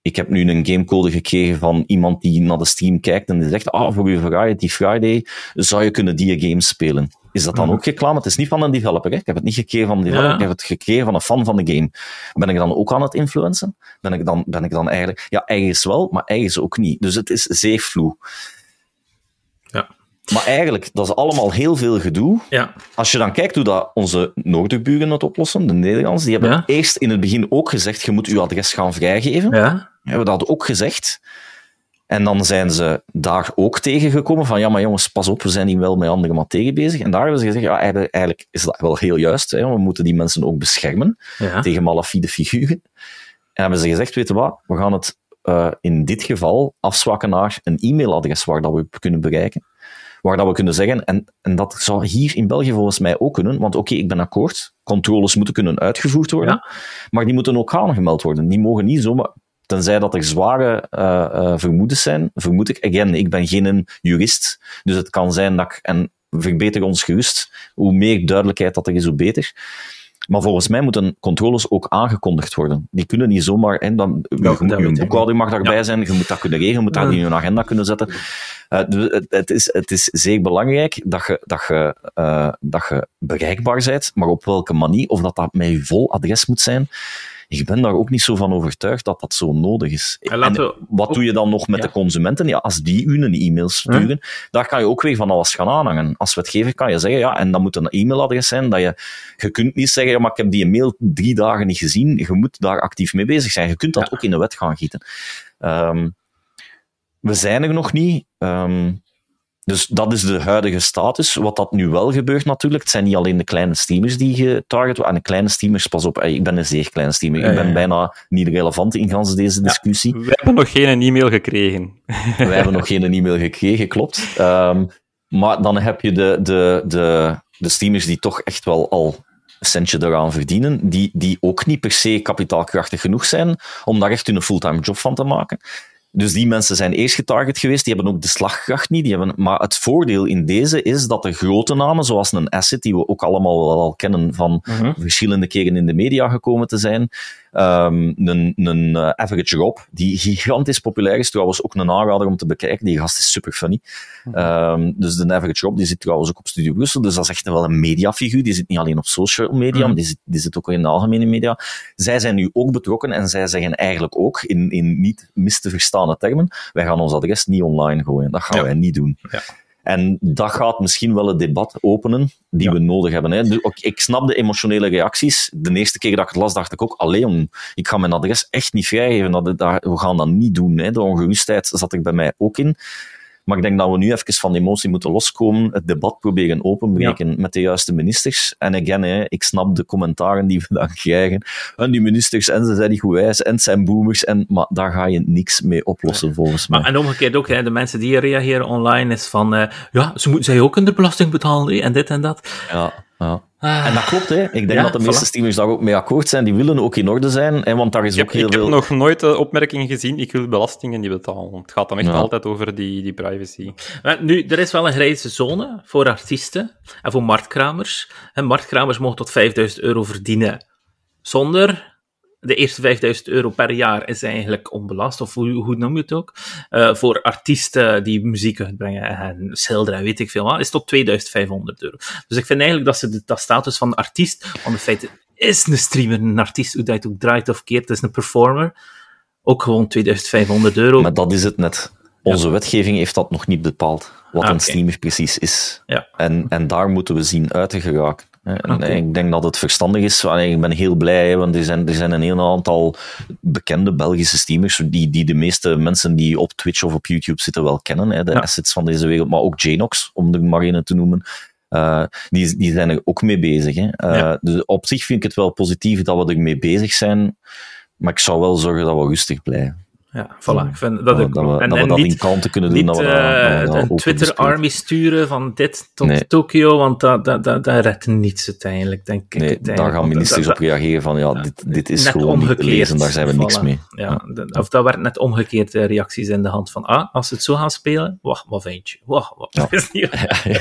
ik heb nu een gamecode gekregen van iemand die naar de stream kijkt en die zegt, ah, voor uw Variety Friday zou je kunnen die game spelen. Is dat dan ook reclame? Het is niet van een developer, hè? ik heb het niet gekregen van een developer, ja. ik heb het gekregen van een fan van de game. Ben ik dan ook aan het influencen? Ben ik dan, ben ik dan eigenlijk... Ja, ergens wel, maar ergens ook niet. Dus het is zeer vloe. Ja. Maar eigenlijk, dat is allemaal heel veel gedoe. Ja. Als je dan kijkt hoe dat onze Noorderburen het oplossen, de Nederlanders, die hebben ja. eerst in het begin ook gezegd, je moet je adres gaan vrijgeven. Ja. Hebben dat ook gezegd. En dan zijn ze daar ook tegengekomen van, ja, maar jongens, pas op, we zijn hier wel met andere materie bezig. En daar hebben ze gezegd, ja, eigenlijk is dat wel heel juist. Hè, we moeten die mensen ook beschermen tegen malafide figuren. En hebben ze gezegd, weet je wat, we gaan het uh, in dit geval afzwakken naar een e-mailadres waar dat we kunnen bereiken. Waar dat we kunnen zeggen, en, en dat zou hier in België volgens mij ook kunnen, want oké, ik ben akkoord, controles moeten kunnen uitgevoerd worden, ja. maar die moeten ook aangemeld worden. Die mogen niet zomaar, tenzij dat er zware uh, uh, vermoedens zijn, vermoed ik, again, ik ben geen jurist, dus het kan zijn dat ik, en verbeter ons gerust, hoe meer duidelijkheid dat er is, hoe beter. Maar volgens mij moeten controles ook aangekondigd worden. Die kunnen niet zomaar... Hè, dan, ja, je, je boekhouding mag daarbij zijn, je moet dat kunnen regelen, je moet dat in je agenda kunnen zetten. Uh, dus het, is, het is zeer belangrijk dat je, dat, je, uh, dat je bereikbaar bent, maar op welke manier, of dat dat met je vol adres moet zijn, ik ben daar ook niet zo van overtuigd dat dat zo nodig is. En wat doe je dan nog met de consumenten? Ja, als die u een e-mail sturen, daar kan je ook weer van alles gaan aanhangen. Als wetgever kan je zeggen, ja, en dat moet een e-mailadres zijn, dat je, je kunt niet zeggen, ja, maar ik heb die mail drie dagen niet gezien, je moet daar actief mee bezig zijn. Je kunt dat ook in de wet gaan gieten. Um, we zijn er nog niet. Um, dus dat is de huidige status. Wat dat nu wel gebeurt natuurlijk, het zijn niet alleen de kleine streamers die getarget worden. En de kleine streamers, pas op, ik ben een zeer kleine streamer. Ik ben bijna niet relevant in gans deze discussie. we hebben nog geen e-mail gekregen. [LAUGHS] we hebben nog geen e-mail gekregen, klopt. Um, maar dan heb je de, de, de, de streamers die toch echt wel al een centje eraan verdienen, die, die ook niet per se kapitaalkrachtig genoeg zijn om daar echt hun fulltime job van te maken. Dus die mensen zijn eerst getarget geweest, die hebben ook de slagkracht niet. Die hebben, maar het voordeel in deze is dat de grote namen, zoals een Asset, die we ook allemaal wel al kennen van mhm. verschillende keren in de media gekomen te zijn, Um, een een uh, Average Rob, die gigantisch populair is, trouwens ook een aanrader om te bekijken. Die gast is super funny. Um, dus de Average Rob, die zit trouwens ook op Studio Brussel, dus dat is echt wel een mediafiguur. Die zit niet alleen op social media, mm maar die zit, die zit ook in de algemene media. Zij zijn nu ook betrokken en zij zeggen eigenlijk ook, in, in niet mis te verstaande termen, wij gaan ons adres niet online gooien. Dat gaan wij niet doen. Ja. En dat gaat misschien wel het debat openen die we nodig hebben. Hè. Dus ik snap de emotionele reacties. De eerste keer dat ik het las, dacht ik ook, alleen, ik ga mijn adres echt niet vrijgeven. Dat, dat, we gaan dat niet doen. Hè. De ongerustheid zat ik bij mij ook in. Maar ik denk dat we nu even van emotie moeten loskomen, het debat proberen openbreken met de juiste ministers. En again, hè, ik snap de commentaren die we dan [LAUGHS] krijgen. En die ministers, en ze zijn niet goed wijs, en het zijn boomers, en, maar daar ga je niks mee oplossen, volgens mij. Maar, en omgekeerd ook, hè, de mensen die reageren online is van, uh, ja, ze moeten zij ook de belasting betalen, en dit en dat. Ja. Ja. Ah. En dat klopt, hè. Ik denk dat de meeste voilà. streamers daar ook mee akkoord zijn. Die willen ook in orde zijn, hè, want daar is ook heel ik veel... Ik heb nog nooit de opmerking gezien, ik wil belastingen niet betalen. Het gaat dan echt altijd over die, die privacy. Maar nu, er is wel een grijze zone voor artiesten en voor marktkramers. En marktkramers mogen tot 5000 euro verdienen zonder de eerste 5000 euro per jaar is eigenlijk onbelast, of hoe, hoe noem je het ook? Uh, voor artiesten die muziek uitbrengen en schilderen en weet ik veel wat, is tot 2500 euro. Dus ik vind eigenlijk dat ze de, dat status van artiest, want in feite is een streamer een artiest, hoe dat het ook draait of keert, is een performer, ook gewoon 2500 euro. Maar dat is het net. Onze ja. wetgeving heeft dat nog niet bepaald, wat ah, een streamer precies is. Ja. En, en daar moeten we zien uit te geraken. Okay. Ik denk dat het verstandig is. Ik ben heel blij, want er zijn, er zijn een heel aantal bekende Belgische streamers die, die de meeste mensen die op Twitch of op YouTube zitten wel kennen. Hè, de ja. assets van deze wereld, maar ook Janox, om er maar een te noemen. Uh, die, die zijn er ook mee bezig. Hè. Uh, ja. Dus op zich vind ik het wel positief dat we ermee bezig zijn, maar ik zou wel zorgen dat we rustig blijven. Ja, voilà. Ik vind dat, ik, dat we, en, dat, we dat niet, in kanten kunnen doen. Niet, dat we uh, een Twitter-army sturen van dit tot nee. Tokio, want dat, dat, dat, dat redt niets uiteindelijk, denk ik. Nee, daar gaan ministers op reageren van, ja, dit, dit is gewoon omgekeerd, niet te lezen, daar zijn we niks mee. Ja, ja. Of dat werd net omgekeerd uh, reacties in de hand van, ah, als ze het zo gaan spelen, wacht, wat vind je? Wacht, wat ja. [LAUGHS] is niet... [LAUGHS] ja, ja. [LAUGHS]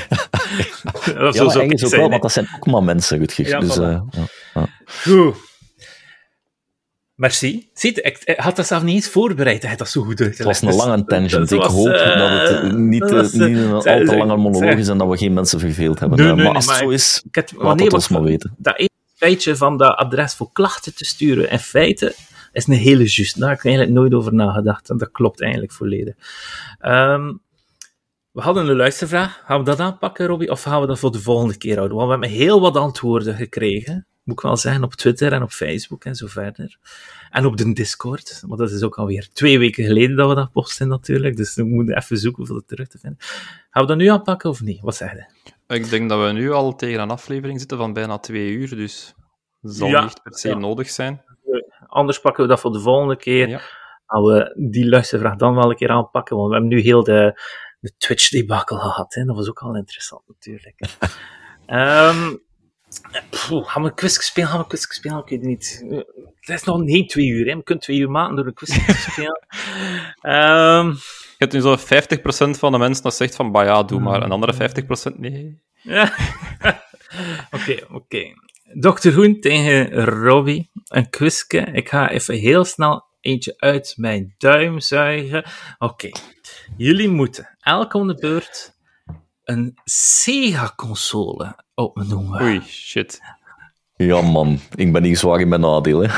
ja, zo eigenlijk ook wel, want dat zijn ook maar mensen, Rutger. Ja, dus, uh, ja. Goed. Merci. Ziet, ik, had dat zelf niet eens voorbereid. Hij had dat zo goed. Het was een lange tangent. ik hoop dat het niet, uh, niet een al te lange monoloog is en dat we geen mensen verveeld hebben. Nee, maar als het zo is, laat het ons maar weten. Dat ene feitje van dat adres voor klachten te sturen in feite is een hele juist. Daar heb ik eigenlijk nooit over nagedacht. En dat klopt eigenlijk volledig. Um, we hadden een luistervraag. Gaan we dat aanpakken, Robbie? Of gaan we dat voor de volgende keer houden? Want we hebben heel wat antwoorden gekregen moet ik wel zeggen, op Twitter en op Facebook en zo verder. En op de Discord, want dat is ook alweer twee weken geleden dat we dat posten natuurlijk, dus we moeten even zoeken om dat terug te vinden. Gaan we dat nu aanpakken of niet? Wat zeg je? Ik denk dat we nu al tegen een aflevering zitten van bijna twee uur, dus dat zal ja, niet per se ja. nodig zijn. Anders pakken we dat voor de volgende keer. Ja. gaan we die luistervraag dan wel een keer aanpakken, want we hebben nu heel de, de Twitch-debakel gehad. Hè. Dat was ook al interessant, natuurlijk. um, [LAUGHS] gaan we een quiz spelen? Gaan we een quiz spelen? Ik weet het niet. Het is nog geen twee uur. Hè. We kunnen twee uur maken door een quiz te [LAUGHS] spelen. um, je hebt nu zo 50% van de mensen dat zegt van, bah ja, doe maar. En andere 50% nee. [LAUGHS] Oké, oké. Dr. Hoen tegen Robbie. Een quizke. Ik ga even heel snel eentje uit mijn duim zuigen. Oké. Jullie moeten elk om de beurt een Sega-console opnoemen. Oei, shit. Ja, man. Ik ben niet zwaar in mijn nadeel, hè.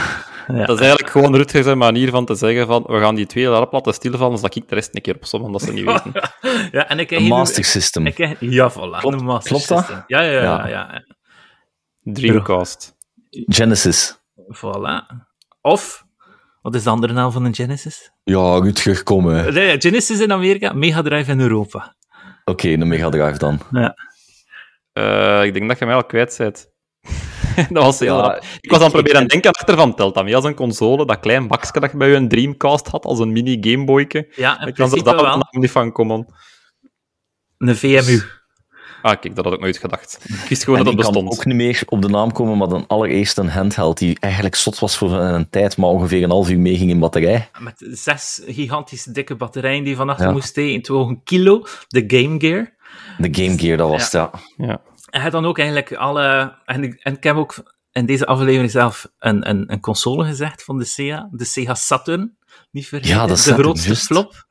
Ja. Dat is eigenlijk gewoon Rutgers manier van te zeggen van we gaan die twee daarop laten stilvallen, zodat ik de rest een keer op omdat ze niet weten. [LAUGHS] ja, en ik een Master System. Ik ja, voilà. Klopt, een Master klopt System. Dat? Ja, ja, ja. ja, ja. Dreamcast. Genesis. Voilà. Of, wat is de andere naam van een Genesis? Ja, Rutger, kom hè. Nee, Genesis in Amerika, Mega Drive in Europa. Oké, okay, een Mega Drive dan. Ja. Uh, ik denk dat je mij al kwijt bent. [LAUGHS] dat was heel ja, Ik was aan het proberen te denken achter van telt dat als een console, dat klein bakje dat je bij je een Dreamcast had, als een mini Gameboyke. Ja, ik kan er daar niet van komen. Een VMU. Ah, kijk, dat had ik nooit gedacht. Ik wist gewoon dat het bestond. Ik kan ook niet meer op de naam komen, maar dan allereerst een handheld die eigenlijk zot was voor een tijd, maar ongeveer een half uur meeging in batterij. Met zes gigantische dikke batterijen die vanaf ja. moest steken, toen een kilo, de Game Gear. De Game Gear, dat was ja. ja. ja. En hij dan ook eigenlijk alle... En, en ik heb ook in deze aflevering zelf een, een, een console gezegd van de Sega, de Sega Saturn. Niet vergeten, ja, de Saturn, grootste just. flop.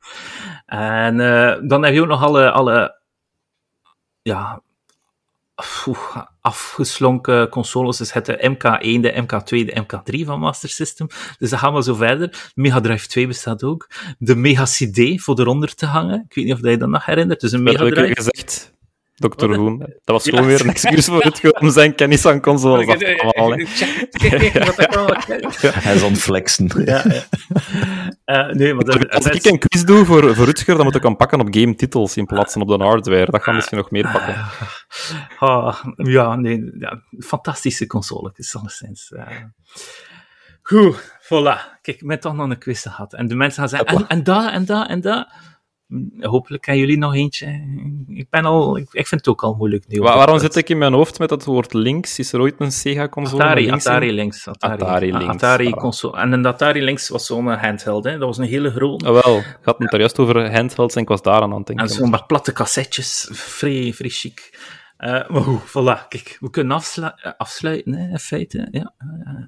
En uh, dan heb je ook nog alle, alle ja, afgeslonken consoles. Dus het de MK1, de MK2, de MK3 van Master System. Dus dan gaan we zo verder. Mega Drive 2 bestaat ook. De Mega CD voor eronder te hangen. Ik weet niet of je dat nog herinnert. Dus een Mega Drive. Gezegd. Dr. Hoen. Dat was gewoon ja. weer een excuus voor het om zijn kennis aan consoles af te halen. [LAUGHS] [LAUGHS] Hij is aan het flexen. Ja, ja. Uh, nee, maar dat, Als ik een quiz doe voor, voor Rutger, dan moet ik hem pakken op game-titels in plaats van op de hardware. Dat gaat misschien nog meer pakken. Uh, ja, nee, ja, fantastische console, is alleszins. Uh. Goed, voilà. Kijk, met toch nog een quiz gehad. En de mensen gaan zeggen, en, en dat, en dat, en dat hopelijk hebben jullie nog eentje. Ik, ben al, ik, ik vind het ook al moeilijk nu. Waar, waarom zit ik in mijn hoofd met dat woord links? Is er ooit een Sega-console? Atari, links Atari links. Atari, Atari links. Atari console. En een Atari links was zo'n handheld, hè. dat was een hele grote. Oh, wel, ik had het er juist over handhelds en ik was daar aan het denken. En zo'n wat platte cassettes, vrij, vrij chic. Uh, maar goed, voilà, kijk, we kunnen afslu afsluiten, hè, in feite. Ja,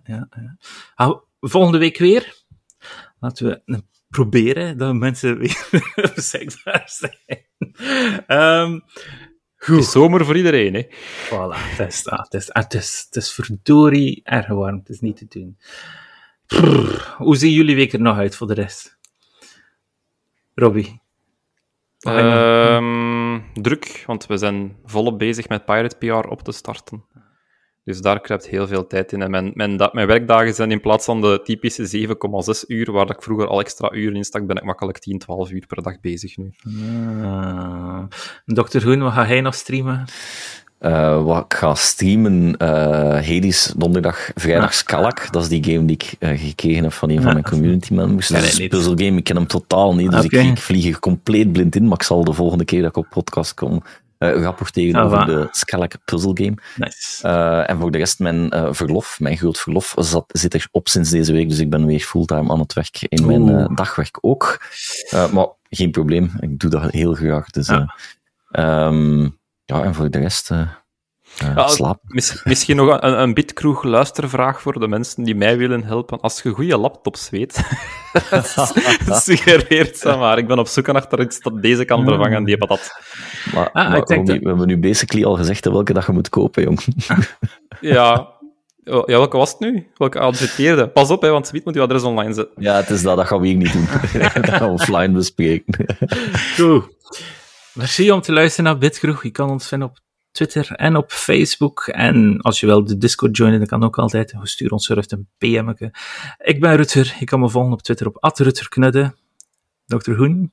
ja, ja. Ah, volgende week weer. Laten we een proberen dat mensen weer [LAUGHS] beschikbaar zijn. Um, goed. zomer voor iedereen, hè? Voilà, het is, ah, het, is, het, is, het is verdorie erg warm, het is niet te doen. Prrr, hoe zien jullie week er nog uit voor de rest? Robbie? Um, druk, want we zijn volop bezig met Pirate PR op te starten. Dus daar kruipt heel veel tijd in. En mijn, mijn, mijn werkdagen zijn in plaats van de typische 7,6 uur, waar ik vroeger al extra uren in stak, ben ik makkelijk 10, 12 uur per dag bezig nu. Uh, Dr. Hoen, wat ga jij nog streamen? Uh, wat ik ga streamen, uh, Hades, donderdag, vrijdag Skalak. Dat is die game die ik uh, gekregen heb van een van mijn community members. Dat is een puzzelgame, ik ken hem totaal niet, dus okay. ik, ik, vlieg er compleet blind in, maar ik zal de volgende keer dat ik op podcast kom, uh, rapporteren ah, over de Skellig Puzzle Game. Nice. Uh, en voor de rest, mijn uh, verlof, mijn groot verlof, zat, zit erop sinds deze week, dus ik ben weer fulltime aan het werk in mijn dagwerk ook. maar geen probleem, ik doe dat heel graag. Dus, ja. Um, ja, en voor de rest... Uh, ja, slaap. Mis, misschien nog een, een bitkroeg luistervraag voor de mensen die mij willen helpen. Als je goede laptops weet, [LAUGHS] suggereert ze maar. Ik ben op zoek naar iets dat deze kan vervangen, die patat. Maar, ah, maar dat... we hebben nu basically al gezegd welke dat je moet kopen, jong. [LAUGHS] ja. Ja, welke was het nu? Welke adverteerde? Pas op, hè, want Sweet moet je adres online zetten. Ja, het is dat. Dat gaan we hier niet doen. [LAUGHS] dat gaan we offline bespreken. Goed. Merci om te luisteren naar Bitkroeg. Je kan ons vinden op Twitter en op Facebook. En als je wil de Discord joinen, dan kan ook altijd. Stuur ons gerust een PM'tje. Ik ben Rutter. Je kan me volgen op Twitter op @rutgerknudde. Dr. Hoen.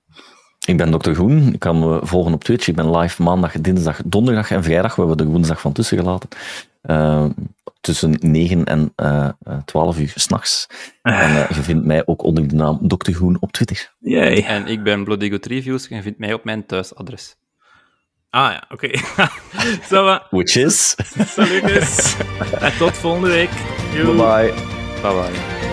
Ik ben Dr. Groen. Ik kan me volgen op Twitch. Ik ben live maandag, dinsdag, donderdag en vrijdag. We hebben de woensdag van tussen gelaten. Eh, tussen 9 en eh, eh, uh, 12 uur s'nachts. Ah. En je vindt mij ook onder de naam Dr. Groen op Twitter. Yay. En ik ben Bloodigo Reviews. Je vindt mij op mijn thuisadres. Ah ja, oké. [LAUGHS] Okay. Which is. Salutjes. [LAUGHS] En tot volgende week. Bye bye. Bye bye.